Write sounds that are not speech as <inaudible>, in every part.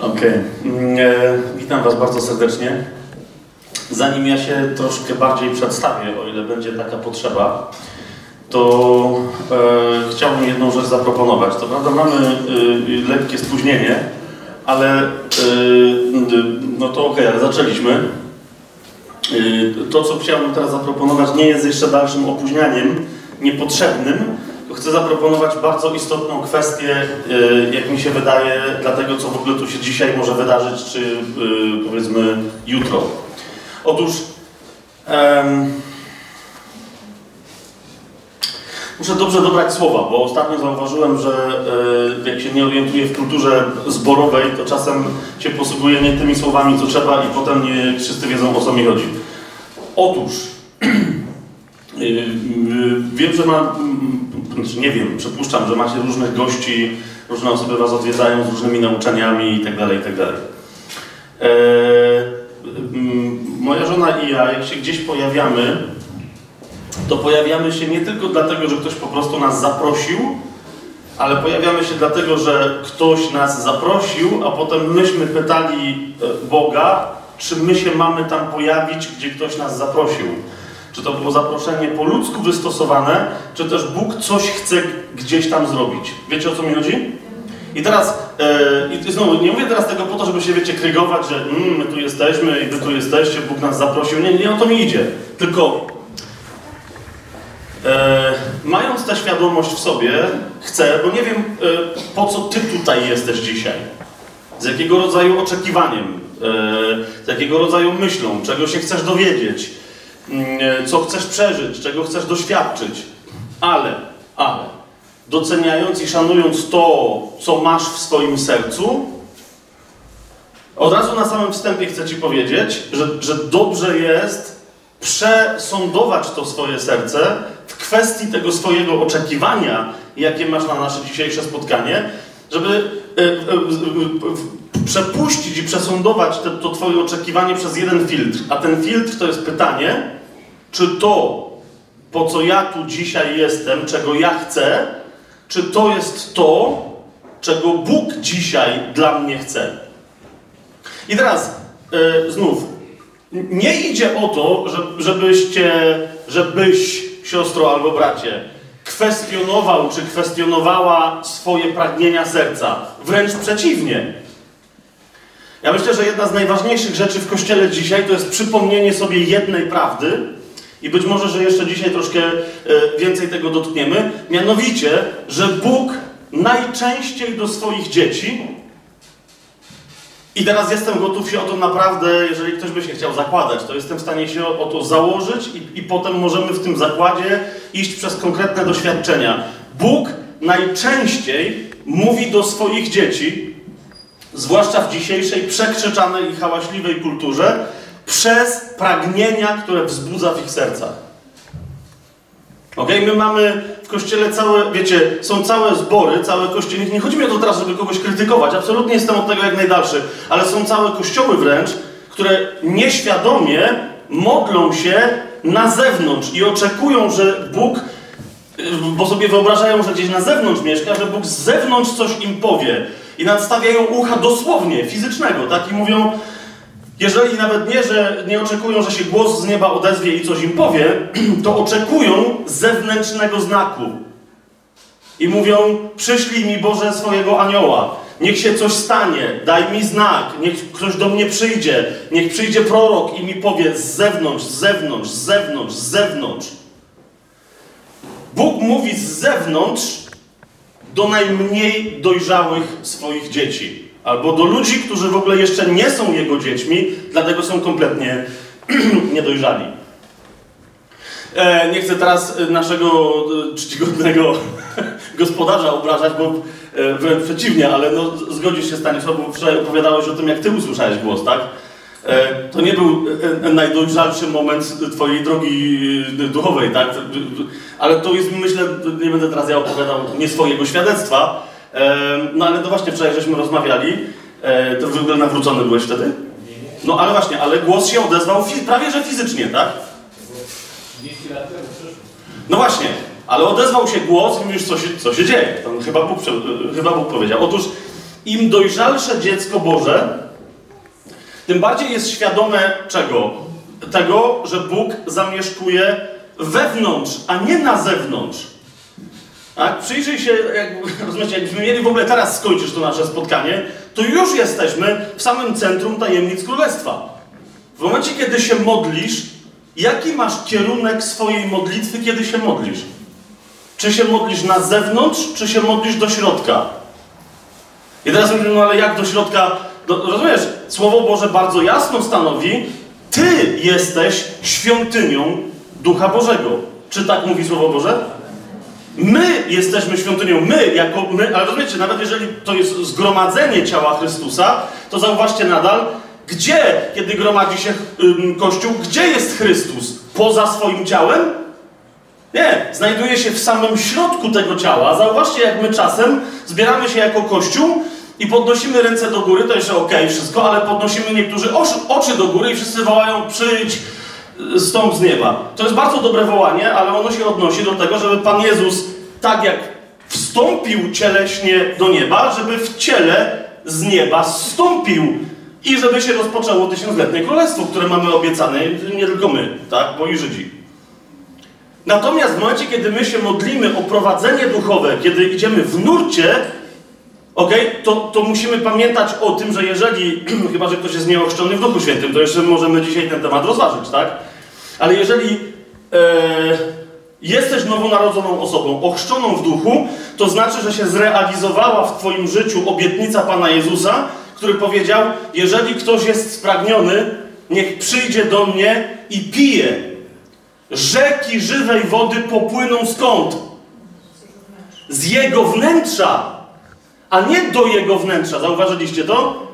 Okej. Mm, e, Witam Was bardzo serdecznie. Zanim ja się troszkę bardziej przedstawię, o ile będzie taka potrzeba, to e, chciałbym jedną rzecz zaproponować. To prawda, mamy e, lekkie spóźnienie, ale e, no to okej, ale zaczęliśmy. E, to, co chciałbym teraz zaproponować, nie jest jeszcze dalszym opóźnianiem niepotrzebnym, chcę zaproponować bardzo istotną kwestię, e, jak mi się wydaje, dla tego, co w ogóle tu się dzisiaj może wydarzyć, czy e, powiedzmy jutro. Otóż muszę dobrze dobrać słowa, bo ostatnio zauważyłem, że e, jak się nie orientuję w kulturze zborowej, to czasem się posługuję nie tymi słowami, co trzeba i potem nie wszyscy wiedzą, o co mi chodzi. Otóż <clears throat> Wiem, że ma, nie wiem, przypuszczam, że macie różnych gości, różne osoby was odwiedzają z różnymi nauczaniami itd., itd. Eee, moja żona i ja, jak się gdzieś pojawiamy, to pojawiamy się nie tylko dlatego, że ktoś po prostu nas zaprosił, ale pojawiamy się dlatego, że ktoś nas zaprosił, a potem myśmy pytali e, Boga, czy my się mamy tam pojawić, gdzie ktoś nas zaprosił. Czy to było zaproszenie po ludzku wystosowane, czy też Bóg coś chce gdzieś tam zrobić. Wiecie o co mi chodzi? I teraz, yy, i znowu, nie mówię teraz tego po to, żeby się, wiecie, krygować, że mm, my tu jesteśmy i wy tu jesteście, Bóg nas zaprosił. Nie, nie o to mi idzie. Tylko e, mając tę świadomość w sobie, chcę, bo nie wiem, e, po co ty tutaj jesteś dzisiaj. Z jakiego rodzaju oczekiwaniem, z jakiego rodzaju myślą, czego się chcesz dowiedzieć co chcesz przeżyć, czego chcesz doświadczyć. Ale, ale, doceniając i szanując to, co masz w swoim sercu, od razu na samym wstępie chcę Ci powiedzieć, że, że dobrze jest przesądować to swoje serce w kwestii tego swojego oczekiwania, jakie masz na nasze dzisiejsze spotkanie, żeby y, y, przepuścić i przesądować te, to Twoje oczekiwanie przez jeden filtr. A ten filtr to jest pytanie, czy to, po co ja tu dzisiaj jestem, czego ja chcę, czy to jest to, czego Bóg dzisiaj dla mnie chce. I teraz yy, znów, nie idzie o to, żebyście, żebyś, siostro albo bracie, kwestionował czy kwestionowała swoje pragnienia serca. Wręcz przeciwnie. Ja myślę, że jedna z najważniejszych rzeczy w Kościele dzisiaj to jest przypomnienie sobie jednej prawdy, i być może, że jeszcze dzisiaj troszkę e, więcej tego dotkniemy. Mianowicie, że Bóg najczęściej do swoich dzieci, i teraz jestem gotów się o to naprawdę, jeżeli ktoś by się chciał zakładać, to jestem w stanie się o to założyć i, i potem możemy w tym zakładzie iść przez konkretne doświadczenia. Bóg najczęściej mówi do swoich dzieci, zwłaszcza w dzisiejszej przekrzyczanej i hałaśliwej kulturze, przez pragnienia, które wzbudza w ich sercach. Ok, my mamy w kościele całe, wiecie, są całe zbory, całe kościoły. Nie chodzi mi o to teraz, żeby kogoś krytykować, absolutnie jestem od tego jak najdalszy, ale są całe kościoły wręcz, które nieświadomie modlą się na zewnątrz i oczekują, że Bóg, bo sobie wyobrażają, że gdzieś na zewnątrz mieszka, że Bóg z zewnątrz coś im powie. I nadstawiają ucha dosłownie, fizycznego, tak? I mówią, jeżeli nawet nie, że nie oczekują, że się głos z nieba odezwie i coś im powie, <clears throat> to oczekują zewnętrznego znaku. I mówią: Przyszlij mi Boże swojego anioła. Niech się coś stanie, daj mi znak, niech ktoś do mnie przyjdzie, niech przyjdzie prorok i mi powie z zewnątrz, z zewnątrz, z zewnątrz, z zewnątrz. Bóg mówi z zewnątrz do najmniej dojrzałych swoich dzieci albo do ludzi, którzy w ogóle jeszcze nie są jego dziećmi, dlatego są kompletnie <clears throat> niedojrzali. E, nie chcę teraz naszego e, czcigodnego <laughs> gospodarza obrażać, bo e, wręcz przeciwnie, ale no, zgodzisz się Stanisław, bo wczoraj opowiadałeś o tym, jak ty usłyszałeś głos, tak? E, to nie był e, najdojrzalszy moment twojej drogi e, duchowej, tak? Ale to jest, myślę, nie będę teraz ja opowiadał nie swojego świadectwa, no ale to właśnie wczoraj żeśmy rozmawiali. E, to w ogóle nawrócony byłeś wtedy? No ale właśnie, ale głos się odezwał prawie że fizycznie, tak? No właśnie, ale odezwał się głos i mówisz, co się, co się dzieje. To chyba Bóg, chyba Bóg powiedział. Otóż im dojrzalsze dziecko Boże, tym bardziej jest świadome czego? Tego, że Bóg zamieszkuje wewnątrz, a nie na zewnątrz. Przyjrzyj się, jak, rozumiecie, jakbyśmy mieli w ogóle teraz skończyć to nasze spotkanie, to już jesteśmy w samym centrum tajemnic Królestwa. W momencie, kiedy się modlisz, jaki masz kierunek swojej modlitwy, kiedy się modlisz? Czy się modlisz na zewnątrz, czy się modlisz do środka? I teraz mówimy, no ale jak do środka? Do, rozumiesz? Słowo Boże bardzo jasno stanowi, Ty jesteś świątynią Ducha Bożego. Czy tak mówi Słowo Boże? My jesteśmy świątynią, my jako my, ale rozumiecie, nawet jeżeli to jest zgromadzenie ciała Chrystusa, to zauważcie nadal, gdzie, kiedy gromadzi się Kościół, gdzie jest Chrystus? Poza swoim ciałem? Nie, znajduje się w samym środku tego ciała. Zauważcie, jak my czasem zbieramy się jako Kościół i podnosimy ręce do góry, to jeszcze ok, wszystko, ale podnosimy niektórzy oczy, oczy do góry i wszyscy wołają przyjdź, stąd z nieba. To jest bardzo dobre wołanie, ale ono się odnosi do tego, żeby Pan Jezus, tak jak wstąpił cieleśnie do nieba, żeby w ciele z nieba zstąpił i żeby się rozpoczęło tysiącletnie królestwo, które mamy obiecane, nie tylko my, tak, bo i Żydzi. Natomiast w momencie, kiedy my się modlimy o prowadzenie duchowe, kiedy idziemy w nurcie, okay, to, to musimy pamiętać o tym, że jeżeli, <clears throat> chyba że ktoś jest nieochrzczony w Duchu Świętym, to jeszcze możemy dzisiaj ten temat rozważyć, tak? Ale jeżeli e, jesteś nowonarodzoną osobą, ochrzczoną w duchu, to znaczy, że się zrealizowała w Twoim życiu obietnica Pana Jezusa, który powiedział: Jeżeli ktoś jest spragniony, niech przyjdzie do mnie i pije. Rzeki żywej wody popłyną skąd? Z jego wnętrza, a nie do jego wnętrza. Zauważyliście to?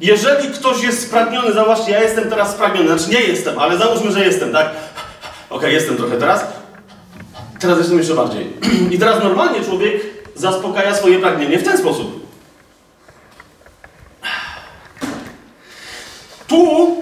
Jeżeli ktoś jest spragniony, zauważcie, ja jestem teraz spragniony, znaczy nie jestem, ale załóżmy, że jestem, tak? Ok, jestem trochę teraz. Teraz jestem jeszcze bardziej. <clears throat> I teraz normalnie człowiek zaspokaja swoje pragnienie w ten sposób. Tu,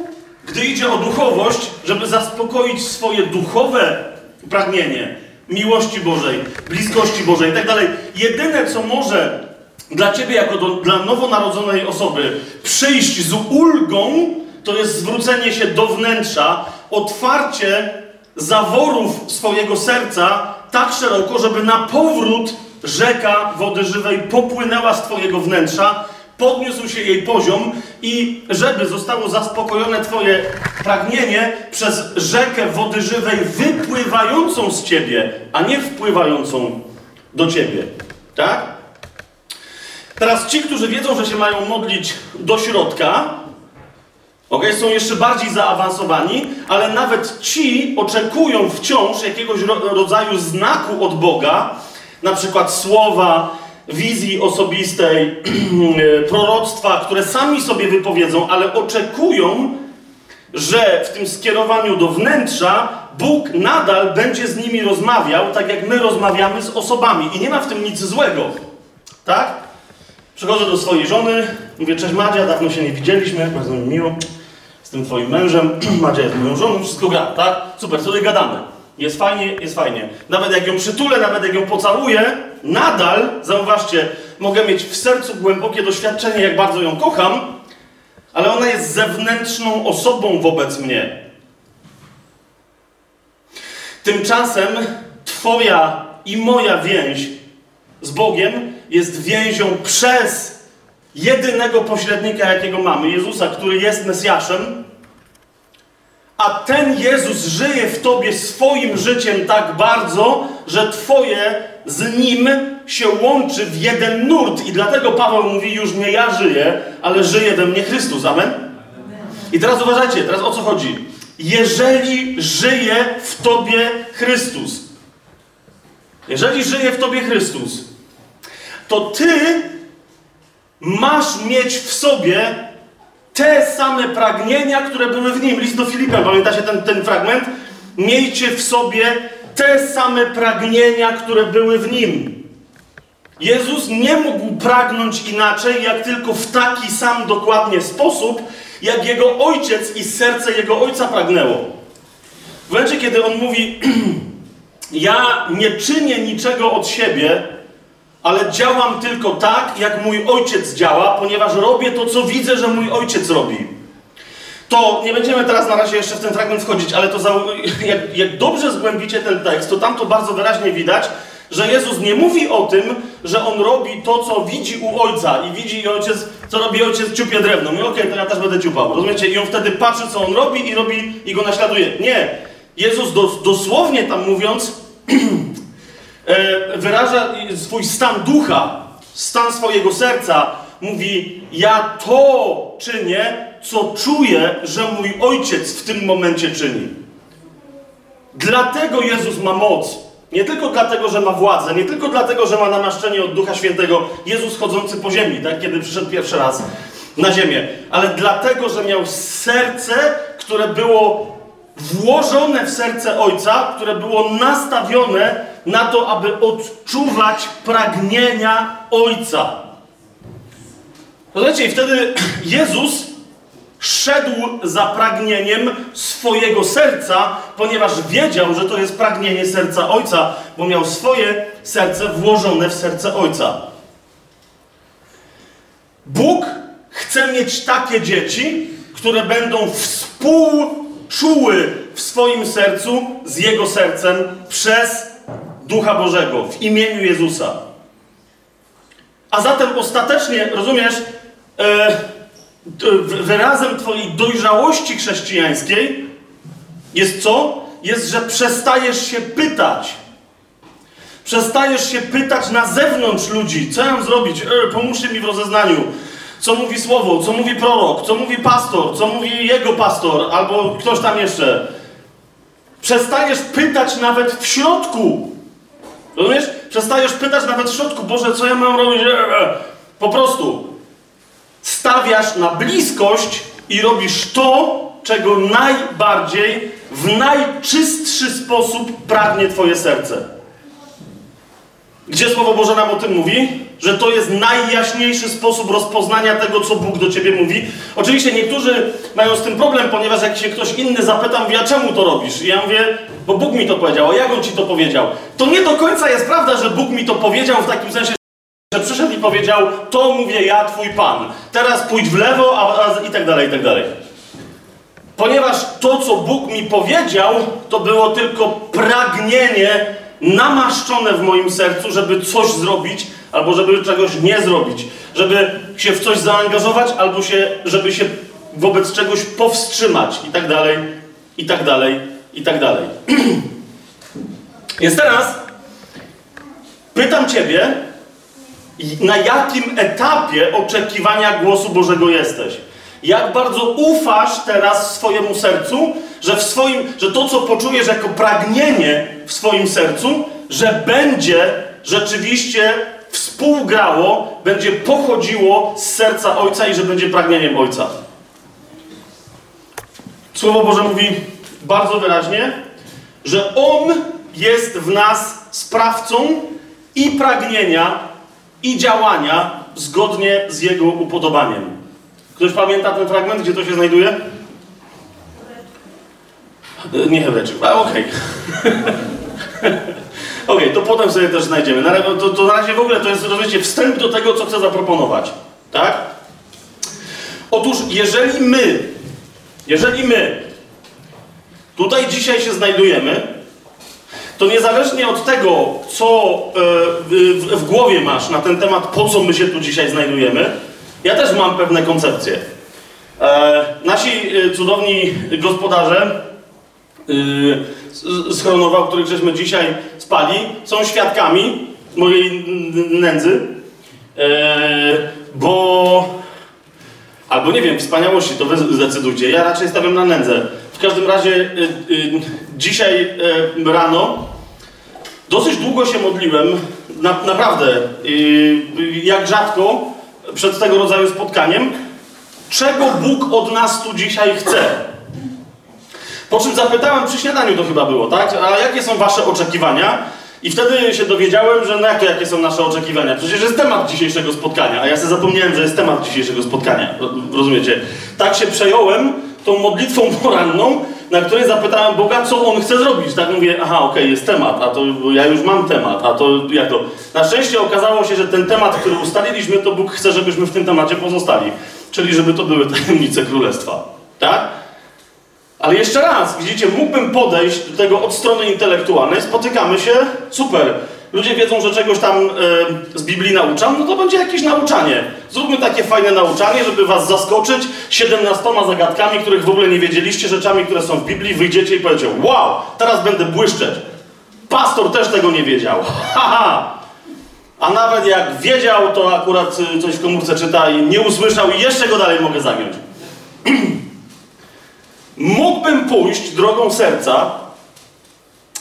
gdy idzie o duchowość, żeby zaspokoić swoje duchowe pragnienie miłości Bożej, bliskości Bożej i tak dalej, jedyne co może dla ciebie, jako do, dla nowonarodzonej osoby, przyjść z ulgą, to jest zwrócenie się do wnętrza, otwarcie zaworów swojego serca tak szeroko, żeby na powrót rzeka wody żywej popłynęła z Twojego wnętrza, podniósł się jej poziom i żeby zostało zaspokojone Twoje pragnienie przez rzekę wody żywej wypływającą z Ciebie, a nie wpływającą do Ciebie. Tak? Teraz ci, którzy wiedzą, że się mają modlić do środka, okay, są jeszcze bardziej zaawansowani, ale nawet ci oczekują wciąż jakiegoś rodzaju znaku od Boga, na przykład słowa, wizji osobistej, <clears throat> proroctwa, które sami sobie wypowiedzą, ale oczekują, że w tym skierowaniu do wnętrza Bóg nadal będzie z nimi rozmawiał, tak jak my rozmawiamy z osobami. I nie ma w tym nic złego. Tak? Przychodzę do swojej żony, mówię, cześć Madzia, dawno się nie widzieliśmy, bardzo mi miło, jestem twoim mężem, <clears throat> Madzia jest moją żoną, wszystko gra, tak? Super, sobie gadamy. Jest fajnie, jest fajnie. Nawet jak ją przytulę, nawet jak ją pocałuję, nadal, zauważcie, mogę mieć w sercu głębokie doświadczenie, jak bardzo ją kocham, ale ona jest zewnętrzną osobą wobec mnie. Tymczasem Twoja i moja więź z Bogiem jest więzią przez jedynego pośrednika, jakiego mamy, Jezusa, który jest Mesjaszem, a ten Jezus żyje w tobie swoim życiem tak bardzo, że twoje z nim się łączy w jeden nurt. I dlatego Paweł mówi: Już nie ja żyję, ale żyje we mnie Chrystus. Amen? I teraz uważajcie, teraz o co chodzi? Jeżeli żyje w tobie Chrystus, jeżeli żyje w tobie Chrystus, to ty masz mieć w sobie te same pragnienia, które były w nim. List do Filipian, pamiętacie ten, ten fragment? Miejcie w sobie te same pragnienia, które były w nim. Jezus nie mógł pragnąć inaczej, jak tylko w taki sam dokładnie sposób, jak jego ojciec i serce jego ojca pragnęło. W momencie, kiedy on mówi: <clears throat> Ja nie czynię niczego od siebie, ale działam tylko tak, jak mój ojciec działa, ponieważ robię to, co widzę, że mój ojciec robi. To nie będziemy teraz na razie jeszcze w ten fragment wchodzić, ale to za, <laughs> jak, jak dobrze zgłębicie ten tekst, to tam to bardzo wyraźnie widać, że Jezus nie mówi o tym, że on robi to, co widzi u ojca i widzi ojciec, co robi ojciec, ciupie drewno. Mówi, okej, okay, to ja też będę ciupał. Rozumiecie? I on wtedy patrzy, co on robi i robi i go naśladuje. Nie. Jezus dos, dosłownie tam mówiąc <clears throat> wyraża swój stan ducha, stan swojego serca. Mówi, ja to czynię, co czuję, że mój ojciec w tym momencie czyni. Dlatego Jezus ma moc nie tylko dlatego, że ma władzę, nie tylko dlatego, że ma namaszczenie od Ducha Świętego, Jezus chodzący po ziemi, tak, kiedy przyszedł pierwszy raz na ziemię, ale dlatego, że miał serce, które było włożone w serce Ojca, które było nastawione na to, aby odczuwać pragnienia Ojca. Rozumiecie, i wtedy <clears throat> Jezus szedł za pragnieniem swojego serca, ponieważ wiedział, że to jest pragnienie serca Ojca, bo miał swoje serce włożone w serce Ojca. Bóg chce mieć takie dzieci, które będą współczuły w swoim sercu z Jego sercem przez Ducha Bożego w imieniu Jezusa. A zatem ostatecznie, rozumiesz, e, wyrazem Twojej dojrzałości chrześcijańskiej jest co? Jest, że przestajesz się pytać. Przestajesz się pytać na zewnątrz ludzi, co mam zrobić? E, pomóżcie mi w rozeznaniu. Co mówi słowo, co mówi prorok, co mówi pastor, co mówi jego pastor, albo ktoś tam jeszcze. Przestajesz pytać nawet w środku. Rozumiesz? Przestajesz pytać nawet w środku, Boże, co ja mam robić? Po prostu stawiasz na bliskość i robisz to, czego najbardziej, w najczystszy sposób pragnie Twoje serce. Gdzie Słowo Boże nam o tym mówi? Że to jest najjaśniejszy sposób rozpoznania tego, co Bóg do ciebie mówi. Oczywiście niektórzy mają z tym problem, ponieważ jak się ktoś inny zapyta, mówi, a czemu to robisz? I ja mówię, bo Bóg mi to powiedział, a jak On ci to powiedział? To nie do końca jest prawda, że Bóg mi to powiedział w takim sensie, że przyszedł i powiedział, to mówię ja, twój Pan. Teraz pójdź w lewo, a, a, i tak dalej, i tak dalej. Ponieważ to, co Bóg mi powiedział, to było tylko pragnienie namaszczone w moim sercu, żeby coś zrobić, albo żeby czegoś nie zrobić. Żeby się w coś zaangażować, albo się, żeby się wobec czegoś powstrzymać, i tak dalej, i tak dalej, i tak dalej. <clears throat> Więc teraz pytam Ciebie, na jakim etapie oczekiwania głosu Bożego jesteś. Jak bardzo ufasz teraz swojemu sercu, że, w swoim, że to, co poczujesz jako pragnienie w swoim sercu, że będzie rzeczywiście współgrało, będzie pochodziło z serca Ojca i że będzie pragnieniem Ojca. Słowo Boże mówi bardzo wyraźnie, że On jest w nas sprawcą i pragnienia, i działania zgodnie z Jego upodobaniem. Ktoś pamięta ten fragment, gdzie to się znajduje? Nie Hebrajczyk, a okej. Okay. <laughs> okej, okay, to potem sobie też znajdziemy. Na, to, to na razie w ogóle to jest, rozumiecie, wstęp do tego, co chcę zaproponować. Tak? Otóż, jeżeli my, jeżeli my tutaj dzisiaj się znajdujemy, to niezależnie od tego, co e, w głowie masz na ten temat, po co my się tu dzisiaj znajdujemy, ja też mam pewne koncepcje. E, nasi e, cudowni gospodarze z Chronowa, o których żeśmy dzisiaj spali, są świadkami mojej nędzy, bo albo nie wiem, wspaniałości, to wy zdecydujcie. Ja raczej stawiam na nędzę. W każdym razie dzisiaj rano Dosyć długo się modliłem, na, naprawdę, jak rzadko, przed tego rodzaju spotkaniem, czego Bóg od nas tu dzisiaj chce. Po czym zapytałem przy śniadaniu to chyba było, tak? A jakie są wasze oczekiwania? I wtedy się dowiedziałem, że no jakie, jakie są nasze oczekiwania? Przecież jest temat dzisiejszego spotkania, a ja sobie zapomniałem, że jest temat dzisiejszego spotkania. Rozumiecie? Tak się przejąłem tą modlitwą poranną, na której zapytałem Boga, co On chce zrobić. Tak mówię, aha, okej, okay, jest temat, a to ja już mam temat, a to jak to? Na szczęście okazało się, że ten temat, który ustaliliśmy, to Bóg chce, żebyśmy w tym temacie pozostali. Czyli żeby to były tajemnice królestwa. Tak? Ale jeszcze raz, widzicie, mógłbym podejść do tego od strony intelektualnej, spotykamy się, super. Ludzie wiedzą, że czegoś tam e, z Biblii nauczam, no to będzie jakieś nauczanie. Zróbmy takie fajne nauczanie, żeby was zaskoczyć 17 zagadkami, których w ogóle nie wiedzieliście, rzeczami, które są w Biblii, wyjdziecie i powiecie, wow, teraz będę błyszczeć. Pastor też tego nie wiedział. <laughs> Haha! A nawet jak wiedział, to akurat y, coś w komórce czyta i nie usłyszał i jeszcze go dalej mogę zagiąć. <clears throat> Mógłbym pójść drogą serca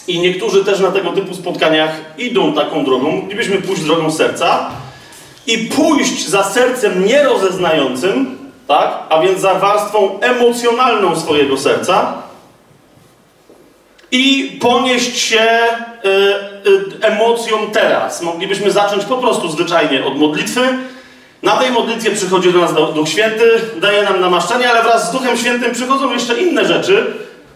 i niektórzy też na tego typu spotkaniach idą taką drogą. Moglibyśmy pójść drogą serca i pójść za sercem nierozeznającym, tak? a więc za warstwą emocjonalną swojego serca i ponieść się y, y, emocją teraz. Moglibyśmy zacząć po prostu zwyczajnie od modlitwy. Na tej modlitwie przychodzi do nas Duch Święty, daje nam namaszczenie, ale wraz z Duchem Świętym przychodzą jeszcze inne rzeczy,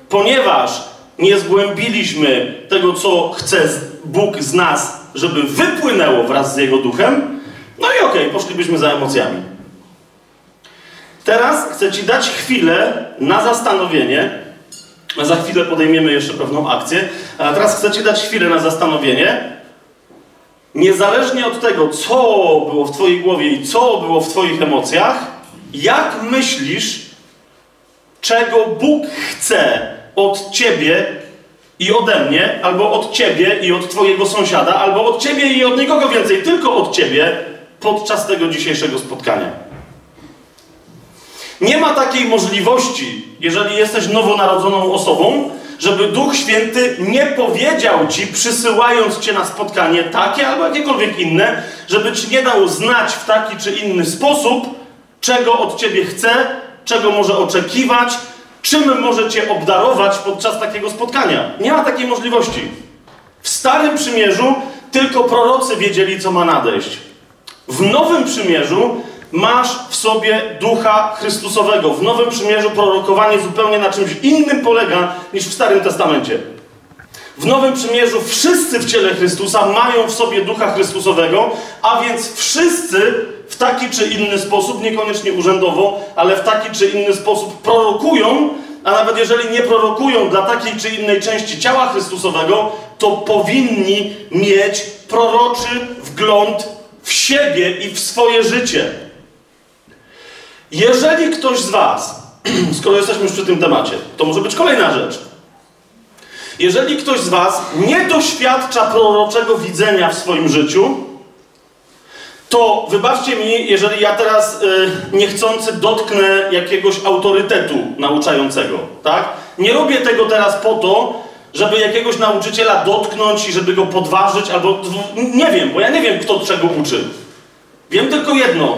ponieważ nie zgłębiliśmy tego, co chce Bóg z nas, żeby wypłynęło wraz z Jego Duchem. No i okej, okay, poszlibyśmy za emocjami. Teraz chcę Ci dać chwilę na zastanowienie, za chwilę podejmiemy jeszcze pewną akcję. A teraz chcę Ci dać chwilę na zastanowienie. Niezależnie od tego, co było w Twojej głowie i co było w Twoich emocjach, jak myślisz, czego Bóg chce od Ciebie i ode mnie, albo od Ciebie i od Twojego sąsiada, albo od Ciebie i od nikogo więcej, tylko od Ciebie podczas tego dzisiejszego spotkania. Nie ma takiej możliwości, jeżeli jesteś nowonarodzoną osobą, żeby Duch Święty nie powiedział ci, przysyłając cię na spotkanie takie albo jakiekolwiek inne, żeby ci nie dał znać w taki czy inny sposób, czego od ciebie chce, czego może oczekiwać, czym może cię obdarować podczas takiego spotkania. Nie ma takiej możliwości. W Starym Przymierzu tylko prorocy wiedzieli, co ma nadejść. W Nowym Przymierzu masz w sobie ducha Chrystusowego. W Nowym Przymierzu prorokowanie zupełnie na czymś innym polega niż w Starym Testamencie. W Nowym Przymierzu wszyscy w ciele Chrystusa mają w sobie ducha Chrystusowego, a więc wszyscy w taki czy inny sposób, niekoniecznie urzędowo, ale w taki czy inny sposób prorokują, a nawet jeżeli nie prorokują dla takiej czy innej części ciała Chrystusowego, to powinni mieć proroczy wgląd w siebie i w swoje życie. Jeżeli ktoś z Was, <clears throat> skoro jesteśmy już przy tym temacie, to może być kolejna rzecz. Jeżeli ktoś z Was nie doświadcza proroczego widzenia w swoim życiu, to wybaczcie mi, jeżeli ja teraz y, niechcący dotknę jakiegoś autorytetu nauczającego, tak? Nie robię tego teraz po to, żeby jakiegoś nauczyciela dotknąć i żeby go podważyć, albo nie wiem, bo ja nie wiem, kto czego uczy. Wiem tylko jedno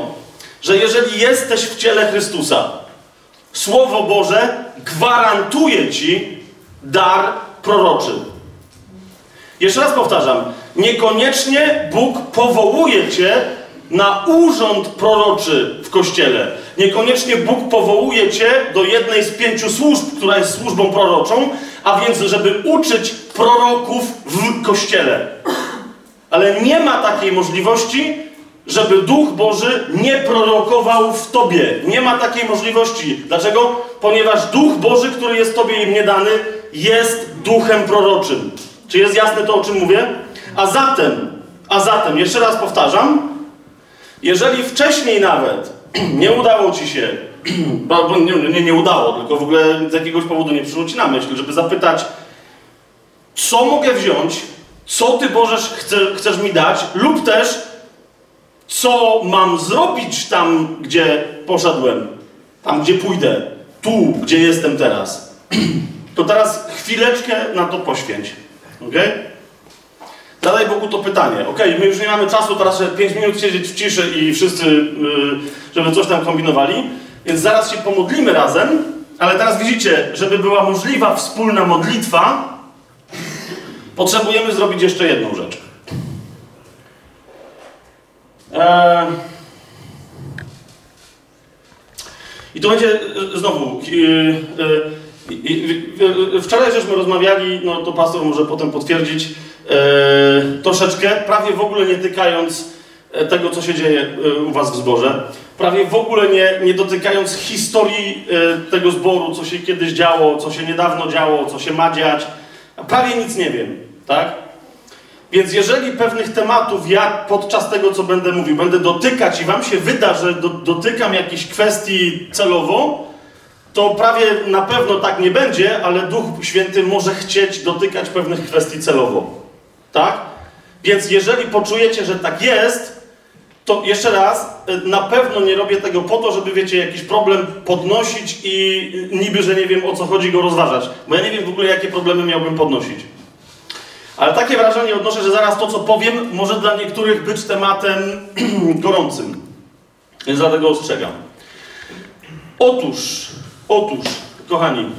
że jeżeli jesteś w ciele Chrystusa, Słowo Boże gwarantuje ci dar proroczy. Jeszcze raz powtarzam, niekoniecznie Bóg powołuje cię na urząd proroczy w kościele. Niekoniecznie Bóg powołuje cię do jednej z pięciu służb, która jest służbą proroczą, a więc, żeby uczyć proroków w kościele. Ale nie ma takiej możliwości, żeby Duch Boży nie prorokował w tobie. Nie ma takiej możliwości. Dlaczego? Ponieważ Duch Boży, który jest tobie i mnie dany, jest duchem proroczym. Czy jest jasne to, o czym mówię? A zatem, a zatem, jeszcze raz powtarzam, jeżeli wcześniej nawet <clears throat> nie udało ci się, <clears throat> bo nie, nie, nie udało, tylko w ogóle z jakiegoś powodu nie przyszło ci na myśl, żeby zapytać, co mogę wziąć, co Ty Boże chce, chcesz mi dać, lub też co mam zrobić tam, gdzie poszedłem, tam, gdzie pójdę, tu, gdzie jestem teraz, <clears throat> to teraz chwileczkę na to poświęć. Ok? Zadaj Bogu to pytanie. Ok, my już nie mamy czasu teraz 5 minut siedzieć w ciszy i wszyscy, yy, żeby coś tam kombinowali, więc zaraz się pomodlimy razem, ale teraz widzicie, żeby była możliwa wspólna modlitwa, potrzebujemy zrobić jeszcze jedną rzecz. I to będzie e, znowu. E, wczoraj żeśmy rozmawiali, no to pastor może potem potwierdzić, e, troszeczkę, prawie w ogóle nie tykając e, tego, co się dzieje e, u was w zborze, prawie w ogóle nie, nie dotykając historii e, tego zboru, co się kiedyś działo, co się niedawno działo, co się ma dziać, prawie nic nie wiem, tak? Więc jeżeli pewnych tematów ja podczas tego, co będę mówił, będę dotykać i wam się wyda, że do, dotykam jakiejś kwestii celowo, to prawie na pewno tak nie będzie, ale Duch Święty może chcieć dotykać pewnych kwestii celowo. Tak? Więc jeżeli poczujecie, że tak jest, to jeszcze raz, y, na pewno nie robię tego po to, żeby, wiecie, jakiś problem podnosić i niby, że nie wiem o co chodzi, go rozważać. Bo ja nie wiem w ogóle, jakie problemy miałbym podnosić. Ale takie wrażenie odnoszę, że zaraz to, co powiem, może dla niektórych być tematem <clears throat> gorącym. Więc dlatego ostrzegam. Otóż, otóż, kochani,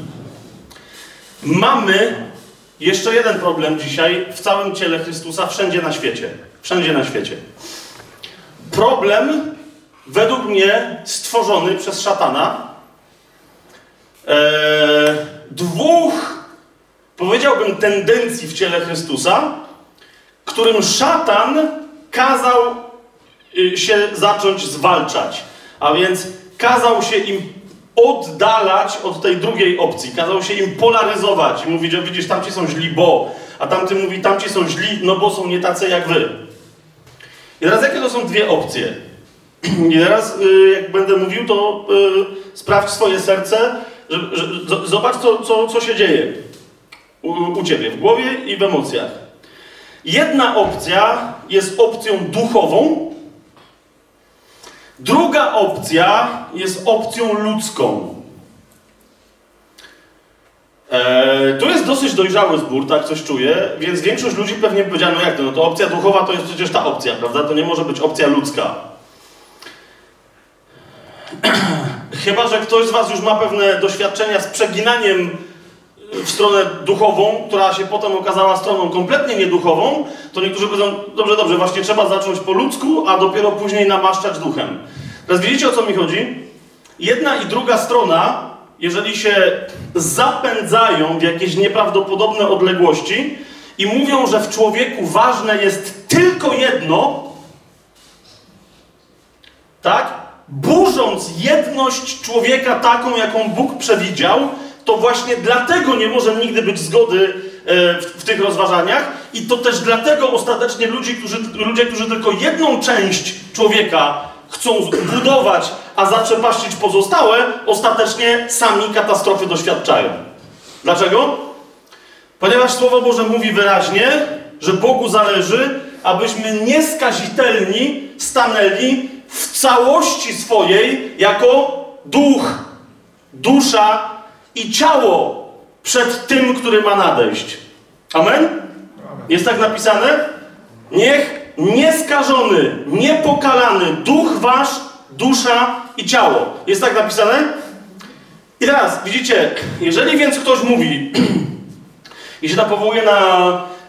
mamy jeszcze jeden problem dzisiaj w całym ciele Chrystusa, wszędzie na świecie. Wszędzie na świecie. Problem, według mnie, stworzony przez szatana. Eee, dwóch powiedziałbym, tendencji w ciele Chrystusa, którym szatan kazał y, się zacząć zwalczać. A więc kazał się im oddalać od tej drugiej opcji, kazał się im polaryzować i mówić, że widzisz, tamci są źli, bo, a tamty mówi, tamci są źli, no bo są nie tacy jak wy. I teraz jakie to są dwie opcje? <clears throat> I teraz, y, jak będę mówił, to y, sprawdź swoje serce, że, że, zobacz, co, co, co się dzieje u, u ciebie, w głowie i w emocjach. Jedna opcja jest opcją duchową, druga opcja jest opcją ludzką. Eee, to jest dosyć dojrzały zbór, tak coś czuję, więc większość ludzi pewnie powiedziała, no jak to, no to opcja duchowa to jest przecież ta opcja, prawda? To nie może być opcja ludzka. <clears throat> Chyba, że ktoś z Was już ma pewne doświadczenia z przeginaniem w stronę duchową, która się potem okazała stroną kompletnie nieduchową, to niektórzy powiedzą, dobrze, dobrze, właśnie trzeba zacząć po ludzku, a dopiero później namaszczać duchem. Teraz widzicie o co mi chodzi? Jedna i druga strona, jeżeli się zapędzają w jakieś nieprawdopodobne odległości i mówią, że w człowieku ważne jest tylko jedno, tak? Burząc jedność człowieka taką, jaką Bóg przewidział, to właśnie dlatego nie może nigdy być zgody e, w, w, tych rozważaniach i to też dlatego ostatecznie ludzi, którzy, ludzie, którzy tylko jedną część człowieka chcą budować, a zaprzepaścić pozostałe, ostatecznie sami katastrofy doświadczają. Dlaczego? Ponieważ Słowo Boże mówi wyraźnie, że Bogu zależy, abyśmy nieskazitelni stanęli w całości swojej jako duch, dusza i ciało przed tym, który ma nadejść. Amen? Jest tak napisane? Niech nieskażony, niepokalany duch wasz, dusza i ciało. Jest tak napisane? I teraz, widzicie, jeżeli więc ktoś mówi <clears throat> i się tam powołuje na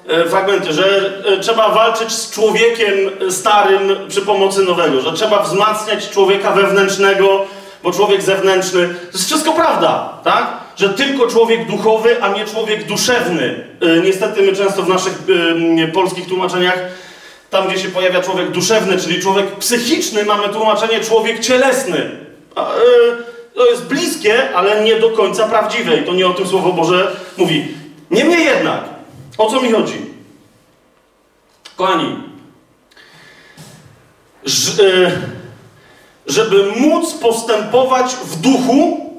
e, fragmenty, że e, trzeba walczyć z człowiekiem starym przy pomocy nowego, że trzeba wzmacniać człowieka wewnętrznego, bo człowiek zewnętrzny, to jest wszystko prawda, tak? Że tylko człowiek duchowy, a nie człowiek duszewny. Yy, niestety my często w naszych yy, polskich tłumaczeniach, tam gdzie się pojawia człowiek duszewny, czyli człowiek psychiczny, mamy tłumaczenie człowiek cielesny. A, yy, to jest bliskie, ale nie do końca prawdziwe i to nie o tym Słowo Boże mówi. Niemniej jednak, o co mi chodzi? Kochani, ż, yy, żeby móc postępować w duchu,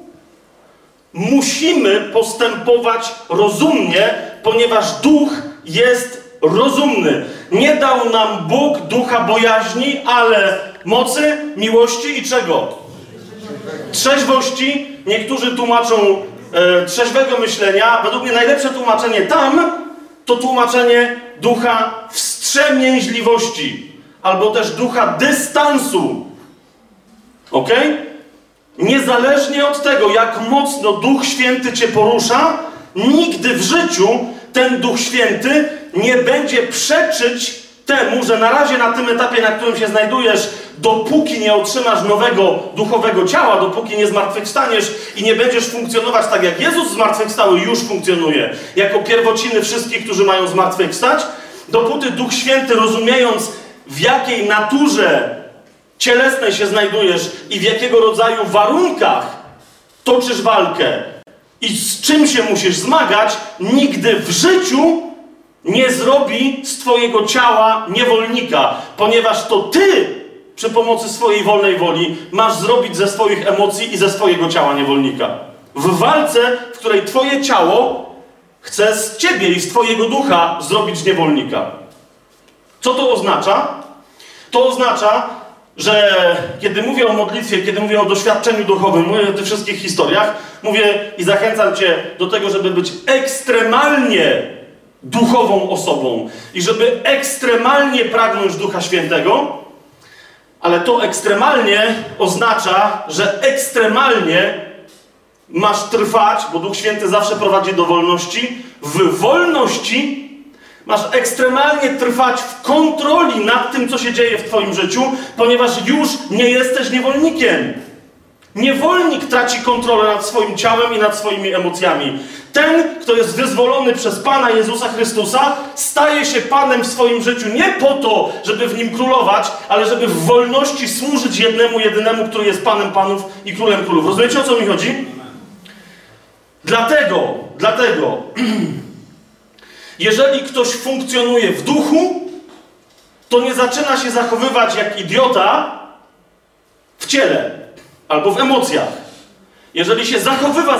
musimy postępować rozumnie, ponieważ duch jest rozumny. Nie dał nam Bóg ducha bojaźni, ale mocy, miłości i czego? Trzeźwości. Niektórzy tłumaczą e, trzeźwego myślenia. Według mnie najlepsze tłumaczenie tam to tłumaczenie ducha wstrzemięźliwości albo też ducha dystansu. Ok? Niezależnie od tego, jak mocno Duch Święty cię porusza, nigdy w życiu ten Duch Święty nie będzie przeczyć temu, że na razie na tym etapie, na którym się znajdujesz, dopóki nie otrzymasz nowego duchowego ciała, dopóki nie zmartwychwstaniesz i nie będziesz funkcjonować tak jak Jezus zmartwychwstały już funkcjonuje, jako pierwociny wszystkich, którzy mają zmartwychwstać, dopóty Duch Święty rozumiejąc w jakiej naturze cielesnej się znajdujesz i w jakiego rodzaju warunkach toczysz walkę i z czym się musisz zmagać, nigdy w życiu nie zrobi z Twojego ciała niewolnika, ponieważ to Ty przy pomocy swojej wolnej woli masz zrobić ze swoich emocji i ze swojego ciała niewolnika. W walce, w której Twoje ciało chce z Ciebie i z Twojego ducha zrobić niewolnika. Co to oznacza? To oznacza, że kiedy mówię o modlitwie, kiedy mówię o doświadczeniu duchowym, mówię o tych wszystkich historiach, mówię i zachęcam Cię do tego, żeby być ekstremalnie duchową osobą i żeby ekstremalnie pragnąć Ducha Świętego, ale to ekstremalnie oznacza, że ekstremalnie masz trwać, bo Duch Święty zawsze prowadzi do wolności, w wolności Masz ekstremalnie trwać w kontroli nad tym, co się dzieje w Twoim życiu, ponieważ już nie jesteś niewolnikiem. Niewolnik traci kontrolę nad swoim ciałem i nad swoimi emocjami. Ten, kto jest wyzwolony przez Pana Jezusa Chrystusa, staje się Panem w swoim życiu nie po to, żeby w nim królować, ale żeby w wolności służyć jednemu, jedynemu, który jest Panem Panów i Królem Królów. Rozumiecie, o co mi chodzi? Dlatego, dlatego <clears throat> Jeżeli ktoś funkcjonuje w duchu, to nie zaczyna się zachowywać jak idiota w ciele albo w emocjach. Jeżeli się zachowywa,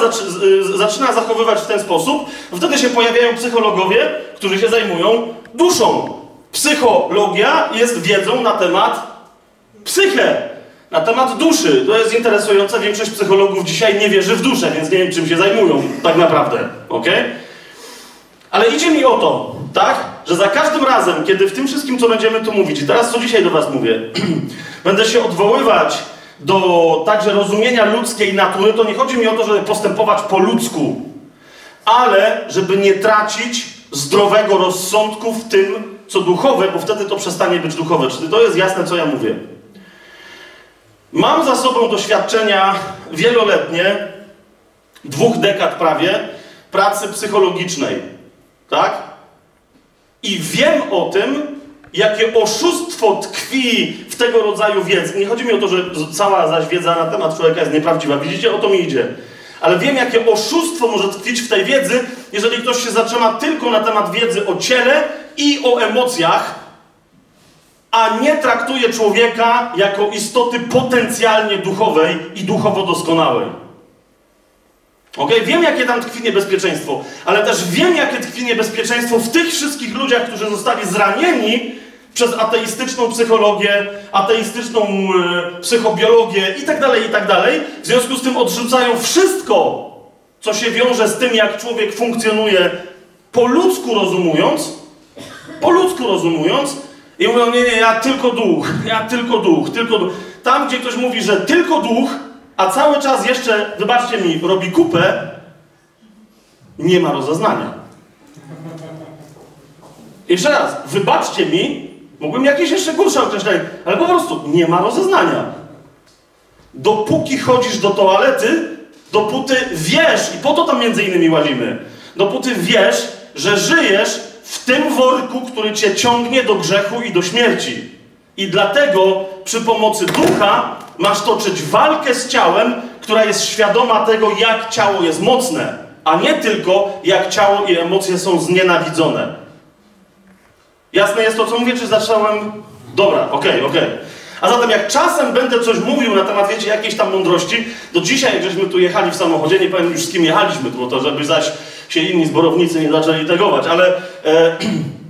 zaczyna zachowywać w ten sposób, wtedy się pojawiają psychologowie, którzy się zajmują duszą. Psychologia jest wiedzą na temat psyche, na temat duszy. To jest interesujące. Większość psychologów dzisiaj nie wierzy w duszę, więc nie wiem, czym się zajmują tak naprawdę. Okay? Ale idzie mi o to, tak, że za każdym razem, kiedy w tym wszystkim, co będziemy tu mówić, i teraz co dzisiaj do Was mówię, <clears throat> będę się odwoływać do także rozumienia ludzkiej natury, to nie chodzi mi o to, żeby postępować po ludzku, ale żeby nie tracić zdrowego rozsądku w tym, co duchowe, bo wtedy to przestanie być duchowe. Czy to jest jasne, co ja mówię? Mam za sobą doświadczenia wieloletnie, dwóch dekad prawie, pracy psychologicznej. Tak? I wiem o tym, jakie oszustwo tkwi w tego rodzaju wiedzy. Nie chodzi mi o to, że cała zaś wiedza na temat człowieka jest nieprawdziwa. Widzicie, o to mi idzie. Ale wiem, jakie oszustwo może tkwić w tej wiedzy, jeżeli ktoś się zatrzyma tylko na temat wiedzy o ciele i o emocjach, a nie traktuje człowieka jako istoty potencjalnie duchowej i duchowo doskonałej. Ok, wiem, jakie tam tkwi niebezpieczeństwo, ale też wiem, jakie tkwi niebezpieczeństwo w tych wszystkich ludziach, którzy zostali zranieni przez ateistyczną psychologię, ateistyczną yy, psychobiologię itd., tak itd. Tak w związku z tym odrzucają wszystko, co się wiąże z tym, jak człowiek funkcjonuje po ludzku rozumując, po ludzku rozumując, i mówią, nie, nie, ja tylko duch, ja tylko duch, tylko duch. Tam, gdzie ktoś mówi, że tylko duch, a cały czas jeszcze, wybaczcie mi, robi kupę, nie ma rozeznania. Jeszcze raz, wybaczcie mi, mógłbym jakieś jeszcze gorsze określenie, ale po prostu nie ma rozeznania. Dopóki chodzisz do toalety, dopóty wiesz, i po to tam między innymi łazimy, dopóty wiesz, że żyjesz w tym worku, który cię ciągnie do grzechu i do śmierci. I dlatego przy pomocy ducha masz toczyć walkę z ciałem, która jest świadoma tego, jak ciało jest mocne, a nie tylko jak ciało i emocje są znienawidzone. Jasne jest to, co mówię, czy zacząłem? Dobra, okej, okay, okej. Okay. A zatem jak czasem będę coś mówił na temat, wiecie, jakiejś tam mądrości, do dzisiaj, żeśmy tu jechali w samochodzie, nie powiem już z kim jechaliśmy, bo to żeby zaś się inni zborownicy nie zaczęli tegować, ale E, <clears throat>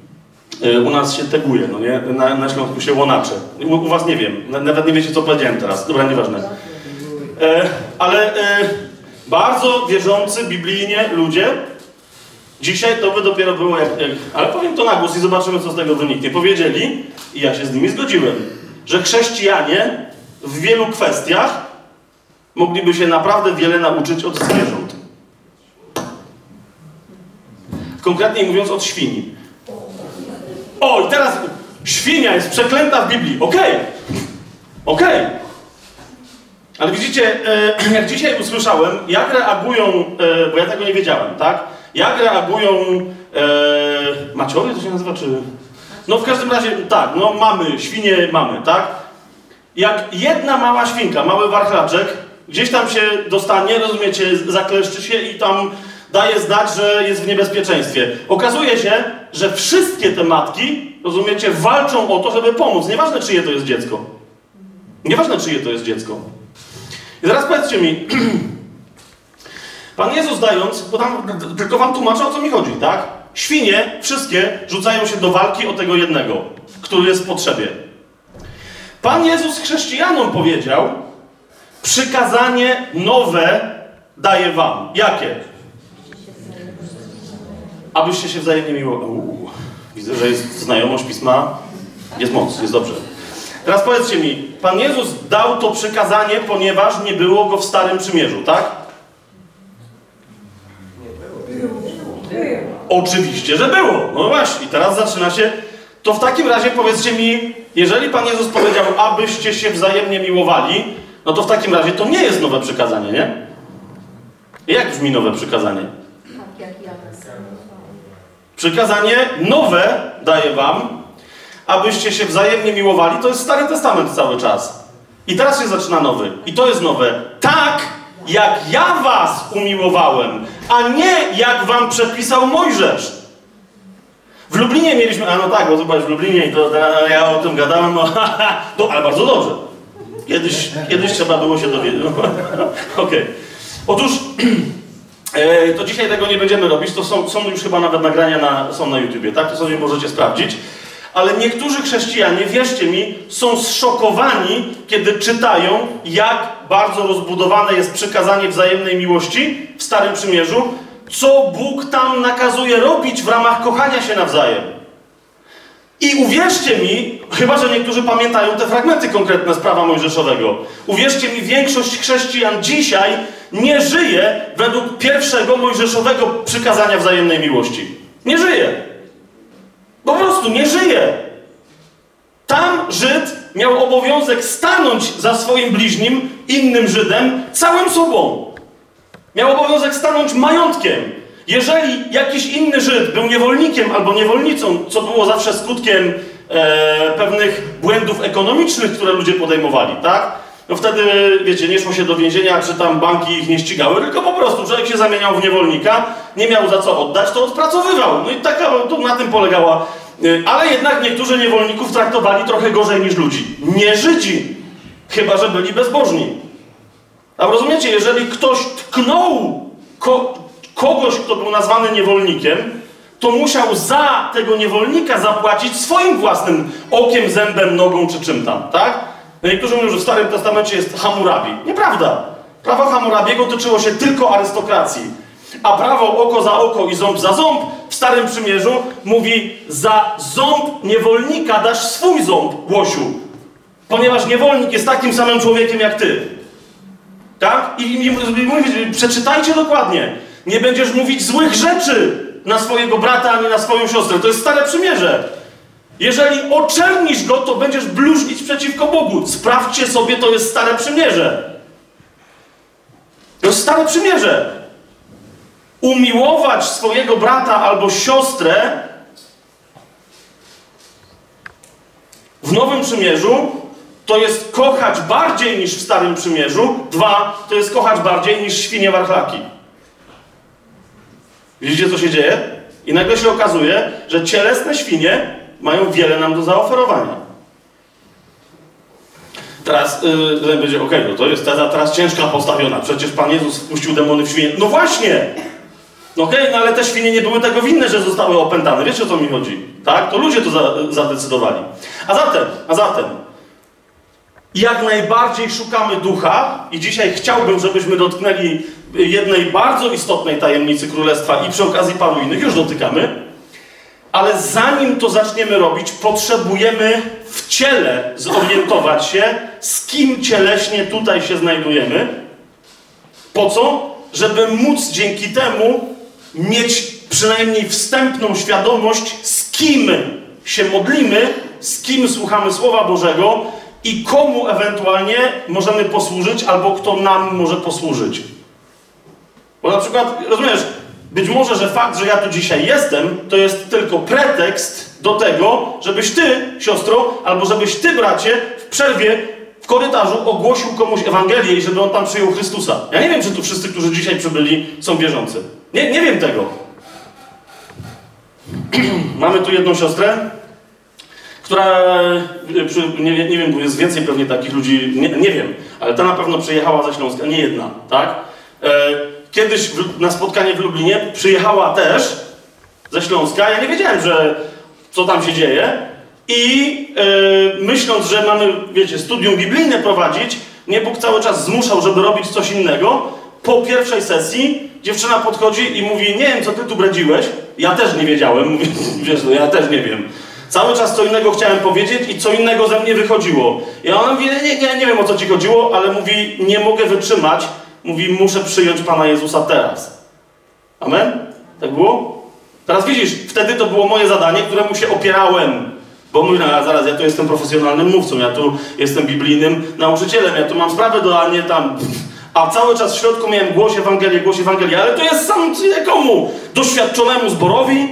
u nas się teguje, no nie? Na, na Śląsku się łonacze. U, u, was nie wiem, nawet nie wiecie co powiedziałem teraz, dobra, nieważne. E, ale e, bardzo wierzący biblijnie ludzie, dzisiaj to by dopiero było jak, jak, ale powiem to na głos i zobaczymy co z tego wyniknie. Powiedzieli, i ja się z nimi zgodziłem, że chrześcijanie w wielu kwestiach mogliby się naprawdę wiele nauczyć od zwierząt. Konkretniej mówiąc od świni. O, i teraz świnia jest przeklęta w Biblii. Okej. Okay. Okej. Okay. Ale widzicie, e, <clears throat> jak dzisiaj usłyszałem, jak reagują, e, bo ja tego nie wiedziałem, tak? Jak reagują e, to się nazywa, czy... No w każdym razie, tak, no mamy, świnie mamy, tak? Jak jedna mała świnka, mały warchlaczek, gdzieś tam się dostanie, rozumiecie, zakleszczy się i tam daje znać, że jest w niebezpieczeństwie. Okazuje się, że wszystkie te matki, rozumiecie, walczą o to, żeby pomóc. Nieważne, czyje to jest dziecko. Nieważne, czyje to jest dziecko. I teraz powiedzcie mi, <clears throat> Pan Jezus dając, bo tam tylko wam tłumaczę o co mi chodzi, tak? Świnie, wszystkie rzucają się do walki o tego jednego, który jest w potrzebie. Pan Jezus chrześcijanom powiedział, przykazanie nowe daję wam. Jakie? Abyście się wzajemnie miłowali. Widzę, że jest znajomość pisma. Jest moc, jest dobrze. Teraz powiedzcie mi, Pan Jezus dał to przykazanie, ponieważ nie było go w Starym Przymierzu, tak? Oczywiście, że było. No właśnie, teraz zaczyna się. To w takim razie powiedzcie mi, jeżeli Pan Jezus powiedział, abyście się wzajemnie miłowali, no to w takim razie to nie jest nowe przykazanie, nie? Jak brzmi nowe przykazanie? Przykazanie nowe daję wam, abyście się wzajemnie miłowali. To jest Stary Testament cały czas. I teraz się zaczyna nowy. I to jest nowe. Tak, jak ja was umiłowałem, a nie jak wam przepisał Mojżesz. W Lublinie mieliśmy, a no tak, bo zobacz w Lublinie i to ja o tym gadałem, no <laughs> to, ale bardzo dobrze. Kiedyś, kiedyś trzeba było się dowiedzieć. <laughs> Okej. Otóż <clears throat> e, to dzisiaj tego nie będziemy robić, to są, są już chyba nawet nagrania na, są na YouTubie, tak? To sobie możecie sprawdzić. Ale niektórzy chrześcijanie, wierzcie mi, są zszokowani, kiedy czytają, jak bardzo rozbudowane jest przykazanie wzajemnej miłości w Starym Przymierzu, co Bóg tam nakazuje robić w ramach kochania się nawzajem. I uwierzcie mi, chyba że niektórzy pamiętają te fragmenty konkretne z prawa mojżeszowego, uwierzcie mi, większość chrześcijan dzisiaj nie żyje według pierwszego mojżeszowego przykazania wzajemnej miłości. Nie żyje. Po prostu nie żyje. Tam Żyd miał obowiązek stanąć za swoim bliźnim, innym Żydem, całym sobą. Miał obowiązek stanąć majątkiem. Jeżeli jakiś inny Żyd był niewolnikiem albo niewolnicą, co było zawsze skutkiem e, pewnych błędów ekonomicznych, które ludzie podejmowali, tak? No wtedy, wiecie, nie szło się do więzienia, czy tam banki ich nie ścigały, tylko po prostu człowiek się zamieniał w niewolnika, nie miał za co oddać, to odpracowywał. No i taka, to na tym polegała. Y, ale jednak niektórzy niewolników traktowali trochę gorzej niż ludzi. Nie Żydzi, chyba że byli bezbożni. A rozumiecie, jeżeli ktoś tknął ko kogoś, kto był nazwany niewolnikiem, to musiał za tego niewolnika zapłacić swoim własnym okiem, zębem, nogą czy czym tam, tak? No niektórzy mówią, że w Starym Testamencie jest Hammurabi. Nieprawda. Prawo Hammurabiego tyczyło się tylko arystokracji. A prawo oko za oko i ząb za ząb w Starym Przymierzu mówi za ząb niewolnika dasz swój ząb, Łosiu. Ponieważ niewolnik jest takim samym człowiekiem jak ty. Tak? I, i, i przeczytajcie dokładnie. Nie będziesz mówić złych rzeczy na swojego brata, ani na swoją siostrę. To jest Stare Przymierze. Jeżeli oczernisz go, to będziesz bluźnić przeciwko Bogu. Sprawdźcie sobie, to jest Stare Przymierze. To jest Stare Przymierze. Umiłować swojego brata albo siostrę w Nowym Przymierzu to jest kochać bardziej niż w Starym Przymierzu. Dwa, to jest kochać bardziej niż świnie warchlaki. Widzicie, co się dzieje? I nagle się okazuje, że cielesne świnie mają wiele nam do zaoferowania. Teraz yy, będzie, okej, okay, no to jest teza teraz ciężka postawiona. Przecież Pan Jezus wpuścił demony w świnie. No właśnie! No okej, okay, no ale te świnie nie były tego winne, że zostały opętane. Wiecie o co mi chodzi? Tak? To ludzie to za, zadecydowali. A zatem, a zatem, jak najbardziej szukamy ducha i dzisiaj chciałbym, żebyśmy dotknęli jednej bardzo istotnej tajemnicy Królestwa i przy okazji paru innych już dotykamy, ale zanim to zaczniemy robić, potrzebujemy w ciele zorientować się, z kim cieleśnie tutaj się znajdujemy. Po co? Żeby móc dzięki temu mieć przynajmniej wstępną świadomość, z kim się modlimy, z kim słuchamy Słowa Bożego i komu ewentualnie możemy posłużyć, albo kto nam może posłużyć. Bo na przykład, rozumiesz, być może, że fakt, że ja tu dzisiaj jestem, to jest tylko pretekst do tego, żebyś ty, siostro, albo żebyś ty, bracie, w przerwie, w korytarzu ogłosił komuś Ewangelię i żeby on tam przyjął Chrystusa. Ja nie wiem, czy tu wszyscy, którzy dzisiaj przybyli, są wierzący. Nie, nie wiem tego. <clears throat> Mamy tu jedną siostrę, która, e, nie, nie wiem, bo jest więcej pewnie takich ludzi, nie, nie wiem, ale ta na pewno przyjechała ze Śląska, nie jedna, tak? E, kiedyś na spotkanie w Lublinie przyjechała też ze Śląska, ja nie wiedziałem, że co tam się dzieje i e, myśląc, że mamy, wiecie, studium biblijne prowadzić, mnie Bóg cały czas zmuszał, żeby robić coś innego. Po pierwszej sesji dziewczyna podchodzi i mówi, nie wiem, co ty tu bredziłeś. Ja też nie wiedziałem, mówię, <laughs> wiesz, no ja też nie wiem. Cały czas co innego chciałem powiedzieć i co innego ze mnie wychodziło. I ona mówi, nie, nie, nie wiem o co ci chodziło, ale mówi, nie mogę wytrzymać. Mówi, muszę przyjąć Pana Jezusa teraz. Amen? Tak było? Teraz widzisz, wtedy to było moje zadanie, któremu się opierałem. Bo mówię, no zaraz, ja tu jestem profesjonalnym mówcą, ja tu jestem biblijnym nauczycielem, ja tu mam sprawę do, a nie tam... A cały czas w środku miałem głoś Ewangelię, głoś Ewangelię, ale to jest sam komu? Doświadczonemu zborowi?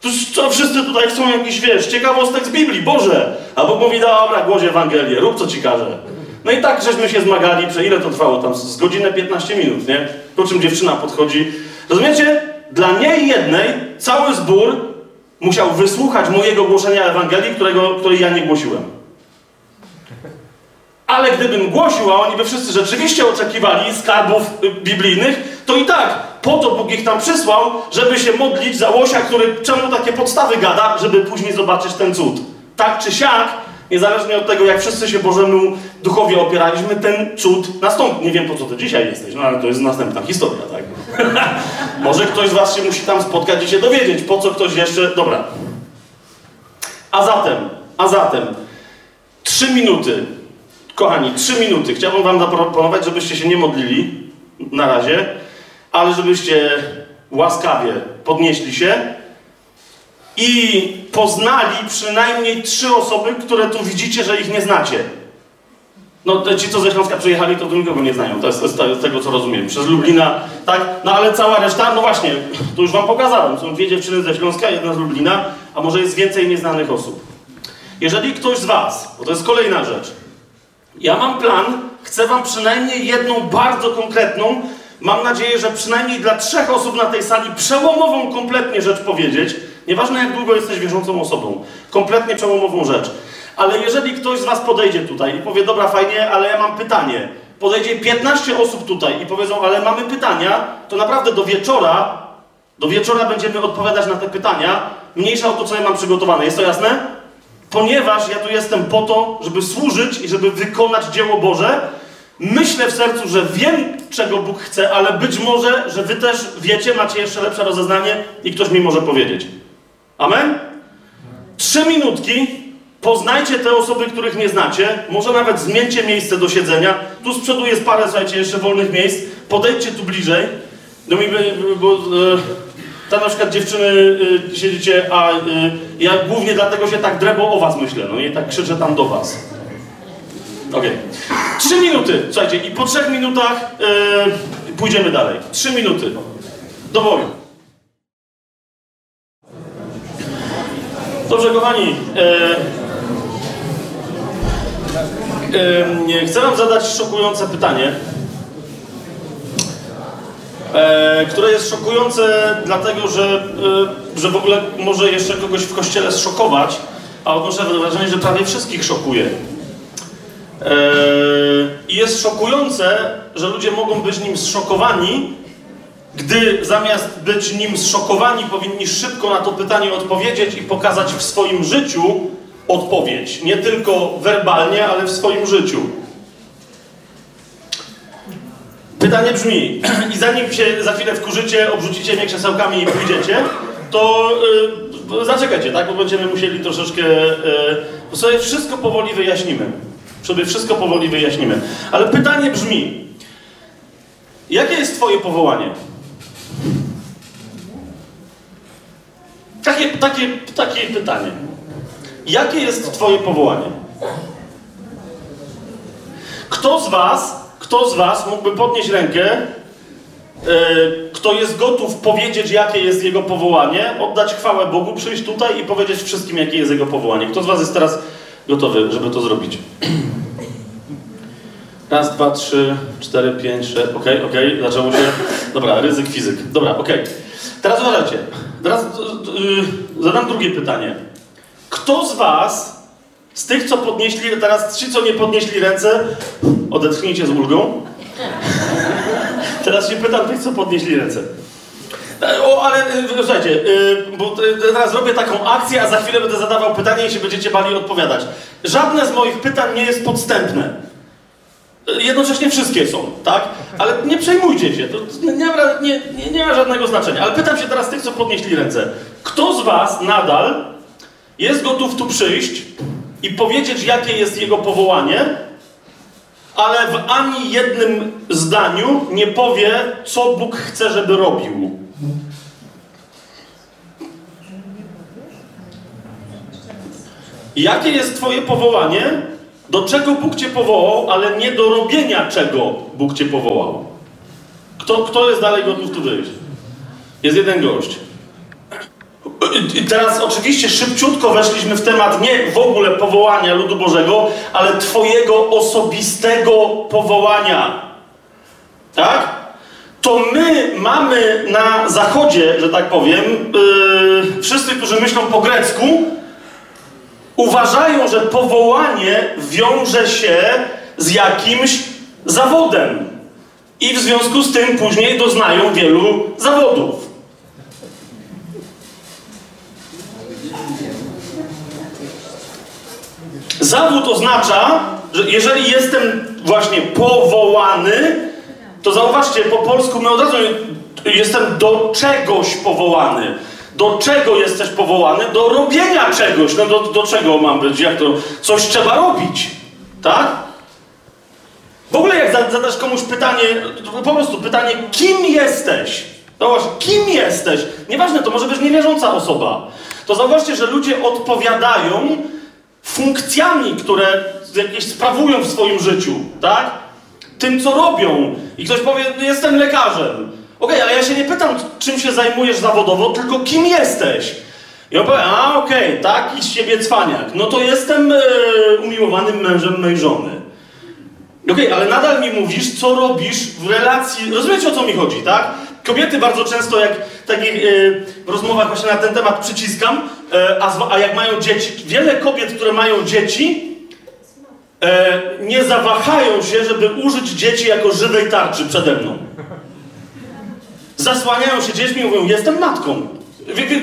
To, to wszyscy tutaj chcą jakiś, wiesz, ciekawostek z Biblii, Boże! A Bóg mówi, dobra, głoś Ewangelię, rób co ci każe. No i tak żeśmy się zmagali, przez ile to trwało tam? Z godzinę 15 minut, nie? Po czym dziewczyna podchodzi. Rozumiecie? Dla niej jednej cały zbór musiał wysłuchać mojego głoszenia Ewangelii, którego, której ja nie głosiłem. Ale gdybym głosił, a oni by wszyscy rzeczywiście oczekiwali skarbów y, biblijnych, to i tak po to Bóg ich tam przysłał, żeby się modlić za łosia, który czemu takie podstawy gada, żeby później zobaczyć ten cud. Tak czy siak, niezależnie od tego, jak wszyscy się Bożemu duchowi opieraliśmy, ten cud nastąpi. Nie wiem, po co to dzisiaj jesteś, no ale to jest następna historia, tak? <laughs> Może ktoś z was się musi tam spotkać i się dowiedzieć, po co ktoś jeszcze... Dobra. A zatem, a zatem, trzy minuty, kochani, trzy minuty. Chciałbym wam zaproponować, żebyście się nie modlili na razie, ale żebyście łaskawie podnieśli się i poznali przynajmniej trzy osoby, które tu widzicie, że ich nie znacie. No ci, co ze Śląska przyjechali, to tu nikogo nie znają. To jest, z tego, co rozumiem. Przez Lublina, tak? No ale cała reszta, no właśnie, to już wam pokazałem. Są dwie dziewczyny ze Śląska, jedna z Lublina, a może jest więcej nieznanych osób. Jeżeli ktoś z was, bo to jest kolejna rzecz, ja mam plan, chcę wam przynajmniej jedną bardzo konkretną, mam nadzieję, że przynajmniej dla trzech osób na tej sali przełomową kompletnie rzecz powiedzieć. Nieważne jak długo jesteś wierzącą osobą. Kompletnie przełomową rzecz. Ale jeżeli ktoś z was podejdzie tutaj i powie, dobra, fajnie, ale ja mam pytanie. Podejdzie 15 osób tutaj i powiedzą, ale mamy pytania, to naprawdę do wieczora, do wieczora będziemy odpowiadać na te pytania. Mniejsza o to, co ja mam przygotowane. Jest to jasne? Ponieważ ja tu jestem po to, żeby służyć i żeby wykonać dzieło Boże, myślę w sercu, że wiem, czego Bóg chce, ale być może, że wy też wiecie, macie jeszcze lepsze rozeznanie i ktoś mi może powiedzieć. Amen? Trzy minutki, poznajcie te osoby, których nie znacie, może nawet zmieńcie miejsce do siedzenia. Tu z przodu jest parę, słuchajcie, jeszcze wolnych miejsc. Podejdźcie tu bliżej. No mi, bo, e, ta na przykład dziewczyny y, siedzicie, a y, ja głównie dlatego się tak drebo o was myślę, no i tak krzyczę tam do was. Okej. Okay. Trzy minuty, słuchajcie, i po trzech minutach y, pójdziemy dalej. Trzy minuty. Do. Dobrze, kochani. chcę wam zadać szokujące pytanie e, które jest szokujące dlatego, że, e, że w ogóle może jeszcze kogoś w kościele zszokować, a odnoszę wrażenie, że prawie wszystkich szokuje. E, I jest szokujące, że ludzie mogą być nim zszokowani, gdy zamiast być nim zszokowani, powinni szybko na to pytanie odpowiedzieć i pokazać w swoim życiu odpowiedź. Nie tylko werbalnie, ale w swoim życiu. Pytanie brzmi, <clears throat> i zanim się za chwilę wkurzycie, obrzucicie mnie krzesełkami i pójdziecie, to yy, zaczekajcie, tak? Bo będziemy musieli troszeczkę... Yy, sobie wszystko powoli wyjaśnimy. Sobie wszystko powoli wyjaśnimy. Ale pytanie brzmi, jakie jest twoje powołanie? Takie, takie, takie pytanie. Jakie jest twoje powołanie? Kto z was, kto z was mógłby podnieść rękę, e, kto jest gotów powiedzieć, jakie jest jego powołanie, oddać chwałę Bogu, przyjść tutaj i powiedzieć wszystkim, jakie jest jego powołanie? Kto z was jest teraz gotowy, żeby to zrobić? Raz, dwa, trzy, cztery, pięć, sześć. Okej, okay, okej, okay. zaczęło się. Dobra, ryzyk fizyk. Dobra, okej. Okay. Teraz uważajcie. Teraz yy, zadam drugie pytanie. Kto z was, z tych, co podnieśli, teraz ci, co nie podnieśli ręce, odetchnijcie z ulgą. Teraz się pytam tych, co podnieśli ręce. O, ale słuchajcie, yy, bo teraz robię taką akcję, a za chwilę będę zadawał pytanie i się będziecie bali odpowiadać. Żadne z moich pytań nie jest podstępne. Jednocześnie wszystkie są, tak? Ale nie przejmujcie się, to nie, nie, nie, nie ma żadnego znaczenia. Ale pytam się teraz tych, co podnieśli ręce. Kto z was nadal jest gotów tu przyjść i powiedzieć, jakie jest jego powołanie, ale w ani jednym zdaniu nie powie, co Bóg chce, żeby robił? Jakie jest Twoje powołanie? Do czego Bóg Cię powołał, ale nie do robienia czego Bóg Cię powołał. Kto, kto jest dalej gotów tu wyjść? Jest jeden gość. I teraz oczywiście szybciutko weszliśmy w temat nie w ogóle powołania ludu Bożego, ale Twojego osobistego powołania. Tak? To my mamy na zachodzie, że tak powiem, yy, wszyscy, którzy myślą po grecku, uważają, że powołanie wiąże się z jakimś zawodem. I w związku z tym później doznają wielu zawodów. Zawód oznacza, że jeżeli jestem właśnie powołany, to zauważcie, po polsku my od razu jestem do czegoś powołany. Do czego jesteś powołany? Do robienia czegoś. No do, do czego mam być? Jak to? Coś trzeba robić. Tak? W ogóle jak zadasz komuś pytanie, po prostu pytanie, kim jesteś? No właśnie, kim jesteś? Nieważne, to może być niewierząca osoba. To zauważcie, że ludzie odpowiadają funkcjami, które jakieś sprawują w swoim życiu, tak? Tym, co robią. I ktoś powie, jestem lekarzem. Okej, okay, ale ja się nie pytam, czym się zajmujesz zawodowo, tylko kim jesteś. I on powie, a okej, okay, taki z siebie cwaniak. No to jestem e, umiłowanym mężem mojej żony. Okej, okay, ale nadal mi mówisz, co robisz w relacji. Rozumiecie o co mi chodzi, tak? Kobiety bardzo często, jak w takich e, rozmowach właśnie na ten temat przyciskam, e, a, a, jak mają dzieci, wiele kobiet, które mają dzieci, e, nie zawahają się, żeby użyć dzieci jako żywej tarczy przede mną zasłaniają się dziećmi i mówią, jestem matką.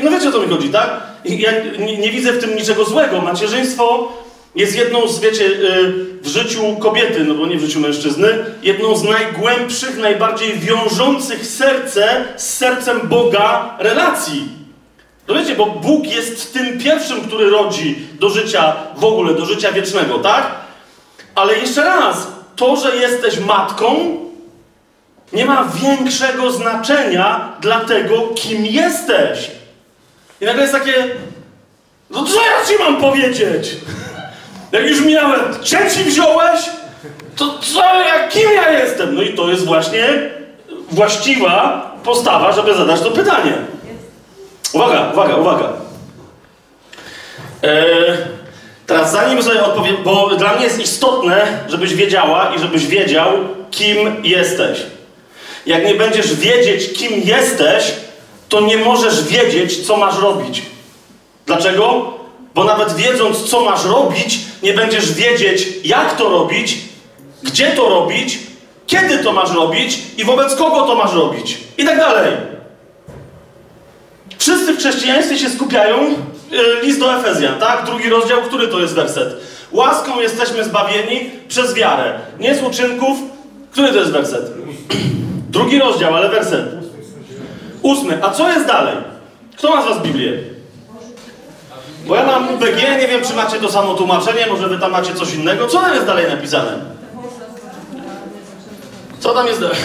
no wiecie o co mi chodzi, tak? Ja nie, widzę w tym niczego złego. Macierzyństwo jest jedną z, wiecie, y, w życiu kobiety, no bo nie w życiu mężczyzny, jedną z najgłębszych, najbardziej wiążących serce z sercem Boga relacji. No wiecie, bo Bóg jest tym pierwszym, który rodzi do życia w ogóle, do życia wiecznego, tak? Ale jeszcze raz, to, że jesteś matką, nie ma większego znaczenia dla tego, kim jesteś. I nagle jest takie, no co ja ci mam powiedzieć? Jak już miałem, dzieci wziąłeś, to co, ja, kim ja jestem? No i to jest właśnie właściwa postawa, żeby zadać to pytanie. Uwaga, uwaga, uwaga. Eee, teraz zanim sobie odpowiem, bo dla mnie jest istotne, żebyś wiedziała i żebyś wiedział, kim jesteś. Jak nie będziesz wiedzieć, kim jesteś, to nie możesz wiedzieć, co masz robić. Dlaczego? Bo nawet wiedząc, co masz robić, nie będziesz wiedzieć, jak to robić, gdzie to robić, kiedy to masz robić i wobec kogo to masz robić. I tak dalej. Wszyscy w chrześcijaństwie się skupiają. Y, list do Efezjan, tak? Drugi rozdział, który to jest werset? Łaską jesteśmy zbawieni przez wiarę. Nie z uczynków. Który to jest werset? Drugi rozdział, ale werset. Ósmy. A co jest dalej? Kto ma z was Biblię? Bo ja mam UBG, nie wiem, czy macie to samo tłumaczenie, może wy tam macie coś innego. Co tam jest dalej napisane? Co tam jest dalej?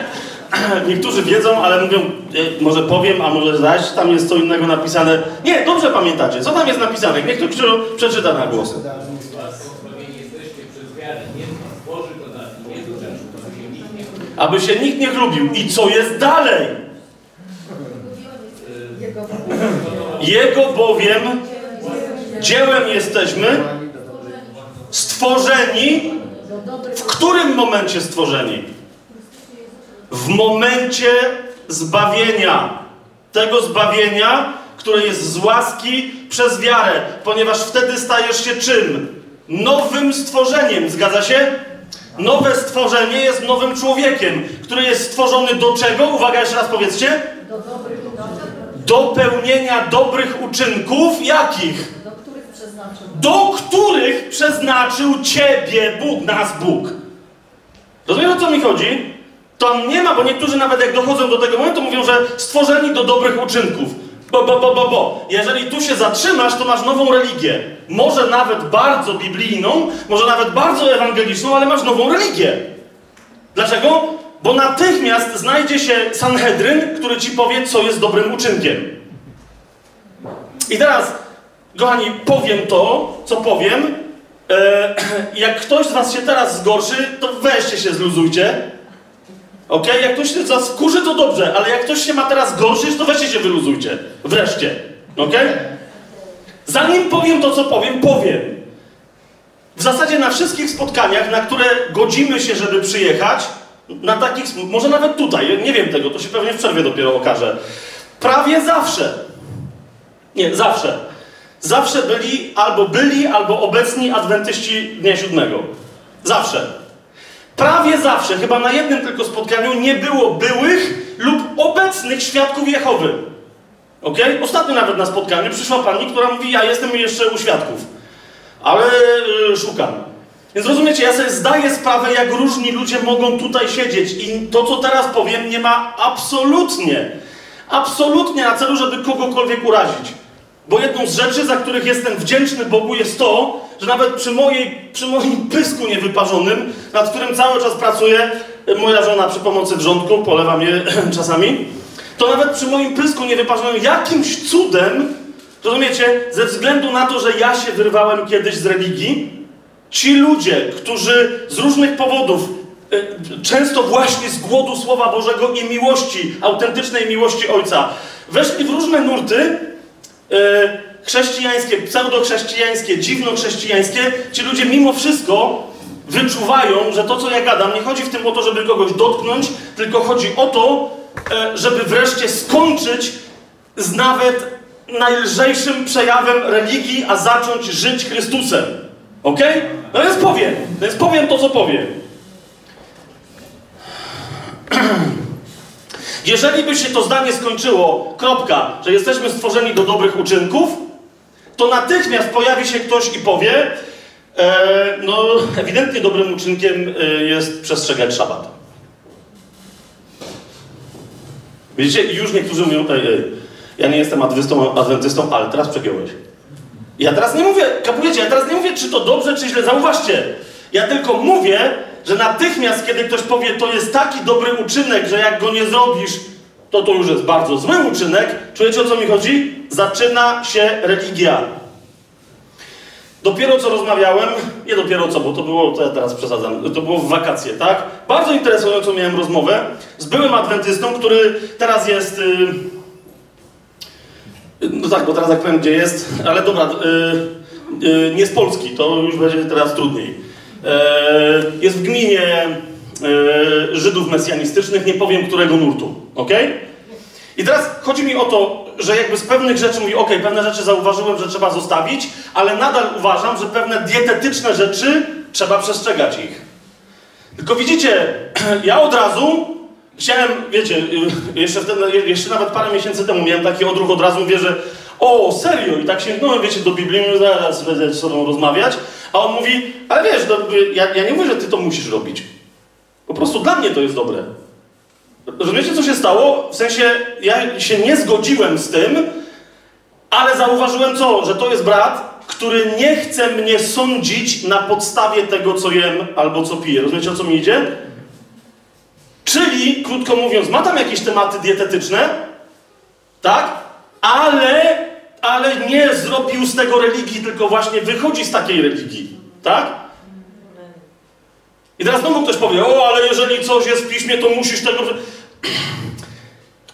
<laughs> Niektórzy wiedzą, ale mówią, e, może powiem, a może zaś, tam jest co innego napisane. Nie, dobrze pamiętacie. Co tam jest napisane? Niech ktoś przeczyta na głos. Aby się nikt nie chlubił. I co jest dalej? Jego bowiem dziełem jesteśmy stworzeni. W którym momencie stworzeni? W momencie zbawienia. Tego zbawienia, które jest z łaski przez wiarę, ponieważ wtedy stajesz się czym? Nowym stworzeniem, zgadza się? Nowe stworzenie jest nowym człowiekiem, który jest stworzony do czego? Uwaga, jeszcze raz powiedzcie. Do dobrych Do pełnienia dobrych uczynków, jakich? do których przeznaczył. Do których przeznaczył Ciebie Bóg, nas Bóg. Rozumiesz, o co mi chodzi? To nie ma, bo niektórzy nawet jak dochodzą do tego momentu, mówią, że stworzeni do dobrych uczynków. Bo, bo, bo, bo, bo. Jeżeli tu się zatrzymasz, to masz nową religię. Może nawet bardzo biblijną, może nawet bardzo ewangeliczną, ale masz nową religię. Dlaczego? Bo natychmiast znajdzie się Sanhedryn, który ci powie, co jest dobrym uczynkiem. I teraz, kochani, powiem to, co powiem. E, <clears throat> jak ktoś z was się teraz zgorszy, to weźcie się, zluzujcie. Ok? Jak ktoś się z was wkurzy, to dobrze, ale jak ktoś się ma teraz gorszyć, to weźcie się, wyluzujcie. Wreszcie. Ok? Zanim powiem to, co powiem, powiem. W zasadzie na wszystkich spotkaniach, na które godzimy się, żeby przyjechać, na takich, może nawet tutaj, nie wiem tego, to się pewnie w przerwie dopiero okaże. Prawie zawsze, nie, zawsze, zawsze byli albo byli, albo obecni adwentyści Dnia Siódmego. Zawsze. Prawie zawsze, chyba na jednym tylko spotkaniu, nie było byłych lub obecnych świadków Jehowy. Ok? Ostatnio nawet na spotkaniu przyszła pani, która mówi: Ja jestem jeszcze u świadków, ale y, szukam. Więc rozumiecie, ja sobie zdaję sprawę, jak różni ludzie mogą tutaj siedzieć, i to, co teraz powiem, nie ma absolutnie, absolutnie na celu, żeby kogokolwiek urazić. Bo jedną z rzeczy, za których jestem wdzięczny Bogu, jest to, że nawet przy, mojej, przy moim pysku niewyparzonym, nad którym cały czas pracuje moja żona przy pomocy wrzątku, polewa mnie <clears throat> czasami, to nawet przy moim pysku niewyparzonym jakimś cudem, rozumiecie, ze względu na to, że ja się wyrwałem kiedyś z religii, ci ludzie, którzy z różnych powodów, e, często właśnie z głodu Słowa Bożego i miłości, autentycznej miłości Ojca, weszli w różne nurty, chrześcijańskie, pseudochrześcijańskie, dziwnochrześcijańskie, ci ludzie mimo wszystko wyczuwają, że to, co ja gadam, nie chodzi w tym o to, żeby kogoś dotknąć, tylko chodzi o to, e, żeby wreszcie skończyć z nawet najlżejszym przejawem religii, a zacząć żyć Chrystusem. Ok? No więc powiem, więc powiem to, co powiem. <clears throat> Jeżeli by się to zdanie skończyło, kropka, że jesteśmy stworzeni do dobrych uczynków, to natychmiast pojawi się ktoś i powie, e, no ewidentnie dobrym uczynkiem e, jest przestrzegać szabat. Widzicie, już niektórzy mówią, ej, ej, ja nie jestem adwentystą ale teraz przegiąłeś. Ja teraz nie mówię, kapujecie, ja teraz nie mówię, czy to dobrze, czy źle, zauważcie. Ja tylko mówię, że natychmiast, kiedy ktoś powie, to jest taki dobry uczynek, że jak go nie zrobisz, to to już jest bardzo zły uczynek. Czujecie, o co mi chodzi? Zaczyna się religia. Dopiero co rozmawiałem, nie dopiero co, bo to było, to ja teraz przesadzam, to było w wakacje, tak? Bardzo interesującą miałem rozmowę z byłym adwentystą, który teraz jest... Yy, no tak, bo teraz jak powiem, gdzie jest, ale dobra, yy, yy, nie z Polski, to już będzie teraz trudniej. Yy, jest w gminie yy, Żydów mesjanistycznych, nie powiem którego nurtu, ok? I teraz chodzi mi o to, że jakby z pewnych rzeczy mówi, ok, pewne rzeczy zauważyłem, że trzeba zostawić, ale nadal uważam, że pewne dietetyczne rzeczy trzeba przestrzegać ich. Tylko widzicie, <clears throat> ja od razu Chciałem, wiecie, y, jeszcze, wtedy, jeszcze nawet parę miesięcy temu miałem taki odruch, od razu mówię, że o, serio? I tak sięgnąłem, wiecie, do Biblii, mówię, zaraz będę z sobą rozmawiać, a on mówi, ale wiesz, no, ja, ja nie mówię, że ty to musisz robić. Po prostu dla mnie to jest dobre. Rozumiecie, co się stało? W sensie, ja się nie zgodziłem z tym, ale zauważyłem co? Że to jest brat, który nie chce mnie sądzić na podstawie tego, co jem albo co piję. Rozumiecie, o co mi idzie? Czyli, krótko mówiąc, ma tam jakieś tematy dietetyczne, tak? Ale, ale nie zrobił z tego religii, tylko właśnie wychodzi z takiej religii, tak? I teraz znowu ktoś powie, o, ale jeżeli coś jest w piśmie, to musisz tego... <clears throat>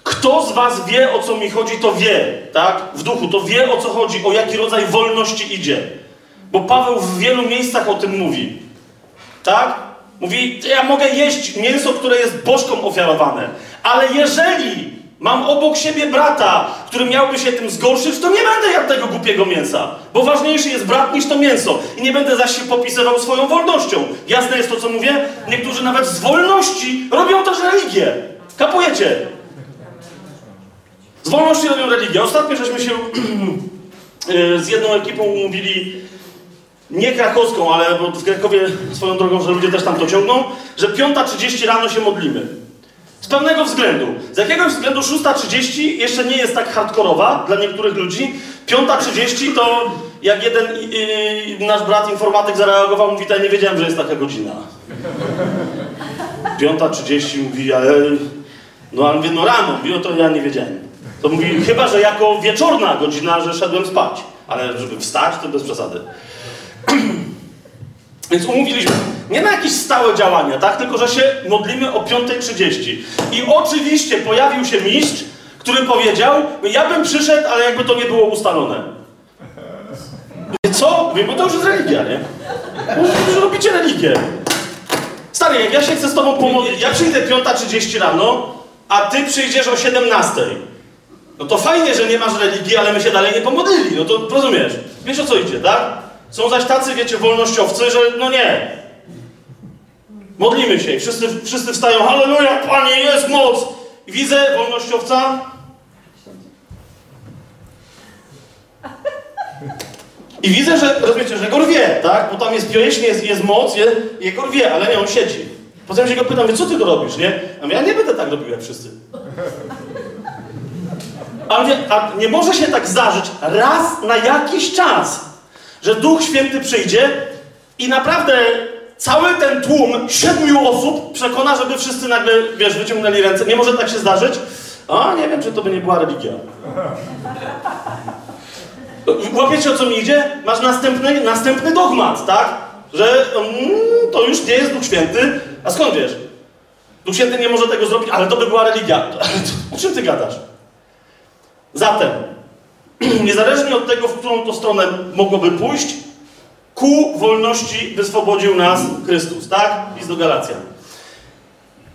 Kto z was wie, o co mi chodzi, to wie, tak? W duchu, to wie, o co chodzi, o jaki rodzaj wolności idzie. Bo Paweł w wielu miejscach o tym mówi. Tak? Mówi, ja mogę jeść mięso, które jest bożkom ofiarowane, ale jeżeli mam obok siebie brata, który miałby się tym zgorszyć, to nie będę jadł tego głupiego mięsa, bo ważniejszy jest brat niż to mięso i nie będę zaś się popisywał swoją wolnością. Jasne jest to, co mówię? Niektórzy nawet z wolności robią też religię. Kapujecie? Z wolności robią religię. Ostatnio żeśmy się <clears throat> z jedną ekipą umówili nie krakowską, ale w Krakowie swoją drogą, że ludzie też tam to ciągną, że 5.30 rano się modlimy. Z pewnego względu. Z jakiegoś względu 6.30 jeszcze nie jest tak hardkorowa dla niektórych ludzi. 5.30 to jak jeden yy, nasz brat informatyk zareagował, mówi, ja nie wiedziałem, że jest taka godzina. 5.30 mówi, ale... No ale mówię, no rano. Mówi, no to ja nie wiedziałem. To mówi, chyba, że jako wieczorna godzina, że szedłem spać. Ale żeby wstać, to bez przesady. <clears throat> Więc umówiliśmy nie na jakieś stałe działania, tak? Tylko, że się modlimy o 5.30. I oczywiście pojawił się mistrz, który powiedział, ja bym przyszedł, ale jakby to nie było ustalone. Mówię, co? Mówię, bo to już jest religia, nie? Mówię, że robicie religię. Stary, jak ja się chcę z tobą pomodlić, ja przyjdę 5.30 rano, a ty przyjdziesz o 17.00. No to fajnie, że nie masz religii, ale my się dalej nie pomodlili. No to rozumiesz? Wiesz o co idzie, tak? Są zaś tacy, wiecie, wolnościowcy, że no nie. Modlimy się i wszyscy, wszyscy wstają, halleluja, Panie, jest moc. I widzę wolnościowca. I widzę, że, rozumiecie, że go rwie, tak? Bo tam jest pieśń, jest, jest moc, je, jego rwie, ale nie, on siedzi. Potem się go pytam, wie, co ty to robisz, nie? A ja nie będę tak robił jak wszyscy. A, mówię, a nie może się tak zdarzyć raz na jakiś czas, że Duch Święty przyjdzie i naprawdę cały ten tłum siedmiu osób przekona, żeby wszyscy nagle, wiesz, wyciągnęli ręce. Nie może tak się zdarzyć? A, nie wiem, czy to by nie była religia. Łapiecie, o co mi idzie? Masz następny, następny dogmat, tak? Że mm, to już nie jest Duch Święty. A skąd wiesz? Duch Święty nie może tego zrobić, ale to by była religia. <laughs> O czym ty gadasz? Zatem, <clears throat> niezależnie od tego, w którą to stronę mogłoby pójść, ku wolności wyswobodził nas Chrystus, tak? List do Galacjan.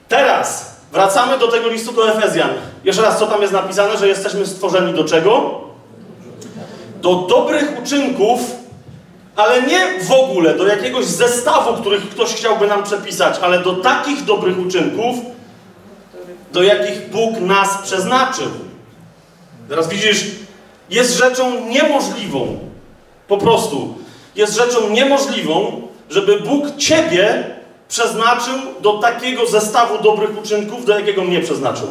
Teraz wracamy do tego listu do Efezjan. Jeszcze raz, co tam jest napisane, że jesteśmy stworzeni do czego? Do dobrych uczynków, ale nie w ogóle do jakiegoś zestawu, których ktoś chciałby nam przepisać, ale do takich dobrych uczynków, do jakich Bóg nas przeznaczył. Teraz widzisz, jest rzeczą niemożliwą, po prostu, jest rzeczą niemożliwą, żeby Bóg Ciebie przeznaczył do takiego zestawu dobrych uczynków, do jakiego mnie przeznaczył.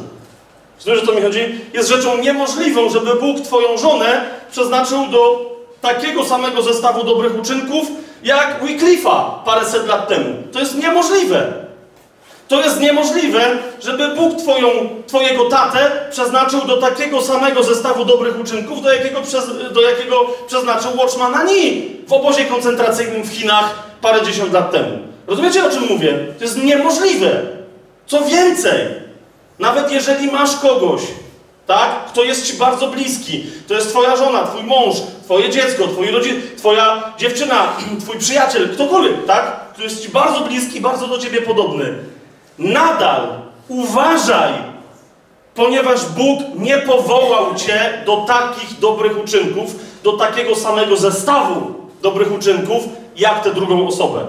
Rozumiesz, o to mi chodzi? Jest rzeczą niemożliwą, żeby Bóg Twoją żonę przeznaczył do takiego samego zestawu dobrych uczynków, jak Wycliffe'a paręset lat temu. To jest niemożliwe. To jest niemożliwe, żeby Bóg twoją, Twojego tatę przeznaczył do takiego samego zestawu dobrych uczynków, do jakiego, przez, do jakiego przeznaczył Watchmana Ni w obozie koncentracyjnym w Chinach parę dziesiąt lat temu. Rozumiecie, o czym mówię? To jest niemożliwe. Co więcej, nawet jeżeli masz kogoś, tak, kto jest Ci bardzo bliski, to jest Twoja żona, Twój mąż, Twoje dziecko, rodzin, Twoja dziewczyna, Twój przyjaciel, ktokolwiek, tak, kto jest Ci bardzo bliski, bardzo do Ciebie podobny, Nadal uważaj, ponieważ Bóg nie powołał cię do takich dobrych uczynków, do takiego samego zestawu dobrych uczynków, jak tę drugą osobę.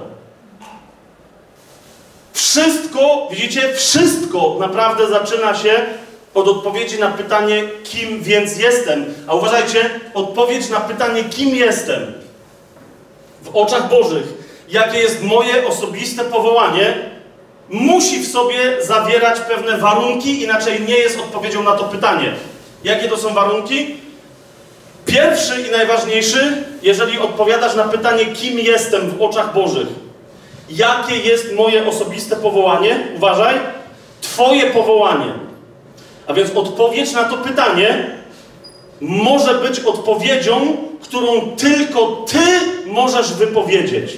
Wszystko, widzicie, wszystko naprawdę zaczyna się od odpowiedzi na pytanie, kim więc jestem. A uważajcie, odpowiedź na pytanie, kim jestem w oczach Bożych, jakie jest moje osobiste powołanie, musi w sobie zawierać pewne warunki, inaczej nie jest odpowiedzią na to pytanie. Jakie to są warunki? Pierwszy i najważniejszy, jeżeli odpowiadasz na pytanie, kim jestem w oczach Bożych, jakie jest moje osobiste powołanie, uważaj, Twoje powołanie. A więc odpowiedź na to pytanie może być odpowiedzią, którą tylko Ty możesz wypowiedzieć.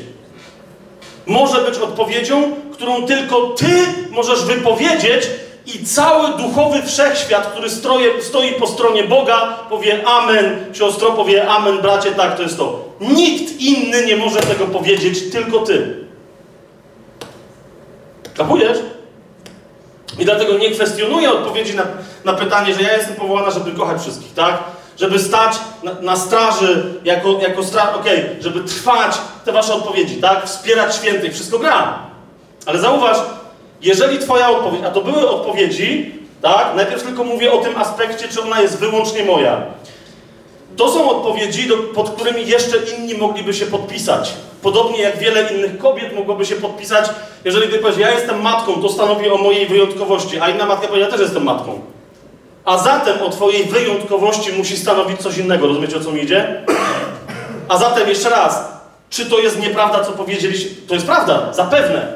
Może być odpowiedzią, którą tylko ty możesz wypowiedzieć i cały duchowy wszechświat, który stroje, stoi po stronie Boga, powie Amen, siostro powie Amen, bracie, tak, to jest to. Nikt inny nie może tego powiedzieć, tylko ty. Kapujesz? I dlatego nie kwestionuję odpowiedzi na, na pytanie, że ja jestem powołana, żeby kochać wszystkich, tak? Żeby stać na, na straży jako, jako straż, okej, okay, żeby trwać te wasze odpowiedzi, tak? Wspierać świętych, wszystko gra. Ale zauważ, jeżeli twoja odpowiedź, a to były odpowiedzi, tak? Najpierw tylko mówię o tym aspekcie, czy ona jest wyłącznie moja. To są odpowiedzi, do, pod którymi jeszcze inni mogliby się podpisać. Podobnie jak wiele innych kobiet mogłoby się podpisać, jeżeli ty powiesz, ja jestem matką, to stanowi o mojej wyjątkowości, a inna matka powie, ja też jestem matką. A zatem o twojej wyjątkowości musi stanowić coś innego. Rozumiecie, o co mi idzie? A zatem jeszcze raz, czy to jest nieprawda, co powiedzieliście? To jest prawda, zapewne.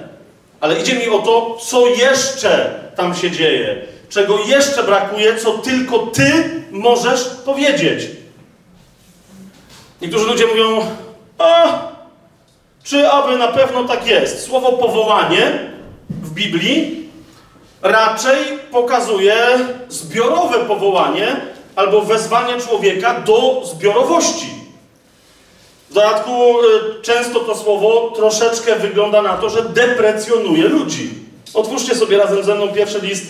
Ale idzie mi o to, co jeszcze tam się dzieje. Czego jeszcze brakuje, co tylko ty możesz powiedzieć. Niektórzy ludzie mówią, a czy aby na pewno tak jest? Słowo powołanie w Biblii raczej pokazuje zbiorowe powołanie albo wezwanie człowieka do zbiorowości. W dodatku y, często to słowo troszeczkę wygląda na to, że deprecjonuje ludzi. Otwórzcie sobie razem ze mną pierwszy list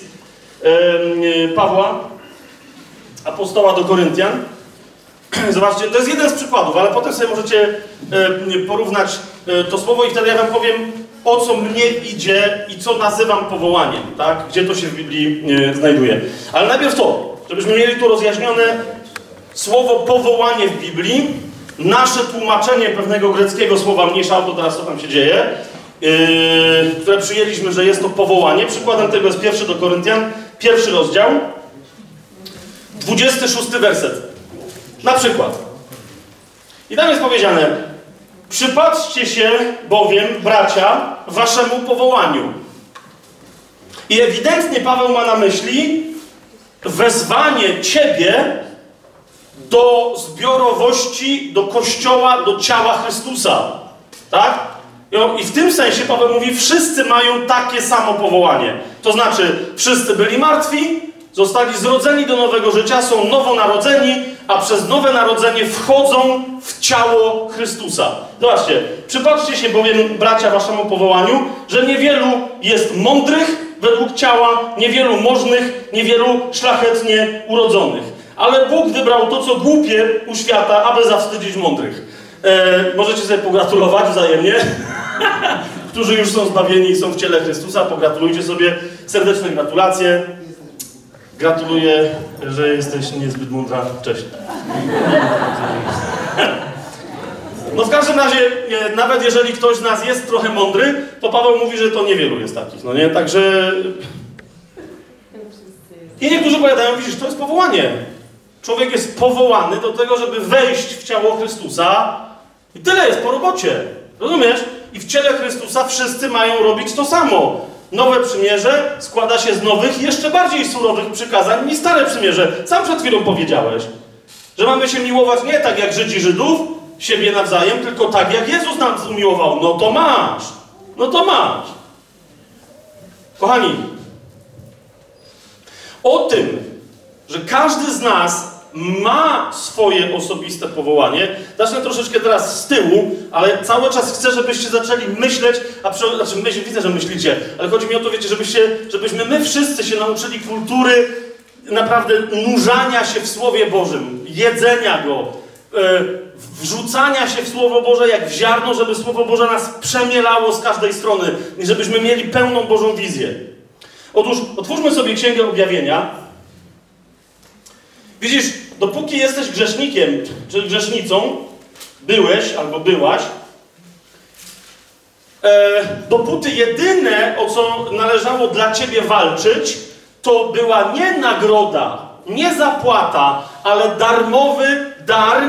yy, Pawła, apostoła do Koryntian. <clears throat> Zobaczcie, to jest jeden z przykładów, ale potem sobie możecie porównać yy, to słowo i wtedy ja wam powiem, o co mnie idzie i co nazywam powołaniem, tak? Gdzie to się w Biblii znajduje. Ale najpierw to, żebyśmy mieli tu rozjaśnione słowo powołanie w Biblii, nasze tłumaczenie pewnego greckiego słowa, mniejsza to teraz, co tam się dzieje, yy, które przyjęliśmy, że jest to powołanie. Przykładem tego jest pierwszy do Koryntian, pierwszy rozdział, 26 werset. Na przykład. I tam jest powiedziane, przypatrzcie się bowiem, bracia, waszemu powołaniu. I ewidentnie Paweł ma na myśli wezwanie ciebie do zbiorowości, do kościoła, do ciała Chrystusa. Tak? I w tym sensie Paweł mówi, wszyscy mają takie samo powołanie. To znaczy, wszyscy byli martwi, zostali zrodzeni do nowego życia, są nowonarodzeni, a przez nowe narodzenie wchodzą w ciało Chrystusa. Zobaczcie, przypatrzcie się bowiem, bracia, waszemu powołaniu, że niewielu jest mądrych według ciała, niewielu możnych, niewielu szlachetnie urodzonych. Ale Bóg wybrał to, co głupie u świata, aby zawstydzić mądrych. E, możecie sobie pogratulować wzajemnie. <laughs> Którzy już są zbawieni i są w ciele Chrystusa, pogratulujcie sobie. Serdeczne gratulacje. Gratuluję, że jesteś niezbyt mądra. Cześć. No w każdym razie, e, nawet jeżeli ktoś z nas jest trochę mądry, to Paweł mówi, że to niewielu jest takich, no nie? Także... I niektórzy powiadają, widzisz, to jest powołanie. Człowiek jest powołany do tego, żeby wejść w ciało Chrystusa i tyle jest po robocie. Rozumiesz? I w ciele Chrystusa wszyscy mają robić to samo. Nowe przymierze składa się z nowych, jeszcze bardziej surowych przykazań niż stare przymierze. Sam przed chwilą powiedziałeś, że mamy się miłować nie tak jak Żydzi Żydów, siebie nawzajem, tylko tak jak Jezus nas umiłował. No to masz. No to masz. Kochani, o tym, że każdy z nas ma swoje osobiste powołanie. Zacznę troszeczkę teraz z tyłu, ale cały czas chcę, żebyście zaczęli myśleć, a przy, znaczy myśl, widzę, że myślicie, ale chodzi mi o to, wiecie, żebyście, żebyśmy my wszyscy się nauczyli kultury naprawdę nurzania się w Słowie Bożym, jedzenia Go, yy, wrzucania się w Słowo Boże jak w ziarno, żeby Słowo Boże nas przemielało z każdej strony i żebyśmy mieli pełną Bożą wizję. Otóż otwórzmy sobie Księgę Objawienia. Widzisz, dopóki jesteś grzesznikiem czy grzesznicą, byłeś albo byłaś, e, dopóty jedyne, o co należało dla ciebie walczyć, to była nie nagroda, nie zapłata, ale darmowy dar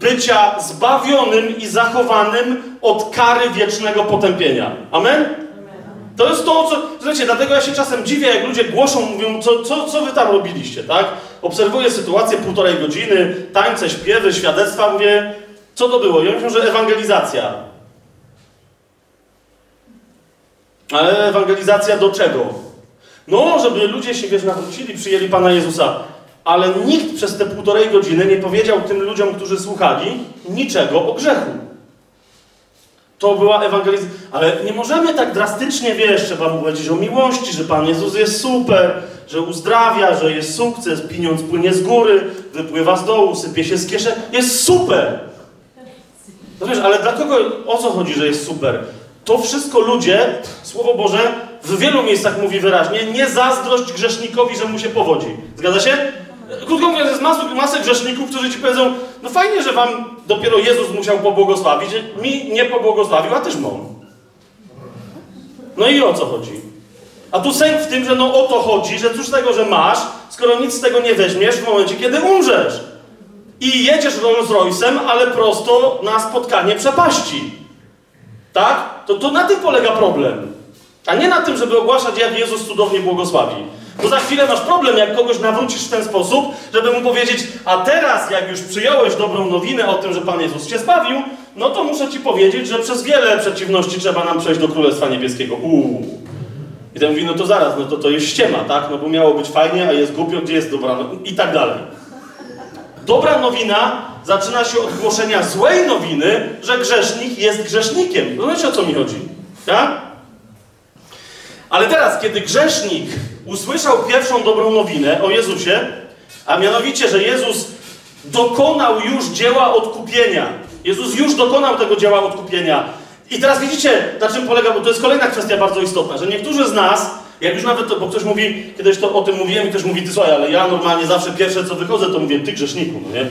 bycia zbawionym i zachowanym od kary wiecznego potępienia. Amen? To jest to, co. Słuchajcie, dlatego ja się czasem dziwię, jak ludzie głoszą, mówią, co, co, co wy tam robiliście, tak? Obserwuję sytuację półtorej godziny, tańce, śpiewy, świadectwa, mówię, co to było? Ja myślę, że ewangelizacja. Ale ewangelizacja do czego? No, żeby ludzie się, wiesz, nawrócili, przyjęli Pana Jezusa. Ale nikt przez te półtorej godziny nie powiedział tym ludziom, którzy słuchali, niczego o grzechu. To była ewangelizacja. Ale nie możemy tak drastycznie, wiesz, trzeba mu powiedzieć o miłości, że Pan Jezus jest super, że uzdrawia, że jest sukces, pieniądz płynie z góry, wypływa z dołu, sypie się z kieszeni. Jest super! No wiesz, ale dla kogo, o co chodzi, że jest super? To wszystko ludzie, Słowo Boże w wielu miejscach mówi wyraźnie, nie zazdrość grzesznikowi, że mu się powodzi. Zgadza się? Krótko mówiąc, jest masę grzeszników, którzy ci powiedzą, no fajnie, że wam dopiero Jezus musiał pobłogosławić, mi nie pobłogosławił, a też mam. No i o co chodzi? A tu sęk w tym, że no o to chodzi, że cóż tego, że masz, skoro nic z tego nie weźmiesz w momencie, kiedy umrzesz. I jedziesz Rolls Royce'em, ale prosto na spotkanie przepaści. Tak? To, to na tym polega problem. A nie na tym, żeby ogłaszać, jak Jezus cudownie błogosławi. Bo za chwilę masz problem, jak kogoś nawrócisz w ten sposób, żeby mu powiedzieć, a teraz, jak już przyjąłeś dobrą nowinę o tym, że Pan Jezus cię zbawił, no to muszę ci powiedzieć, że przez wiele przeciwności trzeba nam przejść do Królestwa Niebieskiego. Uuu. I ten mówi, no to zaraz, no to to jest ściema, tak? No bo miało być fajnie, a jest głupio, gdzie jest dobra, no i tak dalej. Dobra nowina zaczyna się od głoszenia złej nowiny, że grzesznik jest grzesznikiem. Rozumiecie o co mi chodzi? Tak? Ale teraz, kiedy grzesznik usłyszał pierwszą dobrą nowinę o Jezusie, a mianowicie, że Jezus dokonał już dzieła odkupienia. Jezus już dokonał tego dzieła odkupienia. I teraz widzicie, na czym polega, bo to jest kolejna kwestia bardzo istotna, że niektórzy z nas, jak już nawet to, bo ktoś mówi, kiedyś to o tym mówiłem i ktoś mówi, ty słuchaj, ale ja normalnie zawsze pierwsze co wychodzę, to mówię, ty grzeszniku, no nie?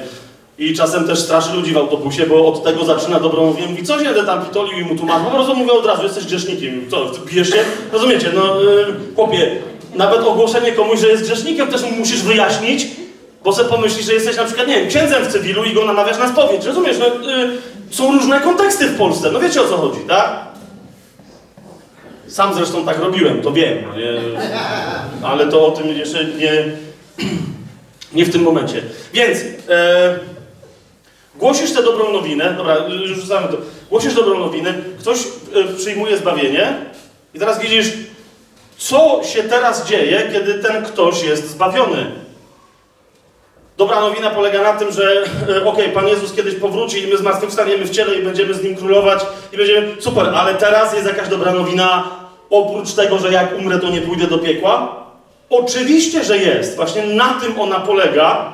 I czasem też straszy ludzi w autobusie, bo od tego zaczyna dobrą mówię, mówi, co się tam pitolił i mu tłumaczy, po prostu mówię od razu, jesteś grzesznikiem, co, bijesz się? Rozumiecie, no yy, chłopie, nawet ogłoszenie komuś, że jest grzesznikiem też mu musisz wyjaśnić, bo sobie pomyślisz, że jesteś na przykład, nie wiem, księdzem w cywilu i go namawiasz na spowiedź, rozumiesz, no yy, są różne konteksty w Polsce, no wiecie o co chodzi, tak? Sam zresztą tak robiłem, to wiem, no nie? ale to o tym jeszcze nie, nie w tym momencie. Więc e, głosisz tę dobrą nowinę, dobra, już rzucamy to. Głosisz dobrą nowinę, ktoś e, przyjmuje zbawienie i teraz widzisz, co się teraz dzieje, kiedy ten ktoś jest zbawiony. Dobra nowina polega na tym, że e, okej, okay, Pan Jezus kiedyś powróci i my zmartwychwstaniemy w ciele i będziemy z Nim królować i będziemy, super, ale teraz jest jakaś dobra nowina, oprócz tego, że jak umrę, to nie pójdę do piekła? Oczywiście, że jest. Właśnie na tym ona polega,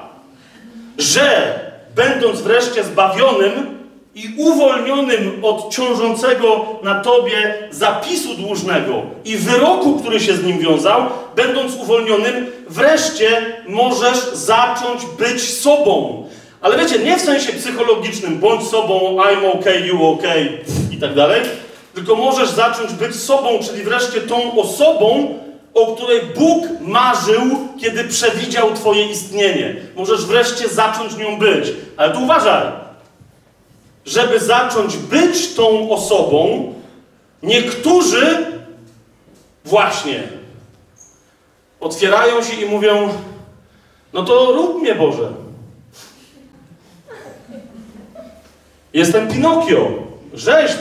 że będąc wreszcie zbawionym i uwolnionym od ciążącego na tobie zapisu dłużnego i wyroku, który się z nim wiązał, będąc uwolnionym, wreszcie możesz zacząć być sobą. Ale wiecie, nie w sensie psychologicznym, bądź sobą, I'm okay, you okay i tak dalej, tylko możesz zacząć być sobą, czyli wreszcie tą osobą, o której Bóg marzył, kiedy przewidział Twoje istnienie. Możesz wreszcie zacząć nią być. Ale tu uważaj. Żeby zacząć być tą osobą, niektórzy właśnie otwierają się i mówią: No to rób mnie Boże. Jestem Pinokio, rzeźb.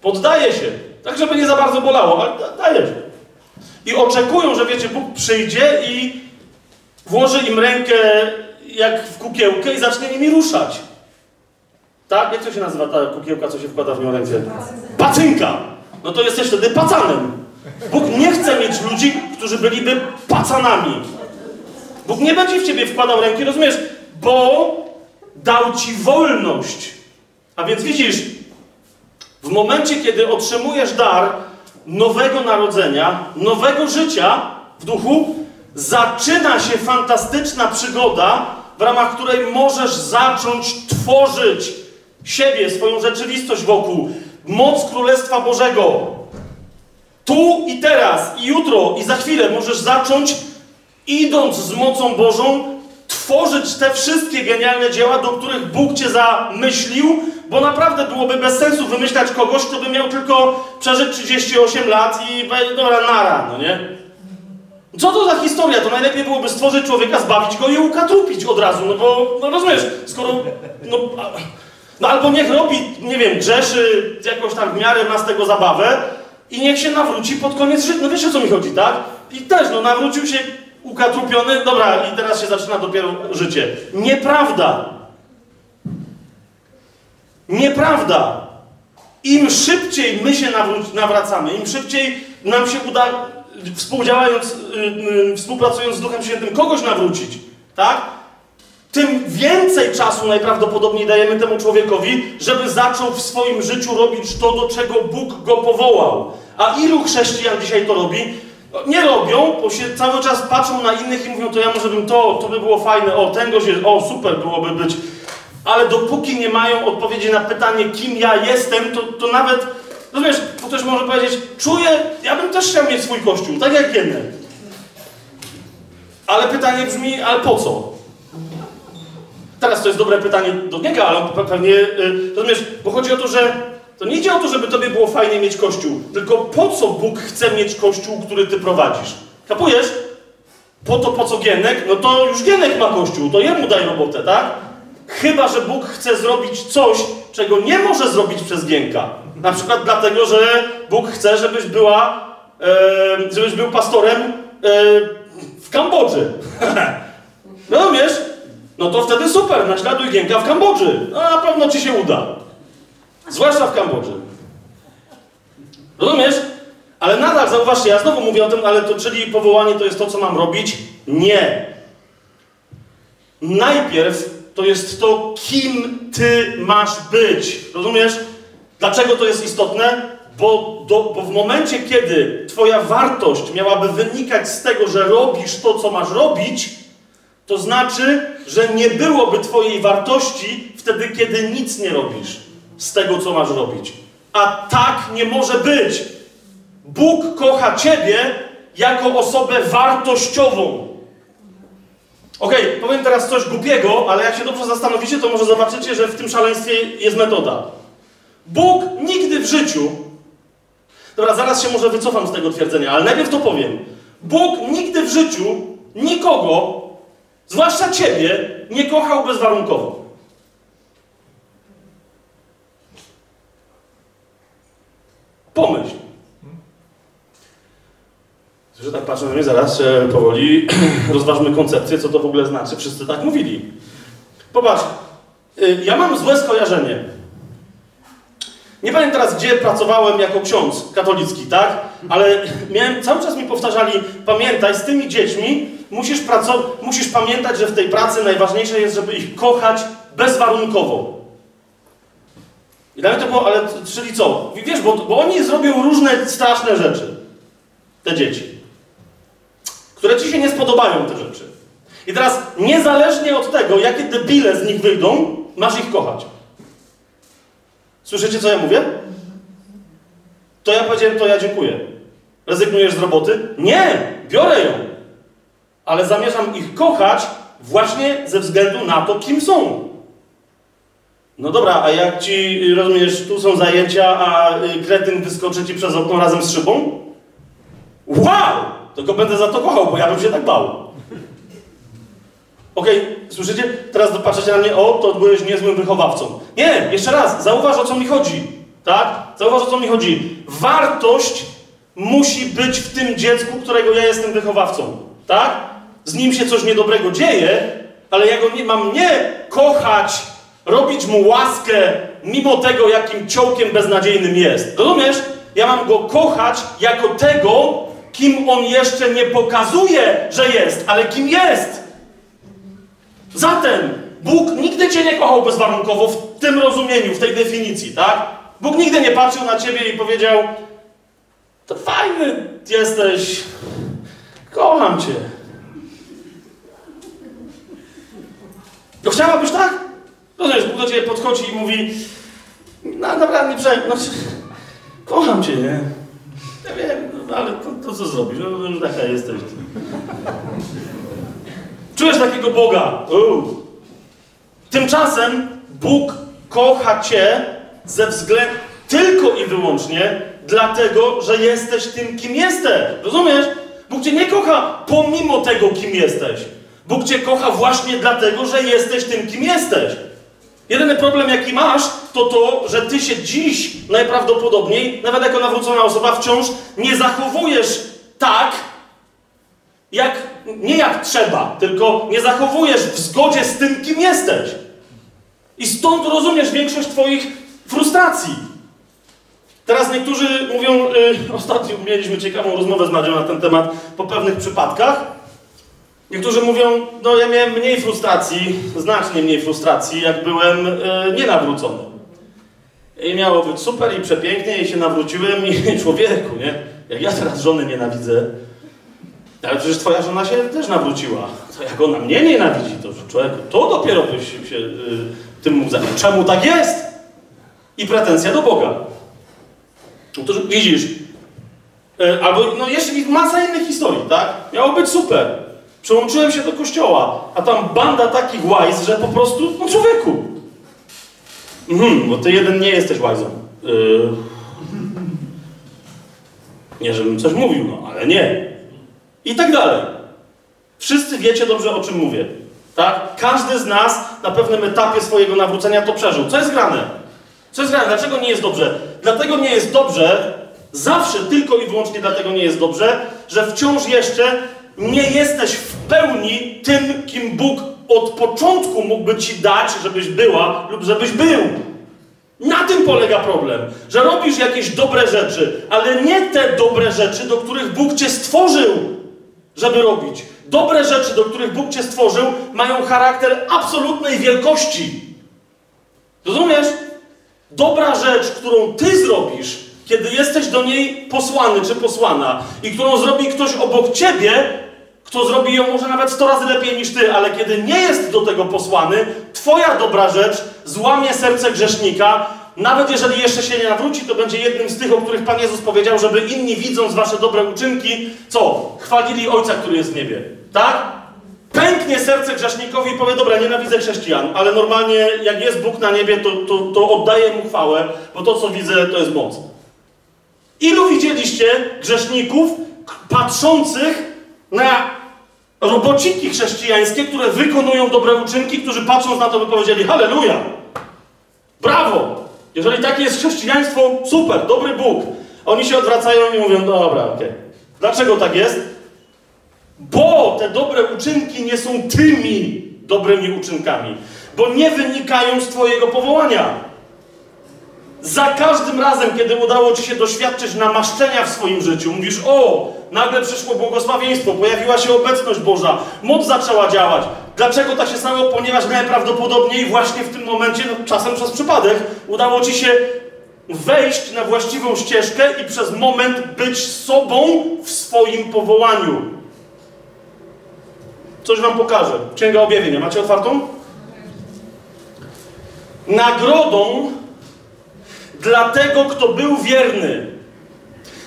Poddaję się. Tak, żeby nie za bardzo bolało, ale daję się. I oczekują, że wiecie, Bóg przyjdzie i włoży im rękę jak w kukiełkę i zacznie nimi ruszać. Tak? Jak to się nazywa ta kukiełka, co się wkłada w nią rękę? Pacynka! No to jesteś wtedy pacanem. Bóg nie chce mieć ludzi, którzy byliby pacanami. Bóg nie będzie w ciebie wkładał ręki, rozumiesz? Bo dał ci wolność. A więc widzisz, w momencie, kiedy otrzymujesz dar nowego narodzenia, nowego życia w duchu, zaczyna się fantastyczna przygoda, w ramach której możesz zacząć tworzyć siebie, swoją rzeczywistość wokół, moc Królestwa Bożego. Tu i teraz, i jutro, i za chwilę możesz zacząć, idąc z mocą Bożą, tworzyć te wszystkie genialne dzieła, do których Bóg cię zamyślił, bo naprawdę byłoby bez sensu wymyślać kogoś, kto by miał tylko przeżyć 38 lat i dobra, nara, no nie? Co to za historia? To najlepiej byłoby stworzyć człowieka, zbawić go i ukatrupić od razu, no bo, no rozumiesz, skoro, no, no albo niech robi, nie wiem, grzeszy jakoś tam w miarę ma z tego zabawę, i niech się nawróci pod koniec życia. No wiesz o co mi chodzi, tak? I też, no nawrócił się ukatrupiony, dobra, i teraz się zaczyna dopiero życie. Nieprawda. Nieprawda. Im szybciej my się nawracamy, im szybciej nam się uda, współdziałając, yy, yy, współpracując z Duchem Świętym, kogoś nawrócić, tak? Tym więcej czasu najprawdopodobniej dajemy temu człowiekowi, żeby zaczął w swoim życiu robić to, do czego Bóg go powołał. A ilu chrześcijan dzisiaj to robi? No, Nie robią, bo się cały czas patrzą na innych i mówią, to ja może bym to, to by było fajne, o, ten gość jest, o, super byłoby być. Ale dopóki nie mają odpowiedzi na pytanie, kim ja jestem, to, to nawet, rozumiesz, bo ktoś może powiedzieć, czuję, ja bym też chciał mieć swój kościół, tak jak jeden. Ale pytanie brzmi, ale po co? Teraz to jest dobre pytanie do niego, ale on pe- pewnie, yy, rozumiesz, bo chodzi o to, że to nie idzie o to, żeby tobie było fajnie mieć kościół, tylko po co Bóg chce mieć kościół, który ty prowadzisz? Kapujesz? Po to, po co Gienek? No to już Gienek ma kościół, to jemu daj robotę, tak? Chyba, że Bóg chce zrobić coś, czego nie może zrobić przez Gienka. Na przykład dlatego, że Bóg chce, żebyś była, e, żebyś był pastorem e, w Kambodży. <laughs> no wiesz, no to wtedy super, naśladuj Gienka w Kambodży. No na pewno ci się uda. Zwłaszcza w Kambodży. Rozumiesz? Ale nadal, zauważcie, ja znowu mówię o tym, ale to czyli powołanie to jest to, co mam robić? Nie. Najpierw to jest to, kim ty masz być. Rozumiesz? Dlaczego to jest istotne? Bo, do, bo w momencie, kiedy twoja wartość miałaby wynikać z tego, że robisz to, co masz robić, to znaczy, że nie byłoby twojej wartości wtedy, kiedy nic nie robisz z tego, co masz robić. A tak nie może być. Bóg kocha ciebie jako osobę wartościową. Okej, powiem teraz coś głupiego, ale jak się dobrze zastanowicie, to może zobaczycie, że w tym szaleństwie jest metoda. Bóg nigdy w życiu. Dobra, zaraz się może wycofam z tego twierdzenia, ale najpierw to powiem. Bóg nigdy w życiu nikogo, zwłaszcza ciebie, nie kochał bezwarunkowo. Pomyśl. Że tak patrzę na mnie, zaraz e, powoli <clears throat> rozważmy koncepcję, co to w ogóle znaczy. Wszyscy tak mówili. Popatrz, y, ja mam złe skojarzenie. Nie pamiętam teraz, gdzie pracowałem jako ksiądz katolicki, tak? Ale miałem, cały czas mi powtarzali, pamiętaj, z tymi dziećmi musisz, musisz pamiętać, że w tej pracy najważniejsze jest, żeby ich kochać bezwarunkowo. I dla mnie to było, ale czyli co? Wiesz, bo, bo oni zrobią różne straszne rzeczy. Te dzieci. Które ci się nie spodobają, te rzeczy. I teraz, niezależnie od tego, jakie debile z nich wyjdą, masz ich kochać. Słyszycie, co ja mówię? To ja powiedziałem, to ja dziękuję. Rezygnujesz z roboty? Nie! Biorę ją. Ale zamierzam ich kochać właśnie ze względu na to, kim są. No dobra, a jak ci, rozumiesz, tu są zajęcia, a y, kretyn wyskoczy ci przez okno razem z szybą? Wow! Tylko będę za to kochał, bo ja bym się tak bał. Okej, słyszycie? Teraz patrzycie na mnie, o, to byłeś niezłym wychowawcą. Nie, jeszcze raz, zauważ o co mi chodzi. Tak? Zauważ o co mi chodzi. Wartość musi być w tym dziecku, którego ja jestem wychowawcą. Tak? Z nim się coś niedobrego dzieje, ale ja go nie mam nie kochać, robić mu łaskę, mimo tego, jakim ciołkiem beznadziejnym jest. Rozumiesz? Ja mam go kochać jako tego, kim on jeszcze nie pokazuje, że jest, ale kim jest. Zatem Bóg nigdy cię nie kochał bezwarunkowo w tym rozumieniu, w tej definicji, tak? Bóg nigdy nie patrzył na ciebie i powiedział: To fajny jesteś, kocham cię. No chciałabyś tak? Rozumiesz, Bóg do ciebie podchodzi i mówi: No naprawdę nie przejmuj, no, kocham cię, nie? Ja wiem, no, ale to, to co zrobisz? No, no taka jesteś. Czujesz takiego Boga. Tymczasem Bóg kocha Cię ze względu tylko i wyłącznie dlatego, że jesteś tym, kim jesteś. Rozumiesz? Bóg Cię nie kocha pomimo tego, kim jesteś. Bóg Cię kocha właśnie dlatego, że jesteś tym, kim jesteś. Jedyny problem, jaki masz, to to, że ty się dziś najprawdopodobniej, nawet jako nawrócona osoba, wciąż nie zachowujesz tak, jak, nie jak trzeba, tylko nie zachowujesz w zgodzie z tym, kim jesteś. I stąd rozumiesz większość Twoich frustracji. Teraz niektórzy mówią, y, ostatnio mieliśmy ciekawą rozmowę z Madzią na ten temat po pewnych przypadkach. Niektórzy mówią, no ja miałem mniej frustracji, znacznie mniej frustracji, jak byłem y, nienawrócony. I miało być super i przepięknie i się nawróciłem i <laughs> człowieku, nie? Jak ja teraz żony nienawidzę, ale przecież twoja żona się też nawróciła. To jak ona mnie nienawidzi, to człowieku, to dopiero byś się y, tym mógł zająć. Czemu tak jest? I pretensja do Boga. No to widzisz, y, albo no jeszcze masa innych historii, tak? Miało być super. Przyłączyłem się do kościoła, a tam banda takich łajz, że po prostu, no człowieku. Mhm, bo ty jeden nie jesteś łajzą. Yy... Nie, żebym coś mówił, no, ale nie. I tak dalej. Wszyscy wiecie dobrze, o czym mówię. Tak? Każdy z nas na pewnym etapie swojego nawrócenia to przeżył. Co jest grane? Co jest grane? Dlaczego nie jest dobrze? Dlatego nie jest dobrze, zawsze tylko i wyłącznie dlatego nie jest dobrze, że wciąż jeszcze nie jesteś w pełni tym, kim Bóg od początku mógłby ci dać, żebyś była lub żebyś był. Na tym polega problem, że robisz jakieś dobre rzeczy, ale nie te dobre rzeczy, do których Bóg cię stworzył, żeby robić. Dobre rzeczy, do których Bóg cię stworzył, mają charakter absolutnej wielkości. Rozumiesz? Dobra rzecz, którą ty zrobisz, kiedy jesteś do niej posłany czy posłana i którą zrobi ktoś obok ciebie, kto zrobi ją może nawet 100 razy lepiej niż ty, ale kiedy nie jest do tego posłany, twoja dobra rzecz złamie serce grzesznika, nawet jeżeli jeszcze się nie nawróci, to będzie jednym z tych, o których Pan Jezus powiedział, żeby inni widząc wasze dobre uczynki, co? Chwalili Ojca, który jest w niebie. Tak? Pęknie serce grzesznikowi i powie, dobra, nienawidzę chrześcijan, ale normalnie jak jest Bóg na niebie, to, to, to oddaję Mu chwałę, bo to, co widzę, to jest moc. Ilu widzieliście grzeszników patrzących na robociki chrześcijańskie, które wykonują dobre uczynki, którzy patrząc na to by powiedzieli Halleluja! Brawo! Jeżeli takie jest chrześcijaństwo, super, dobry Bóg. Oni się odwracają i mówią, dobra, okej. Okay. Dlaczego tak jest? Bo te dobre uczynki nie są tymi dobrymi uczynkami, bo nie wynikają z Twojego powołania. Za każdym razem, kiedy udało Ci się doświadczyć namaszczenia w swoim życiu, mówisz, o, nagle przyszło błogosławieństwo, pojawiła się obecność Boża, moc zaczęła działać. Dlaczego tak się stało? Ponieważ najprawdopodobniej właśnie w tym momencie, no, czasem przez przypadek, udało Ci się wejść na właściwą ścieżkę i przez moment być sobą w swoim powołaniu. Coś Wam pokażę. Księga Objawienia. Macie otwartą? Nagrodą dla tego, kto był wierny.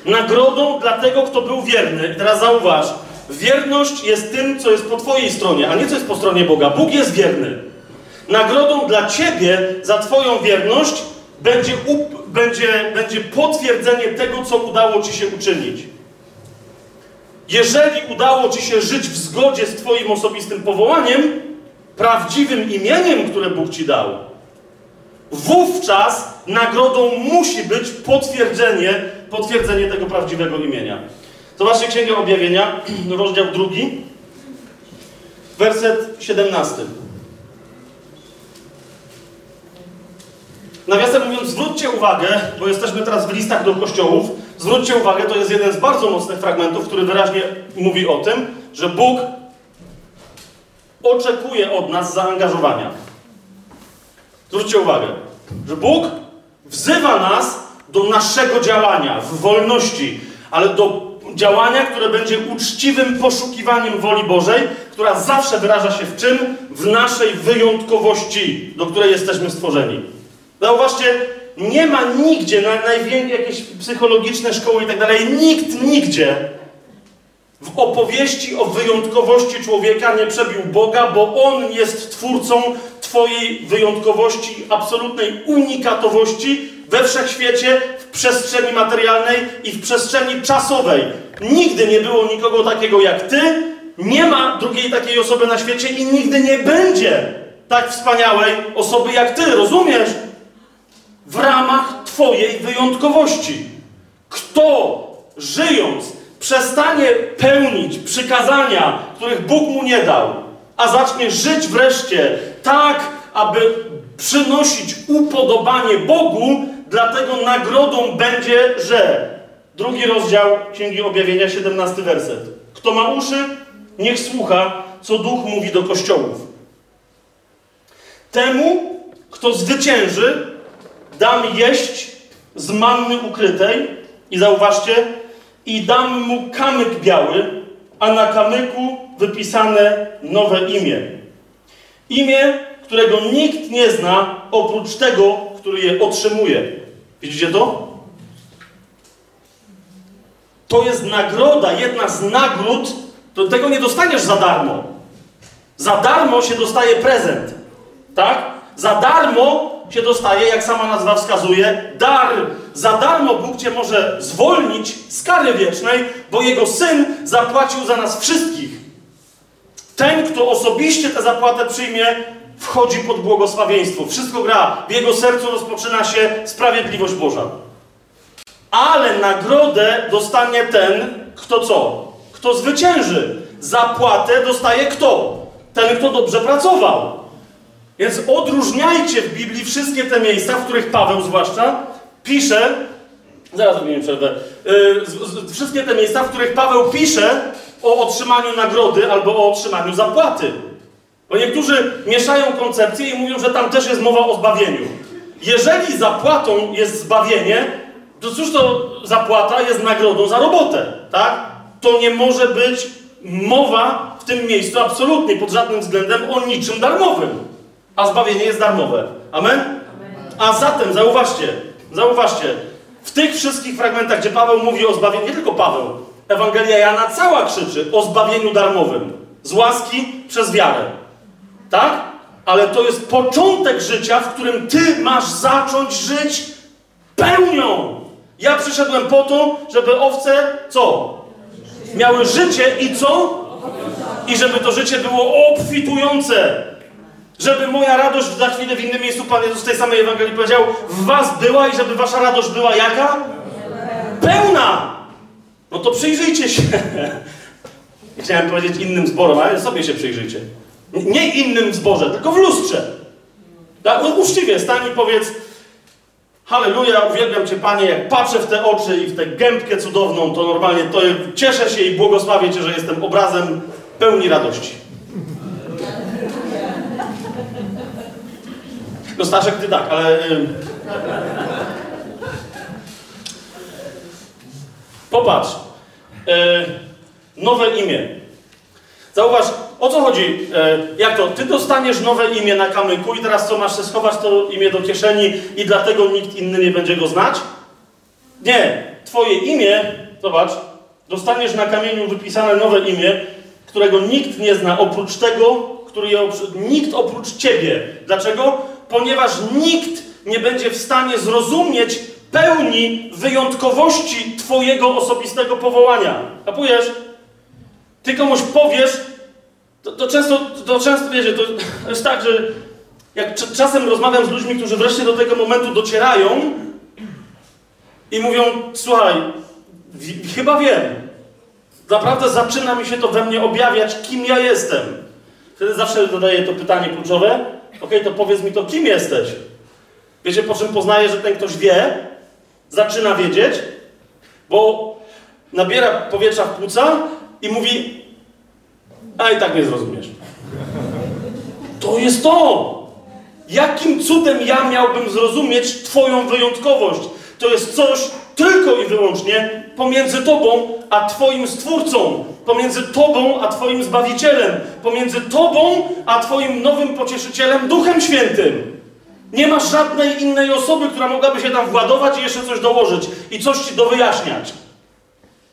Nagrodą dla tego, kto był wierny. I teraz zauważ, wierność jest tym, co jest po Twojej stronie, a nie co jest po stronie Boga. Bóg jest wierny. Nagrodą dla Ciebie za Twoją wierność będzie, up, będzie, będzie potwierdzenie tego, co udało Ci się uczynić. Jeżeli udało Ci się żyć w zgodzie z Twoim osobistym powołaniem, prawdziwym imieniem, które Bóg Ci dał, wówczas nagrodą musi być potwierdzenie, potwierdzenie tego prawdziwego imienia. Zobaczcie Księgę Objawienia, <clears throat> rozdział drugi, werset 17. Nawiasem mówiąc, zwróćcie uwagę, bo jesteśmy teraz w listach do kościołów, zwróćcie uwagę, to jest jeden z bardzo mocnych fragmentów, który wyraźnie mówi o tym, że Bóg oczekuje od nas zaangażowania. Zwróćcie uwagę, że Bóg wzywa nas do naszego działania w wolności, ale do działania, które będzie uczciwym poszukiwaniem woli Bożej, która zawsze wyraża się w czym? W naszej wyjątkowości, do której jesteśmy stworzeni. Zauważcie, nie ma nigdzie, na najwięcej jakieś psychologiczne szkoły i tak dalej, nikt nigdzie w opowieści o wyjątkowości człowieka nie przebił Boga, bo On jest twórcą Twojej wyjątkowości, absolutnej unikatowości we wszechświecie, w przestrzeni materialnej i w przestrzeni czasowej. Nigdy nie było nikogo takiego jak Ty, nie ma drugiej takiej osoby na świecie i nigdy nie będzie. tak wspaniałej osoby jak ty, rozumiesz? W ramach twojej wyjątkowości. Kto żyjąc przestanie pełnić przykazania, których Bóg mu nie dał, a zacznie żyć wreszcie tak, aby przynosić upodobanie Bogu, dlatego nagrodą będzie, że drugi rozdział Księgi Objawienia, 17 werset. Kto ma uszy, niech słucha, co Duch mówi do kościołów. Temu, kto zwycięży, dam jeść z manny ukrytej i zauważcie, i dam mu kamyk biały, a na kamyku wypisane nowe imię. Imię, którego nikt nie zna oprócz tego, który je otrzymuje. Widzicie to? To jest nagroda, jedna z nagród. To tego nie dostaniesz za darmo. Za darmo się dostaje prezent. Tak? Za darmo się dostaje, jak sama nazwa wskazuje, dar. Za darmo Bóg cię może zwolnić z kary wiecznej, bo Jego Syn zapłacił za nas wszystkich. Ten, kto osobiście tę zapłatę przyjmie, wchodzi pod błogosławieństwo. Wszystko gra. W jego sercu rozpoczyna się sprawiedliwość Boża. Ale nagrodę dostanie ten, kto co? Kto zwycięży. Zapłatę dostaje kto? Ten, kto dobrze pracował. Więc odróżniajcie w Biblii wszystkie te miejsca, w których Paweł zwłaszcza pisze, zaraz robimy przerwę, z, wszystkie te miejsca, w których Paweł pisze o otrzymaniu nagrody albo o otrzymaniu zapłaty. Bo niektórzy mieszają koncepcje i mówią, że tam też jest mowa o zbawieniu. Jeżeli zapłatą jest zbawienie, to cóż to zapłata jest nagrodą za robotę, tak? To nie może być mowa w tym miejscu absolutnie, pod żadnym względem o niczym darmowym. A zbawienie jest darmowe. Amen? A zatem, zauważcie, zauważcie, w tych wszystkich fragmentach, gdzie Paweł mówi o zbawieniu, nie tylko Paweł, Ewangelia Jana cała krzyczy o zbawieniu darmowym. Z łaski przez wiarę. Tak? Ale to jest początek życia, w którym ty masz zacząć żyć pełnią. Ja przyszedłem po to, żeby owce co? Miały życie i co? I żeby to życie było obfitujące. Żeby moja radość, za chwilę w innym miejscu Pan Jezus w tej samej Ewangelii powiedział, w was była i żeby wasza radość była jaka? Pełna! No to przyjrzyjcie się. <laughs> Chciałem powiedzieć innym zborom, ale sobie się przyjrzyjcie. Nie innym zborze, tylko w lustrze. Tak? Uczciwie stań i powiedz Halleluja, uwielbiam Cię Panie, jak patrzę w te oczy i w tę gębkę cudowną, to normalnie to cieszę się i błogosławię Cię, że jestem obrazem pełni radości. No Staszek, Ty tak, ale... Popatrz. E, nowe imię. Zauważ, o co chodzi? E, jak to? Ty dostaniesz nowe imię na kamyku i teraz co, masz się schować to imię do kieszeni i dlatego nikt inny nie będzie go znać? Nie. Twoje imię, zobacz, dostaniesz na kamieniu wypisane nowe imię, którego nikt nie zna oprócz tego, który je nikt oprócz ciebie. Dlaczego? Ponieważ nikt nie będzie w stanie zrozumieć pełni wyjątkowości twojego osobistego powołania. Kapujesz? Ty komuś powiesz, to, to, często, to często, wiecie, to jest tak, że jak czasem rozmawiam z ludźmi, którzy wreszcie do tego momentu docierają i mówią, słuchaj, chyba wiem, naprawdę zaczyna mi się to we mnie objawiać, kim ja jestem. Wtedy zawsze zadaję to pytanie kluczowe, ok, to powiedz mi to, kim jesteś? Wiecie, po czym poznaję, że ten ktoś wie, zaczyna wiedzieć, bo nabiera powietrza w płuca i mówi, a i tak nie zrozumiesz. To jest to! Jakim cudem ja miałbym zrozumieć Twoją wyjątkowość? To jest coś tylko i wyłącznie pomiędzy Tobą a Twoim Stwórcą, pomiędzy Tobą a Twoim Zbawicielem, pomiędzy Tobą a Twoim nowym pocieszycielem, Duchem Świętym. Nie masz żadnej innej osoby, która mogłaby się tam władować i jeszcze coś dołożyć i coś Ci dowyjaśniać.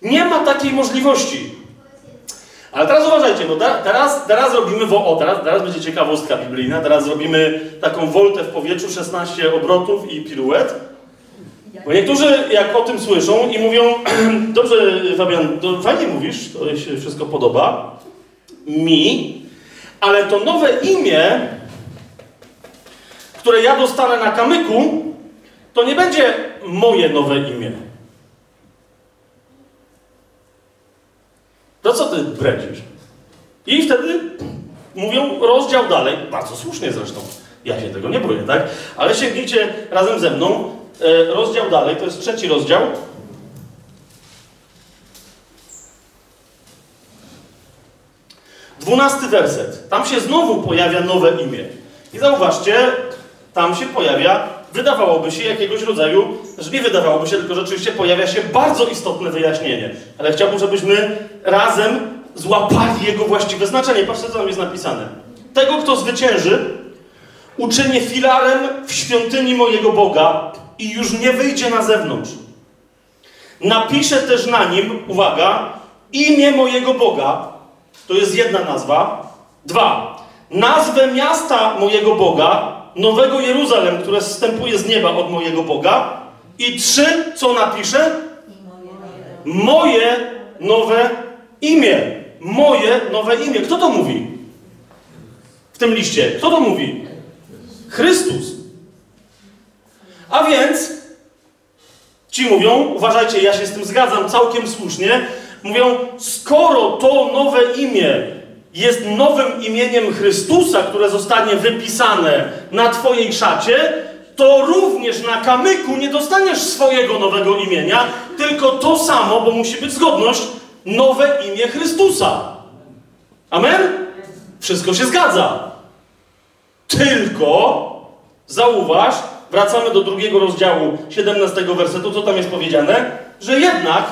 Nie ma takiej możliwości. Ale teraz uważajcie, bo teraz, teraz robimy, wo, o, teraz, teraz będzie ciekawostka biblijna, teraz robimy taką woltę w powietrzu, 16 obrotów i piruet. Bo niektórzy jak o tym słyszą i mówią, <clears throat> dobrze Fabian, to fajnie mówisz, to się wszystko podoba, mi, ale to nowe imię które ja dostanę na kamyku, to nie będzie moje nowe imię. To co ty bredzisz? I wtedy mówią rozdział dalej, bardzo słusznie zresztą. Ja się tego nie boję, tak? Ale sięgnijcie razem ze mną. E, rozdział dalej, to jest trzeci rozdział. Dwunasty werset. Tam się znowu pojawia nowe imię. I zauważcie, tam się pojawia, wydawałoby się jakiegoś rodzaju, że nie wydawałoby się, tylko rzeczywiście pojawia się bardzo istotne wyjaśnienie. Ale chciałbym, żebyśmy razem złapali jego właściwe znaczenie. Patrzcie, co tam jest napisane. Tego, kto zwycięży, uczynię filarem w świątyni mojego Boga i już nie wyjdzie na zewnątrz. Napiszę też na nim, uwaga, imię mojego Boga, to jest jedna nazwa. Dwa, nazwę miasta mojego Boga, Nowego Jeruzalem, które zstępuje z nieba od mojego Boga. I trzy, co napiszę? Moje nowe imię. Moje nowe imię. Kto to mówi? W tym liście. Kto to mówi? Chrystus. A więc ci mówią, uważajcie, ja się z tym zgadzam całkiem słusznie, mówią, skoro to nowe imię jest nowym imieniem Chrystusa, które zostanie wypisane na Twojej szacie, to również na kamyku nie dostaniesz swojego nowego imienia, tylko to samo, bo musi być zgodność, nowe imię Chrystusa. Amen? Wszystko się zgadza. Tylko, zauważ, wracamy do drugiego rozdziału 17 wersetu, co tam jest powiedziane, że jednak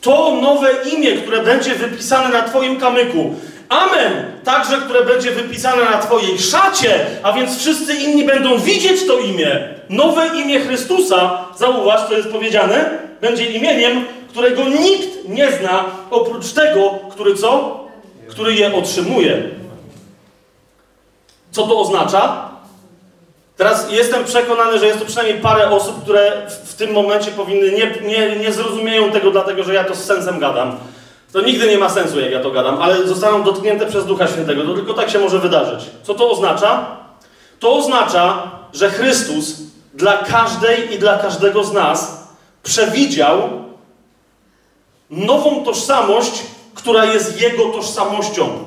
to nowe imię, które będzie wypisane na Twoim kamyku, Amen, także które będzie wypisane na Twojej szacie, a więc wszyscy inni będą widzieć to imię. Nowe imię Chrystusa, zauważ, co jest powiedziane, będzie imieniem, którego nikt nie zna oprócz tego, który co? Który je otrzymuje. Co to oznacza? Teraz jestem przekonany, że jest to przynajmniej parę osób, które w tym momencie powinny nie, nie, nie zrozumieją tego, dlatego że ja to z sensem gadam. To nigdy nie ma sensu, jak ja to gadam, ale zostaną dotknięte przez Ducha Świętego. To tylko tak się może wydarzyć. Co to oznacza? To oznacza, że Chrystus dla każdej i dla każdego z nas przewidział nową tożsamość, która jest Jego tożsamością.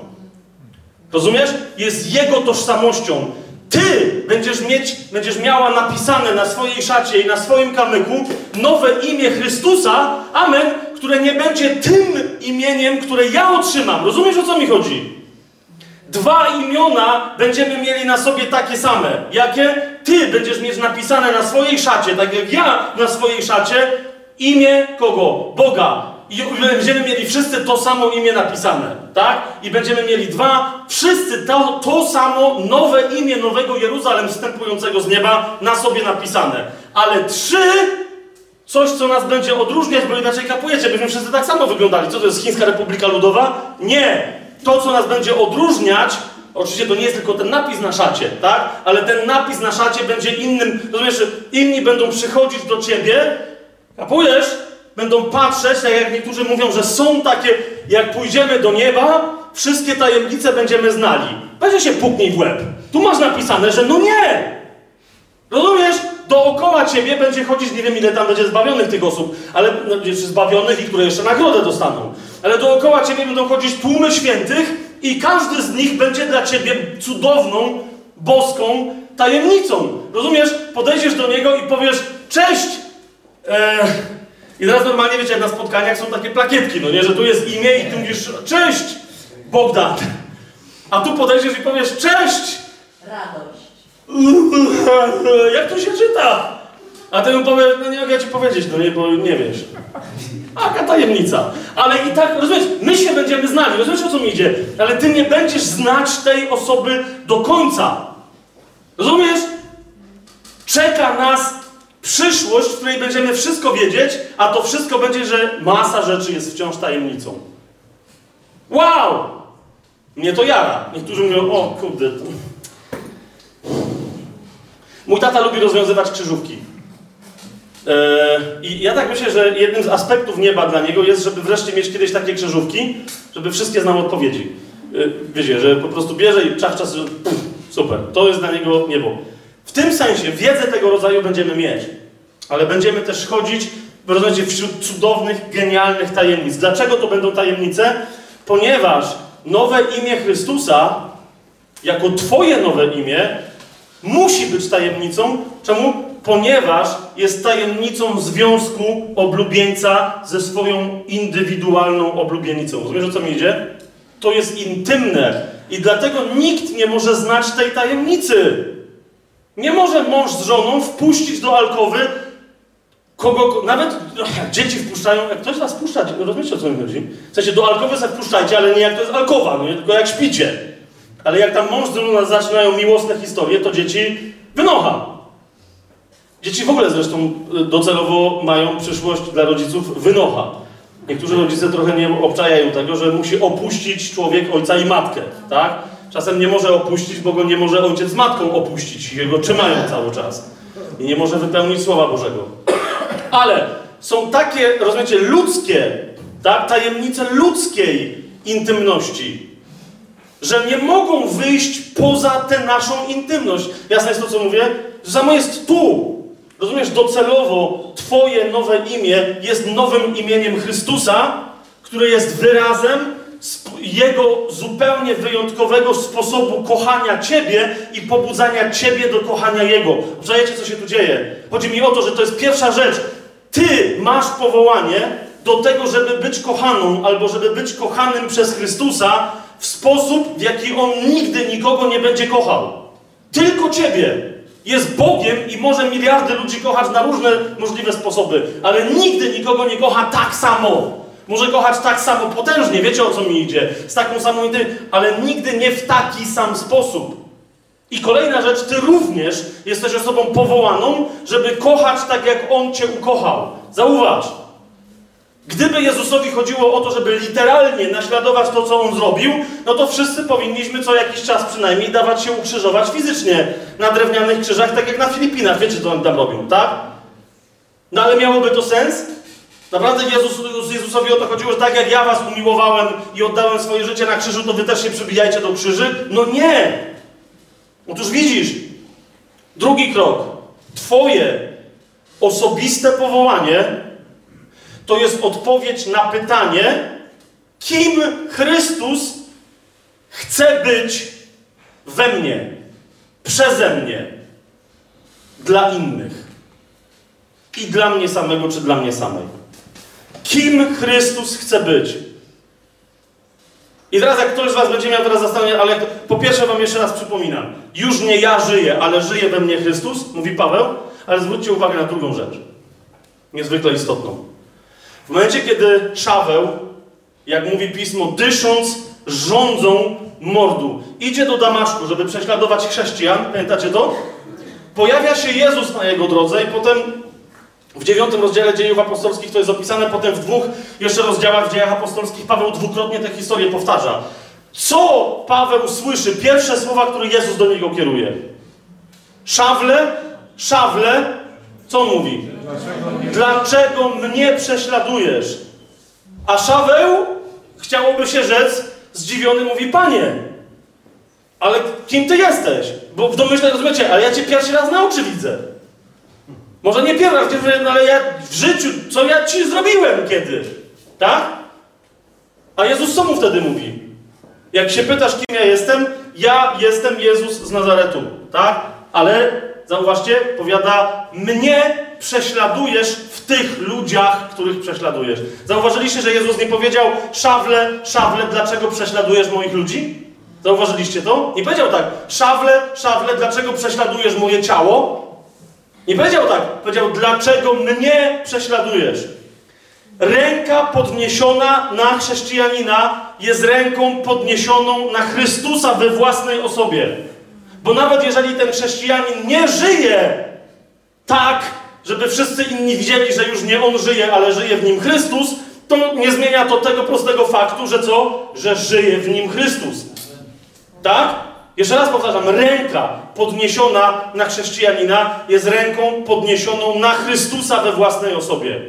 Rozumiesz? Jest Jego tożsamością. Ty będziesz mieć, będziesz miała napisane na swojej szacie i na swoim kamyku nowe imię Chrystusa, amen, które nie będzie tym imieniem, które ja otrzymam. Rozumiesz o co mi chodzi? Dwa imiona będziemy mieli na sobie takie same. Jakie? Ty będziesz mieć napisane na swojej szacie, tak jak ja na swojej szacie, imię kogo? Boga. I będziemy mieli wszyscy to samo imię napisane, tak? I będziemy mieli dwa, wszyscy to, to samo nowe imię Nowego Jeruzalem wstępującego z nieba na sobie napisane. Ale trzy, coś co nas będzie odróżniać, bo inaczej kapujecie, byśmy wszyscy tak samo wyglądali. Co to jest Chińska Republika Ludowa? Nie! To, co nas będzie odróżniać, oczywiście to nie jest tylko ten napis na szacie, tak? Ale ten napis na szacie będzie innym, rozumiesz, inni będą przychodzić do ciebie, kapujesz? będą patrzeć, tak jak niektórzy mówią, że są takie, jak pójdziemy do nieba, wszystkie tajemnice będziemy znali. Będzie się puknij w łeb. Tu masz napisane, że no nie! Rozumiesz? Dookoła ciebie będzie chodzić, nie wiem ile tam będzie zbawionych tych osób, ale no, zbawionych i które jeszcze nagrodę dostaną. Ale dookoła ciebie będą chodzić tłumy świętych i każdy z nich będzie dla ciebie cudowną, boską tajemnicą. Rozumiesz? Podejdziesz do niego i powiesz, cześć! Eee, i teraz normalnie, wiecie, jak na spotkaniach są takie plakietki, no nie, że tu jest imię i tu mówisz cześć, Bogdan. A tu podejdziesz i powiesz cześć! Radość. <laughs> Jak to się czyta? A ty mu powiesz, no nie mogę ci powiedzieć, no nie, bo nie wiesz. Jaka tajemnica. Ale i tak, rozumiesz, my się będziemy znali, rozumiesz o co mi idzie? Ale ty nie będziesz znać tej osoby do końca. Rozumiesz? Czeka nas przyszłość, w której będziemy wszystko wiedzieć, a to wszystko będzie, że masa rzeczy jest wciąż tajemnicą. Wow! Mnie to jara. Niektórzy mówią, o kurde. Mój tata lubi rozwiązywać krzyżówki. Eee, I ja tak myślę, że jednym z aspektów nieba dla niego jest, żeby wreszcie mieć kiedyś takie krzyżówki, żeby wszystkie znał odpowiedzi. Eee, wiecie, że po prostu bierze i czas czas, super, to jest dla niego niebo. W tym sensie wiedzę tego rodzaju będziemy mieć, ale będziemy też chodzić, rozumiecie, wśród cudownych, genialnych tajemnic. Dlaczego to będą tajemnice? Ponieważ nowe imię Chrystusa, jako Twoje nowe imię, musi być tajemnicą. Czemu? Ponieważ jest tajemnicą związku oblubieńca ze swoją indywidualną oblubienicą. Rozumiesz, o co mi idzie? To jest intymne i dlatego nikt nie może znać tej tajemnicy. Nie może mąż z żoną wpuścić do alkowy kogo, nawet dzieci wpuszczają, jak ktoś was wpuszcza, rozumiecie o co mi chodzi? W sensie do alkowy se wpuszczajcie, ale nie jak to jest alkowa, no tylko jak śpicie. Ale jak tam mąż z żoną zaczynają miłosne historie, to dzieci wynocha. Dzieci w ogóle zresztą y, docelowo mają przyszłość dla rodziców wynocha. Niektórzy rodzice trochę nie obczajają tego, że musi opuścić człowiek ojca i matkę, tak? Czasem nie może opuścić, bo go nie może ojciec z matką opuścić i go trzymają cały czas. I nie może wypełnić Słowa Bożego. <clears throat> Ale są takie, rozumiecie, ludzkie, tak? Tajemnice ludzkiej intymności, że nie mogą wyjść poza tę naszą intymność. Jasne jest to, co mówię? Samo jest tu. Rozumiesz, docelowo Twoje nowe imię jest nowym imieniem Chrystusa, które jest wyrazem Jego zupełnie wyjątkowego sposobu kochania Ciebie i pobudzania Ciebie do kochania Jego. Obczajecie, co się tu dzieje? Chodzi mi o to, że to jest pierwsza rzecz. Ty masz powołanie do tego, żeby być kochaną, albo żeby być kochanym przez Chrystusa w sposób, w jaki On nigdy nikogo nie będzie kochał. Tylko Ciebie jest Bogiem i może miliardy ludzi kochać na różne możliwe sposoby, ale nigdy nikogo nie kocha tak samo. Może kochać tak samo potężnie, wiecie o co mi idzie, z taką samą intymnością, ale nigdy nie w taki sam sposób. I kolejna rzecz, ty również jesteś osobą powołaną, żeby kochać tak, jak On cię ukochał. Zauważ. Gdyby Jezusowi chodziło o to, żeby literalnie naśladować to, co On zrobił, no to wszyscy powinniśmy co jakiś czas przynajmniej dawać się ukrzyżować fizycznie na drewnianych krzyżach, tak jak na Filipinach. Wiecie, co oni tam robią, tak? No ale miałoby to sens? Naprawdę Jezus, Jezusowi o to chodziło, że tak jak ja was umiłowałem i oddałem swoje życie na krzyżu, to wy też się przybijajcie do krzyży? No nie! Otóż widzisz, drugi krok. Twoje osobiste powołanie to jest odpowiedź na pytanie, kim Chrystus chce być we mnie, przeze mnie, dla innych. I dla mnie samego, czy dla mnie samej. Kim Chrystus chce być? I teraz jak ktoś z was będzie miał teraz zastanowienie, ale po pierwsze wam jeszcze raz przypominam, już nie ja żyję, ale żyje we mnie Chrystus, mówi Paweł, ale zwróćcie uwagę na drugą rzecz, niezwykle istotną. W momencie, kiedy Szaweł, jak mówi Pismo, dysząc rządzą mordu, idzie do Damaszku, żeby prześladować chrześcijan, pamiętacie to? Pojawia się Jezus na jego drodze i potem w dziewiątym rozdziale dziejów apostolskich to jest opisane, potem w dwóch jeszcze rozdziałach w dziejach apostolskich Paweł dwukrotnie tę historię powtarza. Co Paweł słyszy? Pierwsze słowa, które Jezus do niego kieruje. Szawle, szawle, co mówi? Dlaczego mnie prześladujesz? A Szaweł, chciałoby się rzec, zdziwiony mówi, panie, ale kim ty jesteś? Bo w domyśle rozumiecie, ale ja cię pierwszy raz na oczy widzę. Może nie pierwszy raz, no ale ja w życiu, co ja ci zrobiłem kiedy? Tak? A Jezus co mu wtedy mówi? Jak się pytasz, kim ja jestem, ja jestem Jezus z Nazaretu, tak? Ale zauważcie, powiada, mnie prześladujesz w tych ludziach, których prześladujesz. Zauważyliście, że Jezus nie powiedział, szawle, szawle, dlaczego prześladujesz moich ludzi? Zauważyliście to? Nie powiedział tak, szawle, szawle, dlaczego prześladujesz moje ciało? Nie powiedział tak, powiedział, dlaczego mnie prześladujesz? Ręka podniesiona na chrześcijanina jest ręką podniesioną na Chrystusa we własnej osobie. Bo nawet jeżeli ten chrześcijanin nie żyje tak, żeby wszyscy inni widzieli, że już nie on żyje, ale żyje w nim Chrystus, to nie zmienia to tego prostego faktu, że co? Że żyje w nim Chrystus. Tak? Jeszcze raz powtarzam, ręka podniesiona na chrześcijanina jest ręką podniesioną na Chrystusa we własnej osobie.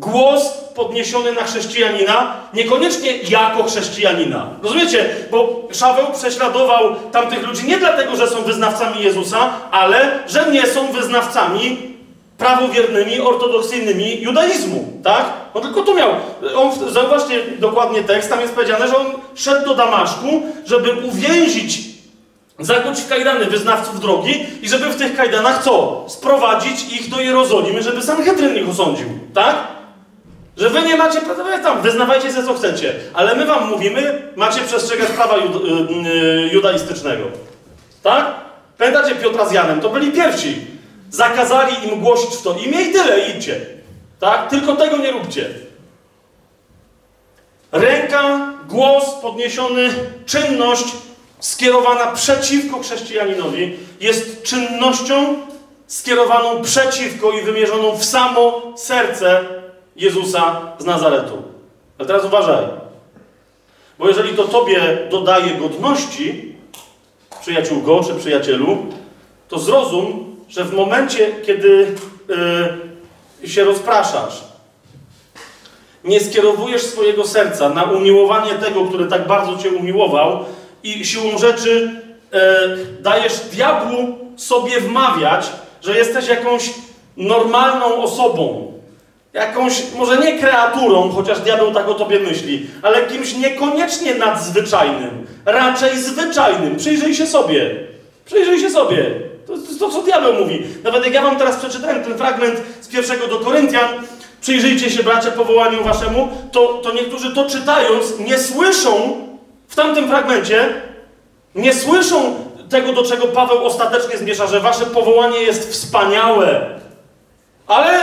Głos podniesiony na chrześcijanina, niekoniecznie jako chrześcijanina. Rozumiecie? Bo Szaweł prześladował tamtych ludzi nie dlatego, że są wyznawcami Jezusa, ale że nie są wyznawcami prawowiernymi, ortodoksyjnymi judaizmu, tak? On tylko tu miał, on, zauważcie dokładnie tekst, tam jest powiedziane, że on szedł do Damaszku, żeby uwięzić, zakuć w kajdany wyznawców drogi i żeby w tych kajdanach co? Sprowadzić ich do Jerozolimy, żeby Sanhedryn ich osądził, tak? Że wy nie macie prawa tam, wyznawajcie się co chcecie, ale my wam mówimy, macie przestrzegać prawa jud, y, y, judaistycznego. Tak? Pamiętacie Piotra z Janem? To byli pierwsi. Zakazali im głosić w to imię i tyle, idźcie. Tak? Tylko tego nie róbcie. Ręka, głos podniesiony, czynność skierowana przeciwko chrześcijaninowi jest czynnością skierowaną przeciwko i wymierzoną w samo serce Jezusa z Nazaretu. Ale teraz uważaj. Bo jeżeli to tobie dodaje godności, przyjaciółko czy przyjacielu, to zrozum, że w momencie, kiedy yy, się rozpraszasz, nie skierowujesz swojego serca na umiłowanie tego, który tak bardzo cię umiłował i siłą rzeczy yy, dajesz diabłu sobie wmawiać, że jesteś jakąś normalną osobą, jakąś, może nie kreaturą, chociaż diabeł tak o tobie myśli, ale kimś niekoniecznie nadzwyczajnym, raczej zwyczajnym. Przyjrzyj się sobie. Przyjrzyj się sobie. To jest to, co diabeł mówi. Nawet jak ja wam teraz przeczytałem ten fragment z pierwszego do Koryntian, przyjrzyjcie się, bracia, powołaniu waszemu, to, to niektórzy to czytając nie słyszą w tamtym fragmencie, nie słyszą tego, do czego Paweł ostatecznie zmierza, że wasze powołanie jest wspaniałe. Ale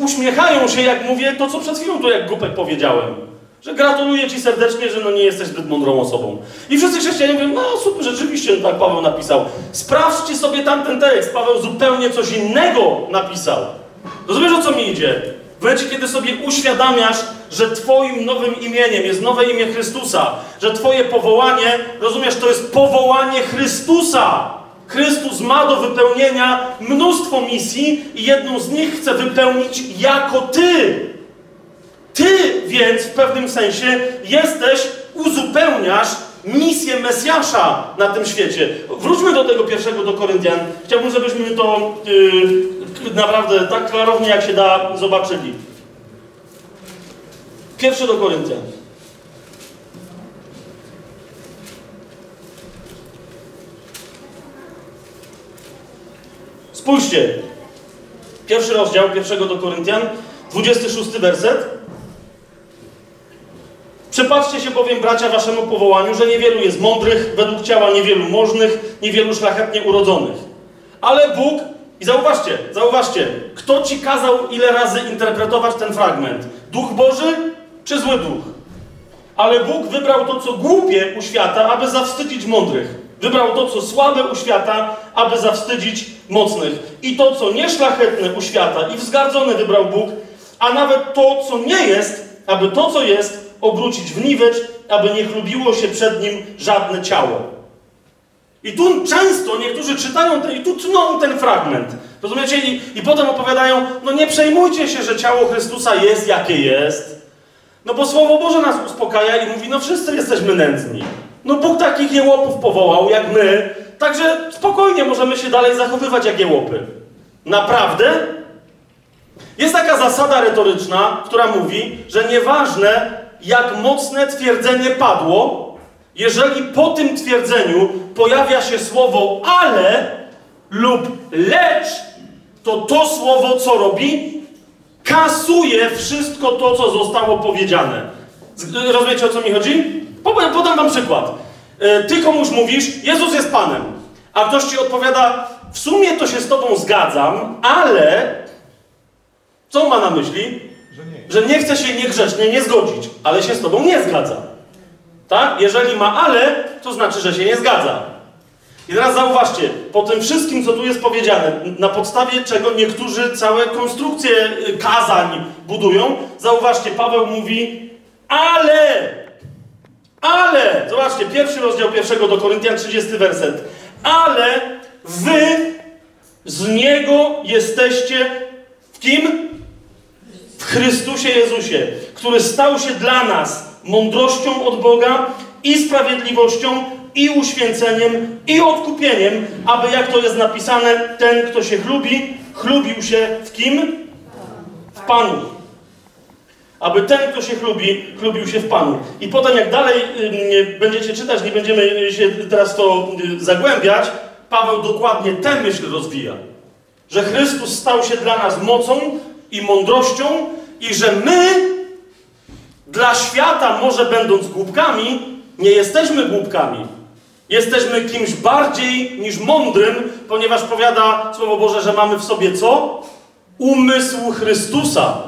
uśmiechają się, jak mówię to, co przed chwilą tu jak głupek powiedziałem. Że gratuluję ci serdecznie, że no nie jesteś zbyt mądrą osobą. I wszyscy chrześcijanie mówią, no super, rzeczywiście tak Paweł napisał. Sprawdźcie sobie tamten tekst. Paweł zupełnie coś innego napisał. Rozumiesz, o co mi idzie? W momencie, kiedy sobie uświadamiasz, że twoim nowym imieniem jest nowe imię Chrystusa, że twoje powołanie, rozumiesz, to jest powołanie Chrystusa. Chrystus ma do wypełnienia mnóstwo misji i jedną z nich chce wypełnić jako Ty. Ty więc w pewnym sensie jesteś, uzupełniasz misję Mesjasza na tym świecie. Wróćmy do tego pierwszego do Koryntian. Chciałbym, żebyśmy to yy, naprawdę tak klarownie jak się da zobaczyli. Pierwszy do Koryntian. Spójrzcie. Pierwszy rozdział pierwszego do Koryntian, 26 werset. Przypatrzcie się bowiem, bracia, waszemu powołaniu, że niewielu jest mądrych, według ciała niewielu możnych, niewielu szlachetnie urodzonych. Ale Bóg, i zauważcie, zauważcie, kto ci kazał ile razy interpretować ten fragment? Duch Boży czy zły duch? Ale Bóg wybrał to, co głupie u świata, aby zawstydzić mądrych. Wybrał to, co słabe u świata, aby zawstydzić mocnych. I to, co nieszlachetne u świata i wzgardzone wybrał Bóg, a nawet to, co nie jest, aby to, co jest, obrócić w niwecz, aby nie chlubiło się przed nim żadne ciało. I tu często niektórzy czytają ten, i tu tną ten fragment. Rozumiecie? I, I potem opowiadają, no nie przejmujcie się, że ciało Chrystusa jest jakie jest. No bo Słowo Boże nas uspokaja i mówi, no wszyscy jesteśmy nędzni. No Bóg takich jełopów powołał jak my, także spokojnie możemy się dalej zachowywać jak jełopy. Naprawdę? Jest taka zasada retoryczna, która mówi, że nieważne jak mocne twierdzenie padło, jeżeli po tym twierdzeniu pojawia się słowo ale lub lecz, to to słowo co robi? Kasuje wszystko to, co zostało powiedziane. Rozumiecie o co mi chodzi? Podam wam przykład. Ty komuś mówisz, Jezus jest Panem, a ktoś ci odpowiada, w sumie to się z tobą zgadzam, ale co ma na myśli? Że nie. Że nie chce się niegrzecznie nie zgodzić, ale się z tobą nie zgadza. Tak? Jeżeli ma ale, to znaczy, że się nie zgadza. I teraz zauważcie, po tym wszystkim, co tu jest powiedziane, na podstawie czego niektórzy całe konstrukcje y, kazań budują, zauważcie, Paweł mówi, ale, ale, zobaczcie, pierwszy rozdział pierwszego do Koryntian, 30 werset, ale wy z niego jesteście w kim? w Chrystusie Jezusie, który stał się dla nas mądrością od Boga i sprawiedliwością, i uświęceniem, i odkupieniem, aby jak to jest napisane, ten, kto się chlubi, chlubił się w kim? W Panu. Aby ten, kto się chlubi, chlubił się w Panu. I potem, jak dalej y, będziecie czytać, nie będziemy się teraz to y, zagłębiać, Paweł dokładnie tę myśl rozwija. Że Chrystus stał się dla nas mocą i mądrością, i że my, dla świata, może będąc głupkami, nie jesteśmy głupkami. Jesteśmy kimś bardziej niż mądrym, ponieważ powiada Słowo Boże, że mamy w sobie co? Umysł Chrystusa.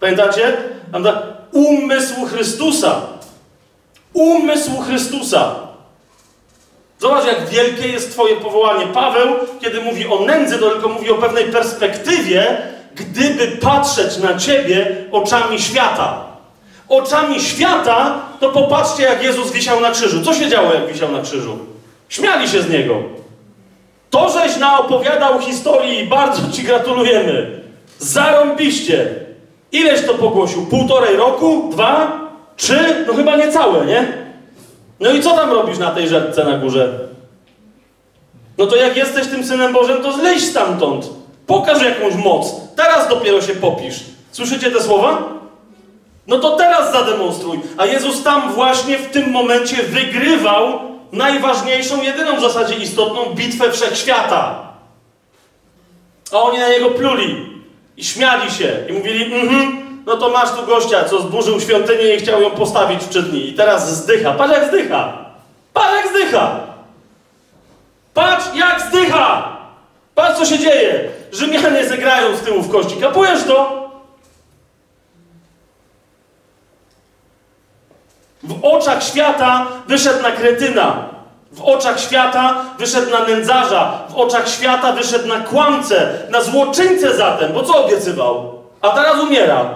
Pamiętacie? Pamięta? Umysł Chrystusa. Umysł Chrystusa. Zobacz, jak wielkie jest Twoje powołanie. Paweł, kiedy mówi o nędzy, to tylko mówi o pewnej perspektywie, gdyby patrzeć na Ciebie oczami świata. Oczami świata, to popatrzcie, jak Jezus wisiał na krzyżu. Co się działo, jak wisiał na krzyżu? Śmiali się z Niego. To, żeś naopowiadał historii, bardzo Ci gratulujemy. Zarąbiście. Ileś to pogłosił? Półtorej roku? Dwa? Trzy? No chyba niecałe, nie? No i co tam robisz na tej rzece na górze? No to jak jesteś tym Synem Bożym, to zleź stamtąd. Pokaż jakąś moc. Teraz dopiero się popisz. Słyszycie te słowa? No to teraz zademonstruj. A Jezus tam właśnie w tym momencie wygrywał najważniejszą, jedyną w zasadzie istotną bitwę wszechświata. A oni na niego pluli i śmiali się i mówili, mhm, no to masz tu gościa, co zburzył świątynię i chciał ją postawić w trzy dni. I teraz zdycha. Patrz jak zdycha. Patrz jak zdycha. Patrz jak zdycha. Patrz co się dzieje. Rzymianie zagrają z tyłu w kości. Kapujesz to? W oczach świata wyszedł na kretyna. W oczach świata wyszedł na nędzarza. W oczach świata wyszedł na kłamcę, na złoczyńcę zatem. Bo co obiecywał? A teraz umiera.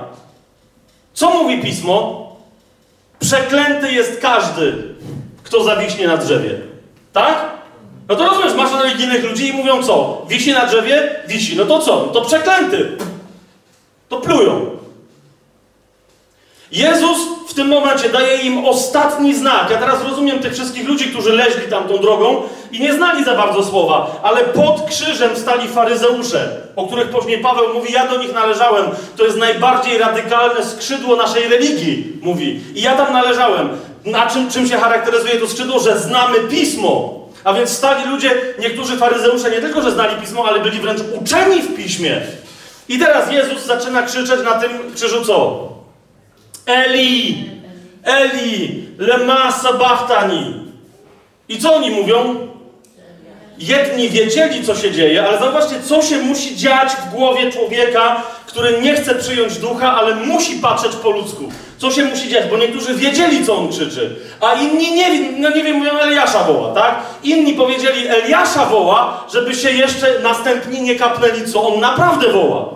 Co mówi pismo? Przeklęty jest każdy, kto zawiśnie na drzewie. Tak? No to rozumiesz, masz religijnych ludzi i mówią co? Wisi na drzewie? Wisi. No to co? No to przeklęty. To plują. Jezus tym momencie daje im ostatni znak. Ja teraz rozumiem tych wszystkich ludzi, którzy leźli tam tą drogą i nie znali za bardzo słowa, ale pod krzyżem stali faryzeusze, o których później Paweł mówi, ja do nich należałem. To jest najbardziej radykalne skrzydło naszej religii, mówi. I ja tam należałem. Na czym, czym się charakteryzuje to skrzydło? Że znamy Pismo. A więc stali ludzie, niektórzy faryzeusze nie tylko, że znali Pismo, ale byli wręcz uczeni w Piśmie. I teraz Jezus zaczyna krzyczeć na tym krzyżu co? Eli, Eli, lema sabachthani. I co oni mówią? Jedni wiedzieli, co się dzieje, ale zauważcie, co się musi dziać w głowie człowieka, który nie chce przyjąć ducha, ale musi patrzeć po ludzku. Co się musi dziać? Bo niektórzy wiedzieli, co on krzyczy, a inni nie, no nie wiem, mówią Eliasza woła, tak? Inni powiedzieli Eliasza woła, żeby się jeszcze następni nie kapnęli, co on naprawdę woła.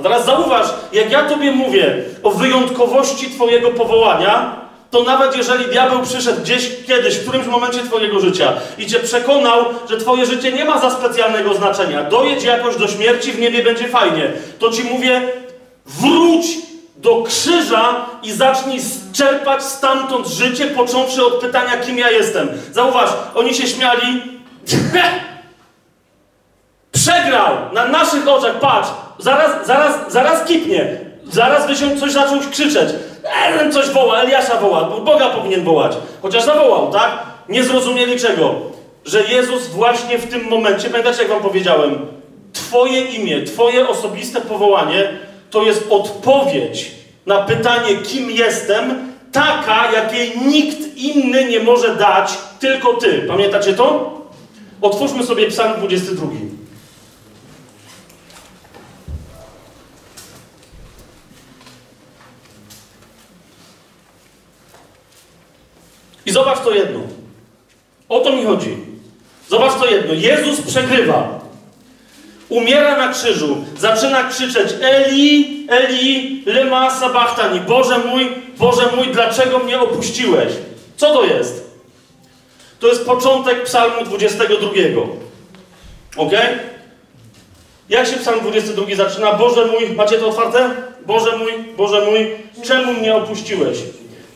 A teraz zauważ, jak ja Tobie mówię o wyjątkowości Twojego powołania, to nawet jeżeli diabeł przyszedł gdzieś kiedyś, w którymś momencie Twojego życia i Cię przekonał, że Twoje życie nie ma za specjalnego znaczenia, dojedź jakoś do śmierci, w niebie będzie fajnie, to Ci mówię, wróć do krzyża i zacznij czerpać stamtąd życie, począwszy od pytania, kim ja jestem. Zauważ, oni się śmiali. <laughs> Przegrał na naszych oczach, patrz, zaraz, zaraz, zaraz kipnie, zaraz się coś zaczął krzyczeć. Ellen coś woła, Eliasza woła, Boga powinien wołać. Chociaż zawołał, tak? Nie zrozumieli czego? Że Jezus właśnie w tym momencie, pamiętacie jak wam powiedziałem, Twoje imię, Twoje osobiste powołanie to jest odpowiedź na pytanie, kim jestem, taka, jakiej nikt inny nie może dać, tylko Ty. Pamiętacie to? Otwórzmy sobie Psalm 22. I zobacz to jedno. O to mi chodzi. Zobacz to jedno. Jezus przegrywa. Umiera na krzyżu. Zaczyna krzyczeć Eli, Eli, lema sabachtani. Boże mój, Boże mój, dlaczego mnie opuściłeś? Co to jest? To jest początek psalmu 22. Ok? Jak się psalm 22 zaczyna? Boże mój, macie to otwarte? Boże mój, Boże mój, czemu mnie opuściłeś?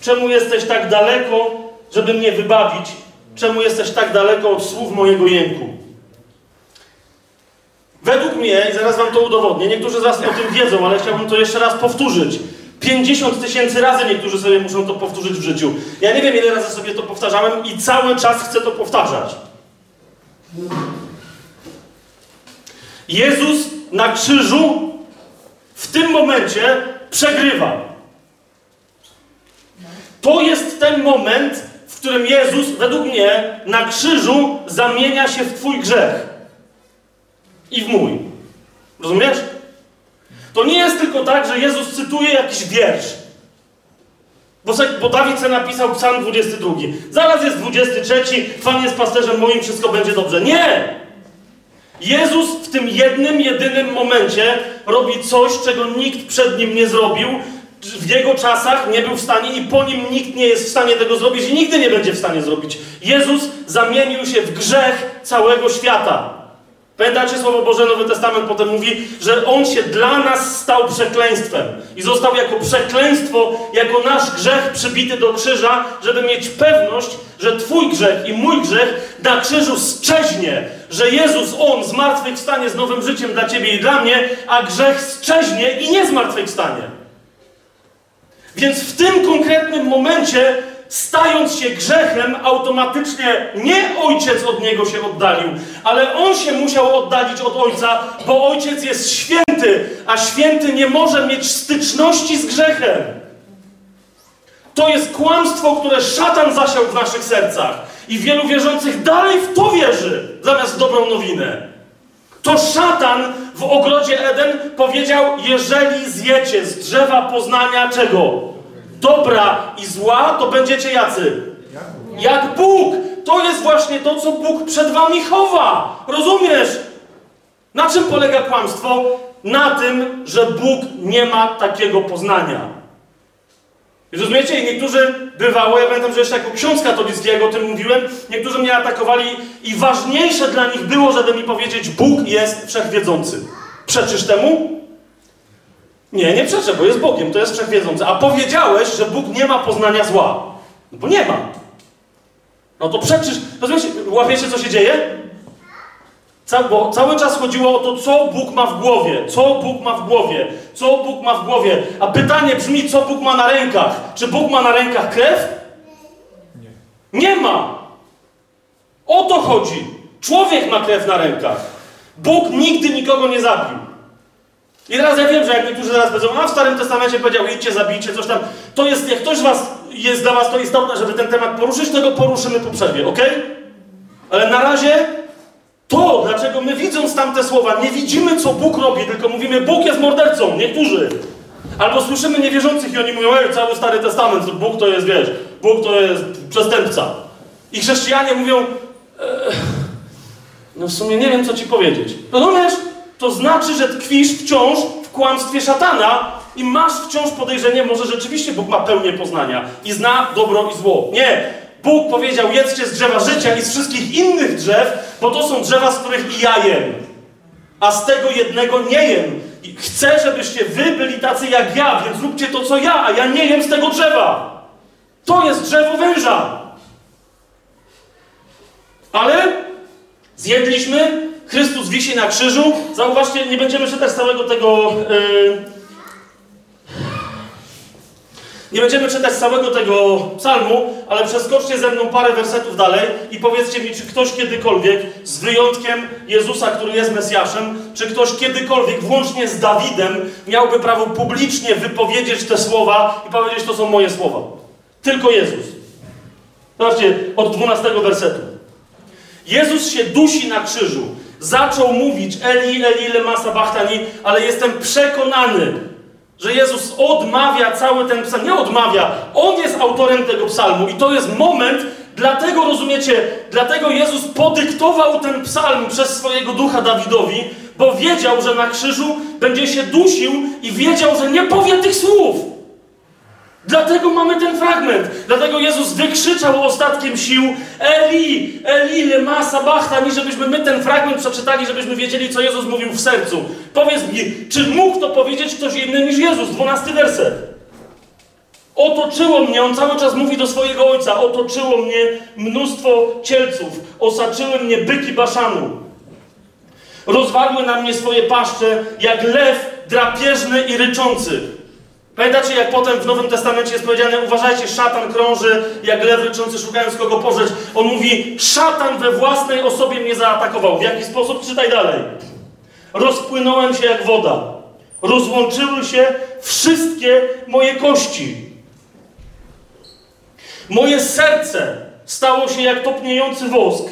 Czemu jesteś tak daleko, żeby mnie wybawić? Czemu jesteś tak daleko od słów mojego jęku? Według mnie, i zaraz wam to udowodnię, niektórzy z was o tym wiedzą, ale chciałbym to jeszcze raz powtórzyć. 50 tysięcy razy niektórzy sobie muszą to powtórzyć w życiu. Ja nie wiem, ile razy sobie to powtarzałem i cały czas chcę to powtarzać. Jezus na krzyżu w tym momencie przegrywa. To jest ten moment, którym Jezus, według mnie, na krzyżu zamienia się w Twój grzech i w mój. Rozumiesz? To nie jest tylko tak, że Jezus cytuje jakiś wiersz. Bo, se, bo Dawid sobie napisał psalm 22. Zaraz jest 23, Pan jest pasterzem moim, wszystko będzie dobrze. Nie! Jezus w tym jednym, jedynym momencie robi coś, czego nikt przed nim nie zrobił. W jego czasach nie był w stanie i po nim nikt nie jest w stanie tego zrobić i nigdy nie będzie w stanie zrobić. Jezus zamienił się w grzech całego świata. Pamiętacie Słowo Boże, Nowy Testament potem mówi, że On się dla nas stał przekleństwem. I został jako przekleństwo, jako nasz grzech przybity do krzyża, żeby mieć pewność, że Twój grzech i mój grzech na krzyżu szczeźnie. Że Jezus, On zmartwychwstanie z nowym życiem dla Ciebie i dla mnie, a grzech szczeźnie i nie zmartwychwstanie. Więc w tym konkretnym momencie stając się grzechem, automatycznie nie ojciec od niego się oddalił, ale on się musiał oddalić od ojca, bo ojciec jest święty, a święty nie może mieć styczności z grzechem. To jest kłamstwo, które szatan zasiał w naszych sercach. I wielu wierzących dalej w to wierzy, zamiast dobrą nowinę. To szatan w ogrodzie Eden powiedział: Jeżeli zjecie z drzewa poznania czego? dobra i zła, to będziecie jacy? Jak Bóg. To jest właśnie to, co Bóg przed wami chowa. Rozumiesz? Na czym polega kłamstwo? Na tym, że Bóg nie ma takiego poznania. Rozumiecie? I niektórzy bywało, ja pamiętam, że jeszcze jako ksiądz katolicki, jak o tym mówiłem, niektórzy mnie atakowali i ważniejsze dla nich było, żeby mi powiedzieć, Bóg jest wszechwiedzący. Przeczysz temu? Nie, nie przeczę, bo jest Bogiem, to jest wszechwiedzący. A powiedziałeś, że Bóg nie ma poznania zła. No bo nie ma. No to przeczysz. Rozumiecie, łapiecie, co się dzieje? Bo cały czas chodziło o to, co Bóg ma w głowie. Co Bóg ma w głowie. Co Bóg ma w głowie. A pytanie brzmi, co Bóg ma na rękach. Czy Bóg ma na rękach krew? Nie. Nie ma. O to chodzi. Człowiek ma krew na rękach. Bóg nigdy nikogo nie zabił. I teraz ja wiem, że jak niektórzy zaraz powiedzą, a w Starym Testamencie powiedział, idźcie, zabijcie, coś tam. To jest, jak ktoś z was jest dla was to istotne, żeby ten temat poruszyć, to go poruszymy po przerwie, ok? Ale na razie to, dlaczego my widząc tamte słowa, nie widzimy, co Bóg robi, tylko mówimy, Bóg jest mordercą, niektórzy. Albo słyszymy niewierzących i oni mówią, ej, cały Stary Testament, Bóg to jest, wiesz, Bóg to jest przestępca. I chrześcijanie mówią, no w sumie nie wiem, co ci powiedzieć. Rozumiesz? to znaczy, że tkwisz wciąż w kłamstwie szatana i masz wciąż podejrzenie, może rzeczywiście Bóg ma pełnię poznania i zna dobro i zło. Nie! Bóg powiedział, jedzcie z drzewa życia i z wszystkich innych drzew, bo to są drzewa, z których i ja jem. A z tego jednego nie jem. I chcę, żebyście wy byli tacy jak ja, więc róbcie to, co ja, a ja nie jem z tego drzewa. To jest drzewo węża. Ale zjedliśmy, Chrystus wisi na krzyżu. Zauważcie, nie będziemy czytać całego tego. Yy, nie będziemy czytać całego tego psalmu, ale przeskoczcie ze mną parę wersetów dalej i powiedzcie mi, czy ktoś kiedykolwiek, z wyjątkiem Jezusa, który jest Mesjaszem, czy ktoś kiedykolwiek, włącznie z Dawidem, miałby prawo publicznie wypowiedzieć te słowa i powiedzieć, to są moje słowa. Tylko Jezus. Zobaczcie, od 12 wersetu. Jezus się dusi na krzyżu zaczął mówić Eli, Eli, lema sabachthani, ale jestem przekonany, że Jezus odmawia cały ten psalm. Nie odmawia, On jest autorem tego psalmu i to jest moment, dlatego rozumiecie, dlatego Jezus podyktował ten psalm przez swojego ducha Dawidowi, bo wiedział, że na krzyżu będzie się dusił i wiedział, że nie powie tych słów. Dlatego mamy ten fragment. Dlatego Jezus wykrzyczał ostatkiem sił Eli, Eli, lema sabachtani, żebyśmy my ten fragment przeczytali, żebyśmy wiedzieli, co Jezus mówił w sercu. Powiedz mi, czy mógł to powiedzieć ktoś inny niż Jezus? Dwunasty werset. Otoczyło mnie, on cały czas mówi do swojego ojca, otoczyło mnie mnóstwo cielców, osaczyły mnie byki baszanu. Rozwarły na mnie swoje paszcze, jak lew drapieżny i ryczący. Pamiętacie, jak potem w Nowym Testamencie jest powiedziane, uważajcie, szatan krąży, jak lew ryczący, szukając kogo pożreć. On mówi, szatan we własnej osobie mnie zaatakował. W jaki sposób? Czytaj dalej. Rozpłynąłem się jak woda. Rozłączyły się wszystkie moje kości. Moje serce stało się jak topniejący wosk.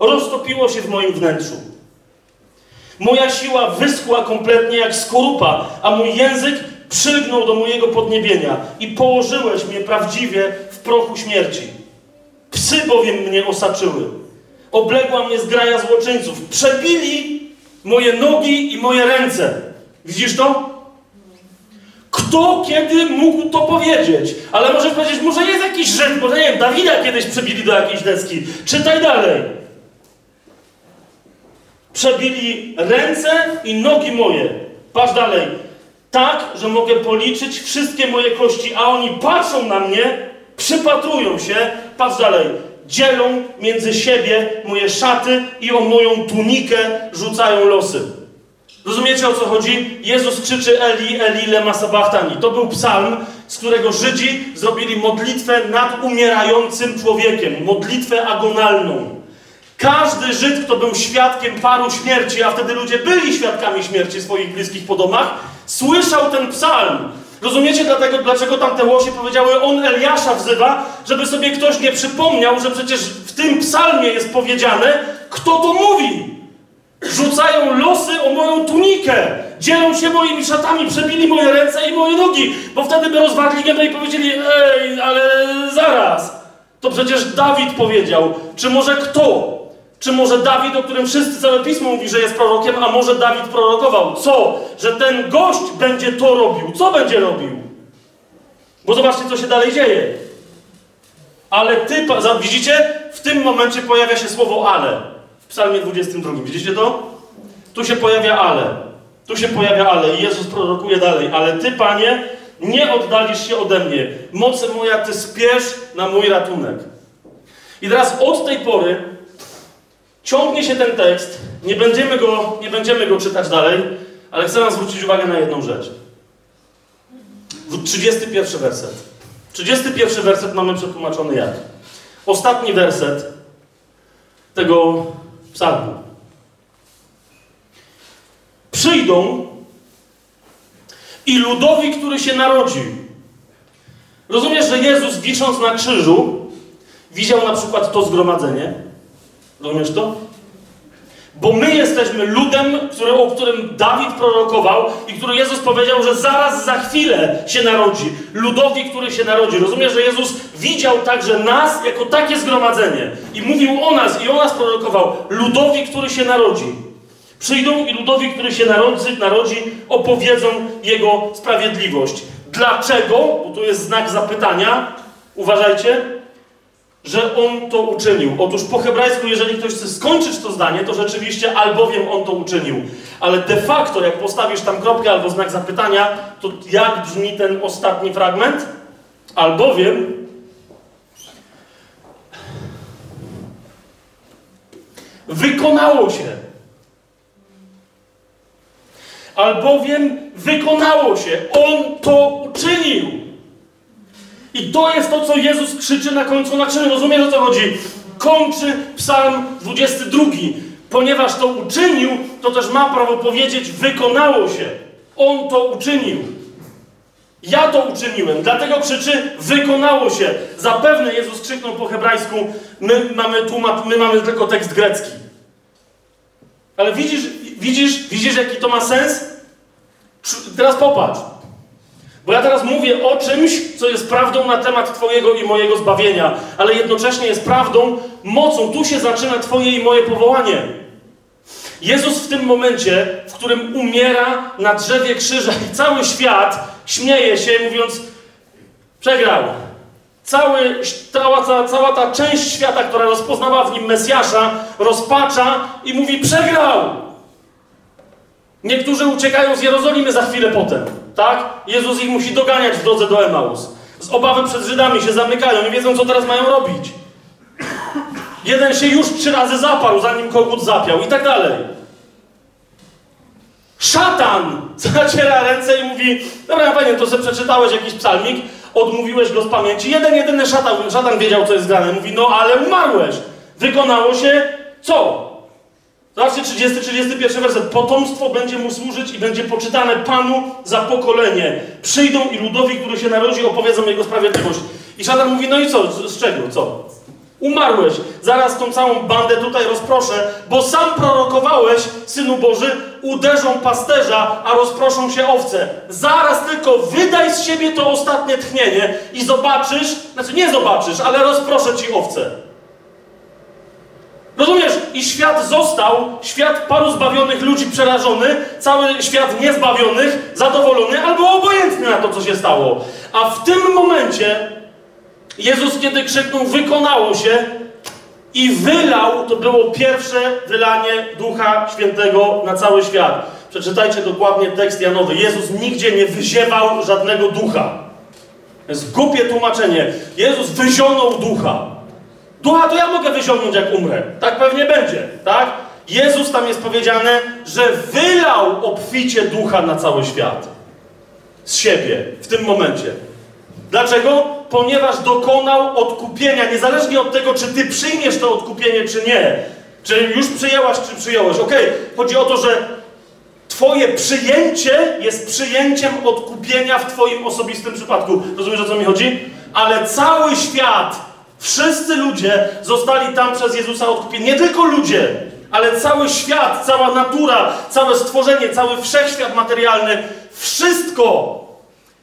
Roztopiło się w moim wnętrzu. Moja siła wyschła kompletnie jak skorupa, a mój język przylgnął do mojego podniebienia i położyłeś mnie prawdziwie w prochu śmierci. Psy bowiem mnie osaczyły. Obległa mnie zgraja złoczyńców. Przebili moje nogi i moje ręce. Widzisz to? Kto kiedy mógł to powiedzieć? Ale możesz powiedzieć, może jest jakiś Żyd, może nie wiem, Dawida kiedyś przebili do jakiejś deski. Czytaj dalej. Przebili ręce i nogi moje. Patrz dalej. Tak, że mogę policzyć wszystkie moje kości, a oni patrzą na mnie, przypatrują się, patrz dalej, dzielą między siebie moje szaty i o moją tunikę rzucają losy. Rozumiecie o co chodzi? Jezus krzyczy Eli, Eli, lema sabachtani. To był psalm, z którego Żydzi zrobili modlitwę nad umierającym człowiekiem. Modlitwę agonalną. Każdy Żyd, kto był świadkiem paru śmierci, a wtedy ludzie byli świadkami śmierci swoich bliskich po domach, słyszał ten psalm. Rozumiecie dlatego, dlaczego tamte łosie powiedziały, on Eliasza wzywa, żeby sobie ktoś nie przypomniał, że przecież w tym psalmie jest powiedziane, kto to mówi. Rzucają losy o moją tunikę. Dzielą się moimi szatami, przebili moje ręce i moje nogi. Bo wtedy by rozwarli gębę i powiedzieli, ej, ale zaraz. To przecież Dawid powiedział. Czy może kto? Czy może Dawid, o którym wszyscy całe pismo mówi, że jest prorokiem, a może Dawid prorokował? Co? Że ten gość będzie to robił. Co będzie robił? Bo zobaczcie, co się dalej dzieje. Ale ty, widzicie? W tym momencie pojawia się słowo ale. W psalmie 22. Widzicie to? Tu się pojawia ale. Tu się pojawia ale. I Jezus prorokuje dalej. Ale ty, Panie, nie oddalisz się ode mnie. Mocy moja, ty spiesz na mój ratunek. I teraz od tej pory ciągnie się ten tekst. Nie będziemy go, nie będziemy go czytać dalej, ale chcę wam zwrócić uwagę na jedną rzecz. 31 werset. 31 werset mamy przetłumaczony jak? Ostatni werset tego psalmu. Przyjdą i ludowi, który się narodzi. Rozumiesz, że Jezus wisząc na krzyżu widział na przykład to zgromadzenie? Rozumiesz to? Bo my jesteśmy ludem, który, o którym Dawid prorokował i który Jezus powiedział, że zaraz za chwilę się narodzi. Ludowi, który się narodzi. Rozumiesz, że Jezus widział także nas jako takie zgromadzenie. I mówił o nas i o nas prorokował. Ludowi, który się narodzi. Przyjdą i ludowi, który się narodzi, narodzi opowiedzą Jego sprawiedliwość. Dlaczego? Bo tu jest znak zapytania. Uważajcie że on to uczynił. Otóż po hebrajsku, jeżeli ktoś chce skończyć to zdanie, to rzeczywiście albowiem on to uczynił. Ale de facto, jak postawisz tam kropkę albo znak zapytania, to jak brzmi ten ostatni fragment? Albowiem wykonało się. Albowiem wykonało się. On to uczynił. I to jest to, co Jezus krzyczy na końcu naczynu. Rozumiesz o co chodzi? Kończy psalm 22. Ponieważ to uczynił, to też ma prawo powiedzieć, wykonało się. On to uczynił. Ja to uczyniłem. Dlatego krzyczy, wykonało się. Zapewne Jezus krzyknął po hebrajsku, my mamy tłumat, my mamy tylko tekst grecki. Ale widzisz, widzisz, widzisz jaki to ma sens? Teraz popatrz. Bo ja teraz mówię o czymś, co jest prawdą na temat Twojego i mojego zbawienia, ale jednocześnie jest prawdą, mocą. Tu się zaczyna Twoje i moje powołanie. Jezus w tym momencie, w którym umiera na drzewie krzyża i cały świat śmieje się, mówiąc: Przegrał. Cały, cała, cała, cała ta część świata, która rozpoznała w nim Mesjasza, rozpacza i mówi: Przegrał! Niektórzy uciekają z Jerozolimy za chwilę potem, tak? Jezus ich musi doganiać w drodze do Emaus. Z obawy przed Żydami się zamykają, nie wiedzą, co teraz mają robić. Jeden się już trzy razy zaparł, zanim kogut zapiał i tak dalej. Szatan zaciera ręce i mówi: Dobra, panie, to sobie przeczytałeś jakiś psalmik, odmówiłeś go z pamięci. Jeden, jedyny szatan, szatan wiedział, co jest grane. Mówi: No, ale umarłeś. Wykonało się co? Zobaczcie, 30, 31 werset. Potomstwo będzie mu służyć i będzie poczytane Panu za pokolenie. Przyjdą i ludowi, który się narodzi, opowiedzą jego sprawiedliwość. I szatan mówi: No i co? Z, z czego? Co? Umarłeś. Zaraz tą całą bandę tutaj rozproszę, bo sam prorokowałeś, Synu Boży, uderzą pasterza, a rozproszą się owce. Zaraz tylko wydaj z siebie to ostatnie tchnienie i zobaczysz, znaczy nie zobaczysz, ale rozproszę ci owce. Rozumiesz? I świat został, świat paru zbawionych ludzi przerażony, cały świat niezbawionych, zadowolony albo obojętny na to, co się stało. A w tym momencie Jezus, kiedy krzyknął, wykonało się i wylał, to było pierwsze wylanie Ducha Świętego na cały świat. Przeczytajcie dokładnie tekst Janowy. Jezus nigdzie nie wyziewał żadnego ducha. To jest głupie tłumaczenie. Jezus wyzionął ducha. Ducha to ja mogę wyciągnąć, jak umrę. Tak pewnie będzie, tak? Jezus tam jest powiedziane, że wylał obficie ducha na cały świat. Z siebie, w tym momencie. Dlaczego? Ponieważ dokonał odkupienia, niezależnie od tego, czy ty przyjmiesz to odkupienie, czy nie. Czy już przyjęłaś, czy przyjąłeś. Okej, okay. chodzi o to, że Twoje przyjęcie jest przyjęciem odkupienia w Twoim osobistym przypadku. Rozumiesz, o co mi chodzi? Ale cały świat Wszyscy ludzie zostali tam przez Jezusa odkupieni. Nie tylko ludzie, ale cały świat, cała natura, całe stworzenie, cały wszechświat materialny. Wszystko.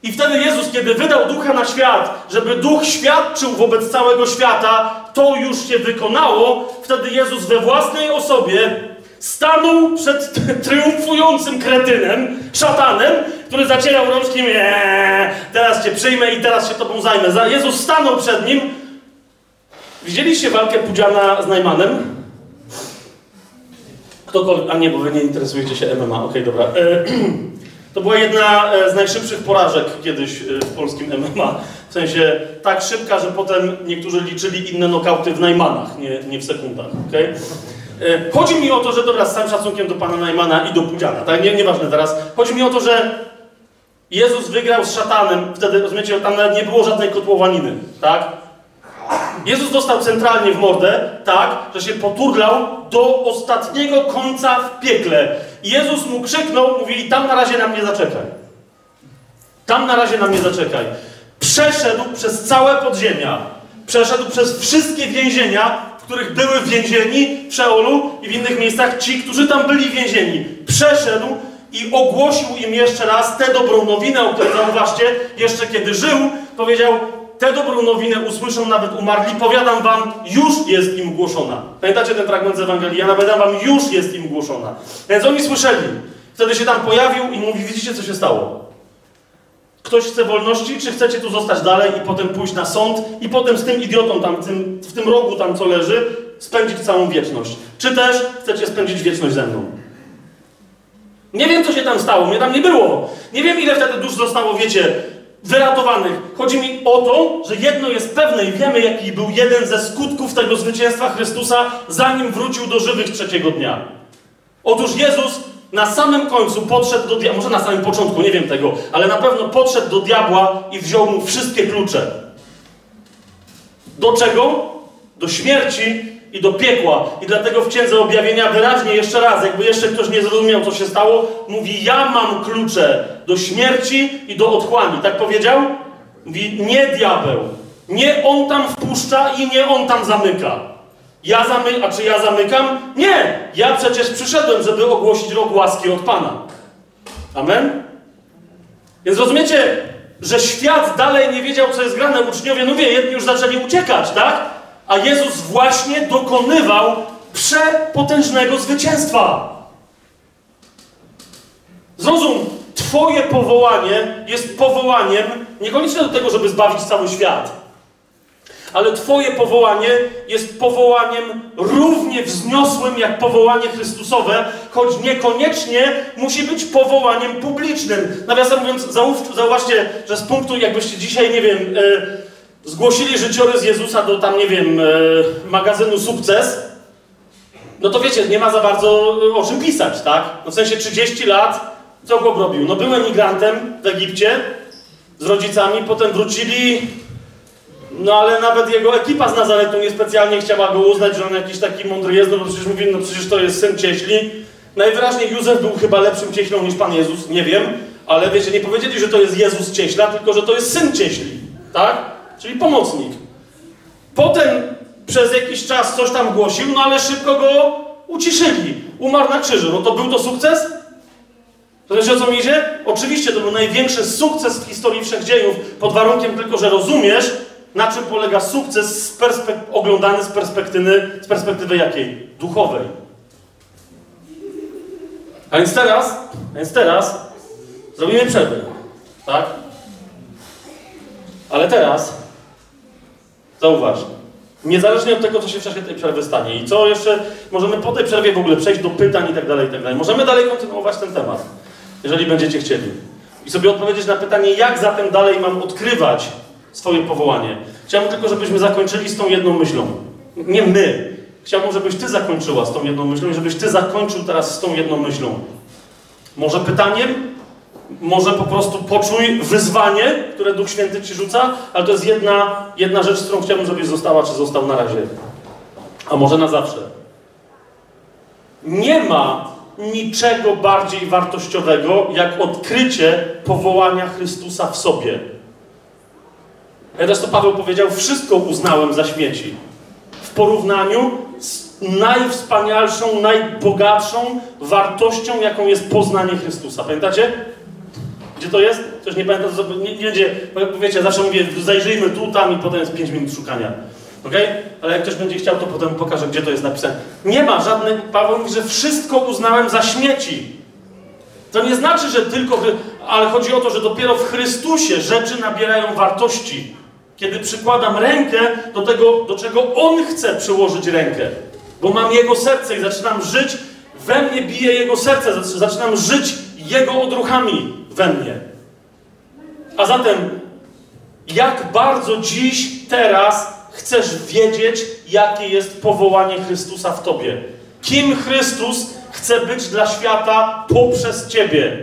I wtedy Jezus, kiedy wydał ducha na świat, żeby duch świadczył wobec całego świata, to już się wykonało. Wtedy Jezus we własnej osobie stanął przed triumfującym kretynem, szatanem, który zacierał rączki, eee, teraz cię przyjmę i teraz się tobą zajmę. Jezus stanął przed nim Widzieliście walkę Pudziana z Najmanem? Ktokolwiek, a nie, bo wy nie interesujecie się MMA, okej, okay, dobra. E, <clears throat> to była jedna e, z najszybszych porażek kiedyś e, w polskim MMA. W sensie tak szybka, że potem niektórzy liczyli inne nokauty w Najmanach, nie, nie w sekundach? Okay? Chodzi mi o to, że dobra, z całym szacunkiem do pana Najmana i do Pudziana, tak? Nie, nieważne teraz. Chodzi mi o to, że Jezus wygrał z szatanem, wtedy, rozumiecie, tam nawet nie było żadnej kotłowaniny, tak? Jezus dostał centralnie w mordę, tak, że się poturlał do ostatniego końca w piekle. Jezus mu krzyknął, mówi, i tam na razie na mnie zaczekaj. Tam na razie na mnie zaczekaj. Przeszedł przez całe podziemia. Przeszedł przez wszystkie więzienia, w których były więzieni w Szeolu i w innych miejscach ci, którzy tam byli więzieni. Przeszedł i ogłosił im jeszcze raz tę dobrą nowinę, o której zauważcie, jeszcze kiedy żył, powiedział, tę dobrą nowinę usłyszą nawet umarli, powiadam wam, już jest im głoszona. Pamiętacie ten fragment z Ewangelii? Ja nawiadam wam, już jest im głoszona. Więc oni słyszeli. Wtedy się tam pojawił i mówi, widzicie co się stało? Ktoś chce wolności, czy chcecie tu zostać dalej i potem pójść na sąd i potem z tym idiotą tam, tym, w tym rogu tam co leży, spędzić całą wieczność? Czy też chcecie spędzić wieczność ze mną? Nie wiem, co się tam stało, mnie tam nie było. Nie wiem, ile wtedy dusz zostało, wiecie, wyratowanych. Chodzi mi o to, że jedno jest pewne i wiemy, jaki był jeden ze skutków tego zwycięstwa Chrystusa, zanim wrócił do żywych trzeciego dnia. Otóż Jezus na samym końcu podszedł do diabła, może na samym początku, nie wiem tego, ale na pewno podszedł do diabła i wziął mu wszystkie klucze. Do czego? Do śmierci i do piekła. I dlatego w Księdze Objawienia wyraźnie jeszcze raz, jakby jeszcze ktoś nie zrozumiał, co się stało, mówi, ja mam klucze do śmierci i do otchłani. Tak powiedział? Mówi, nie diabeł. Nie on tam wpuszcza i nie on tam zamyka. Ja zamykam, a czy ja zamykam? Nie! Ja przecież przyszedłem, żeby ogłosić rok łaski od Pana. Amen? Więc rozumiecie, że świat dalej nie wiedział, co jest grane. Uczniowie, no wie, jedni już zaczęli uciekać, tak? A Jezus właśnie dokonywał przepotężnego zwycięstwa. Zrozum, Twoje powołanie jest powołaniem niekoniecznie do tego, żeby zbawić cały świat. Ale Twoje powołanie jest powołaniem równie wzniosłym jak powołanie Chrystusowe, choć niekoniecznie musi być powołaniem publicznym. Nawiasem mówiąc, zauw- zauważcie, że z punktu, jakbyście dzisiaj, nie wiem, e, zgłosili życiorys Jezusa do tam, nie wiem, e, magazynu Sukces, no to wiecie, nie ma za bardzo e, o czym pisać, tak? No w sensie 30 lat, co go robił? No był emigrantem w Egipcie z rodzicami, potem wrócili, no ale nawet jego ekipa z Nazaretu niespecjalnie chciała go uznać, że on jakiś taki mądry jest, no bo przecież mówili, no przecież to jest syn cieśli. Najwyraźniej Józef był chyba lepszym cieślą niż Pan Jezus, nie wiem, ale wiecie, nie powiedzieli, że to jest Jezus cieśla, tylko że to jest syn cieśli, tak? Czyli pomocnik. Potem przez jakiś czas coś tam głosił, no ale szybko go uciszyli. Umarł na krzyżu. No to był to sukces? Rozumiecie o co mi idzie? Oczywiście to był największy sukces w historii wszechdziejów, pod warunkiem tylko, że rozumiesz, na czym polega sukces z oglądany z perspektywy, z perspektywy jakiej? Duchowej. A więc teraz, a więc teraz zrobimy przerwę. Tak? Ale teraz zauważ, niezależnie od tego, co się w czasie tej przerwy stanie i co jeszcze, możemy po tej przerwie w ogóle przejść do pytań i tak dalej, i tak dalej. Możemy dalej kontynuować ten temat, jeżeli będziecie chcieli. I sobie odpowiedzieć na pytanie, jak zatem dalej mam odkrywać swoje powołanie. Chciałbym tylko, żebyśmy zakończyli z tą jedną myślą. Nie my. Chciałbym, żebyś ty zakończyła z tą jedną myślą i żebyś ty zakończył teraz z tą jedną myślą. Może pytaniem, może po prostu poczuj wyzwanie, które Duch Święty ci rzuca, ale to jest jedna, jedna rzecz, z którą chciałbym, żebyś została, czy został na razie. A może na zawsze. Nie ma niczego bardziej wartościowego, jak odkrycie powołania Chrystusa w sobie. Też to Paweł powiedział, wszystko uznałem za śmieci. W porównaniu z najwspanialszą, najbogatszą wartością, jaką jest poznanie Chrystusa. Pamiętacie? Gdzie to jest? Ktoś nie pamięta, to nie, nie będzie, bo wiecie, zawsze mówię, zajrzyjmy tu, tam i potem jest 5 minut szukania. Ok? Ale jak ktoś będzie chciał, to potem pokażę, gdzie to jest napisane. Nie ma żadnej, Paweł mówi, że wszystko uznałem za śmieci. To nie znaczy, że tylko, ale chodzi o to, że dopiero w Chrystusie rzeczy nabierają wartości. Kiedy przykładam rękę do tego, do czego On chce przyłożyć rękę. Bo mam Jego serce i zaczynam żyć, we mnie bije Jego serce, zaczynam żyć Jego odruchami we mnie. A zatem, jak bardzo dziś, teraz chcesz wiedzieć, jakie jest powołanie Chrystusa w Tobie? Kim Chrystus chce być dla świata poprzez Ciebie?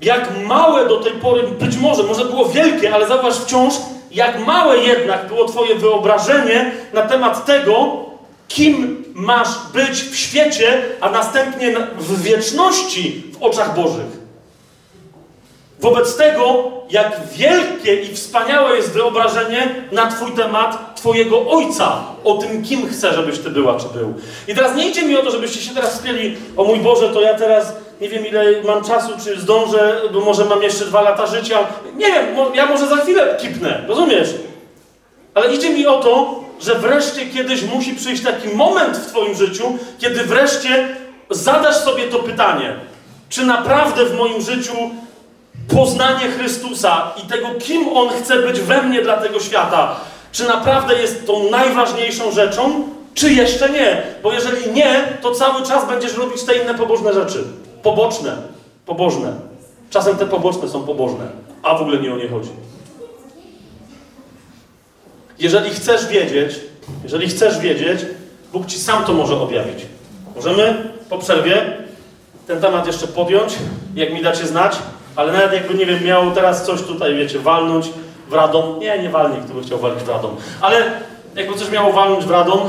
Jak małe do tej pory, być może, może było wielkie, ale zauważ wciąż, jak małe jednak było Twoje wyobrażenie na temat tego, kim masz być w świecie, a następnie w wieczności w oczach Bożych. Wobec tego, jak wielkie i wspaniałe jest wyobrażenie na Twój temat Twojego Ojca, o tym, kim chce, żebyś Ty była czy był. I teraz nie idzie mi o to, żebyście się teraz spieli, o mój Boże, to ja teraz nie wiem ile mam czasu, czy zdążę, bo może mam jeszcze dwa lata życia. Nie wiem, ja może za chwilę kipnę, rozumiesz? Ale idzie mi o to, że wreszcie kiedyś musi przyjść taki moment w Twoim życiu, kiedy wreszcie zadasz sobie to pytanie, czy naprawdę w moim życiu poznanie Chrystusa i tego, kim On chce być we mnie dla tego świata, czy naprawdę jest tą najważniejszą rzeczą, czy jeszcze nie? Bo jeżeli nie, to cały czas będziesz robić te inne pobożne rzeczy. Poboczne. Pobożne. Czasem te poboczne są pobożne, a w ogóle nie o nie chodzi. Jeżeli chcesz wiedzieć, jeżeli chcesz wiedzieć, Bóg Ci sam to może objawić. Możemy po przerwie ten temat jeszcze podjąć, jak mi dacie znać, ale nawet jakby, nie wiem, miał teraz coś tutaj, wiecie, walnąć w Radom. Nie, nie walnie, kto by chciał walić w Radom. Ale jakby coś miało walnąć w Radom,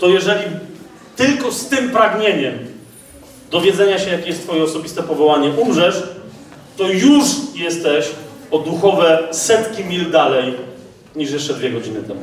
to jeżeli tylko z tym pragnieniem dowiedzenia się, jakie jest Twoje osobiste powołanie, umrzesz, to już jesteś o duchowe setki mil dalej niż jeszcze dwie godziny temu.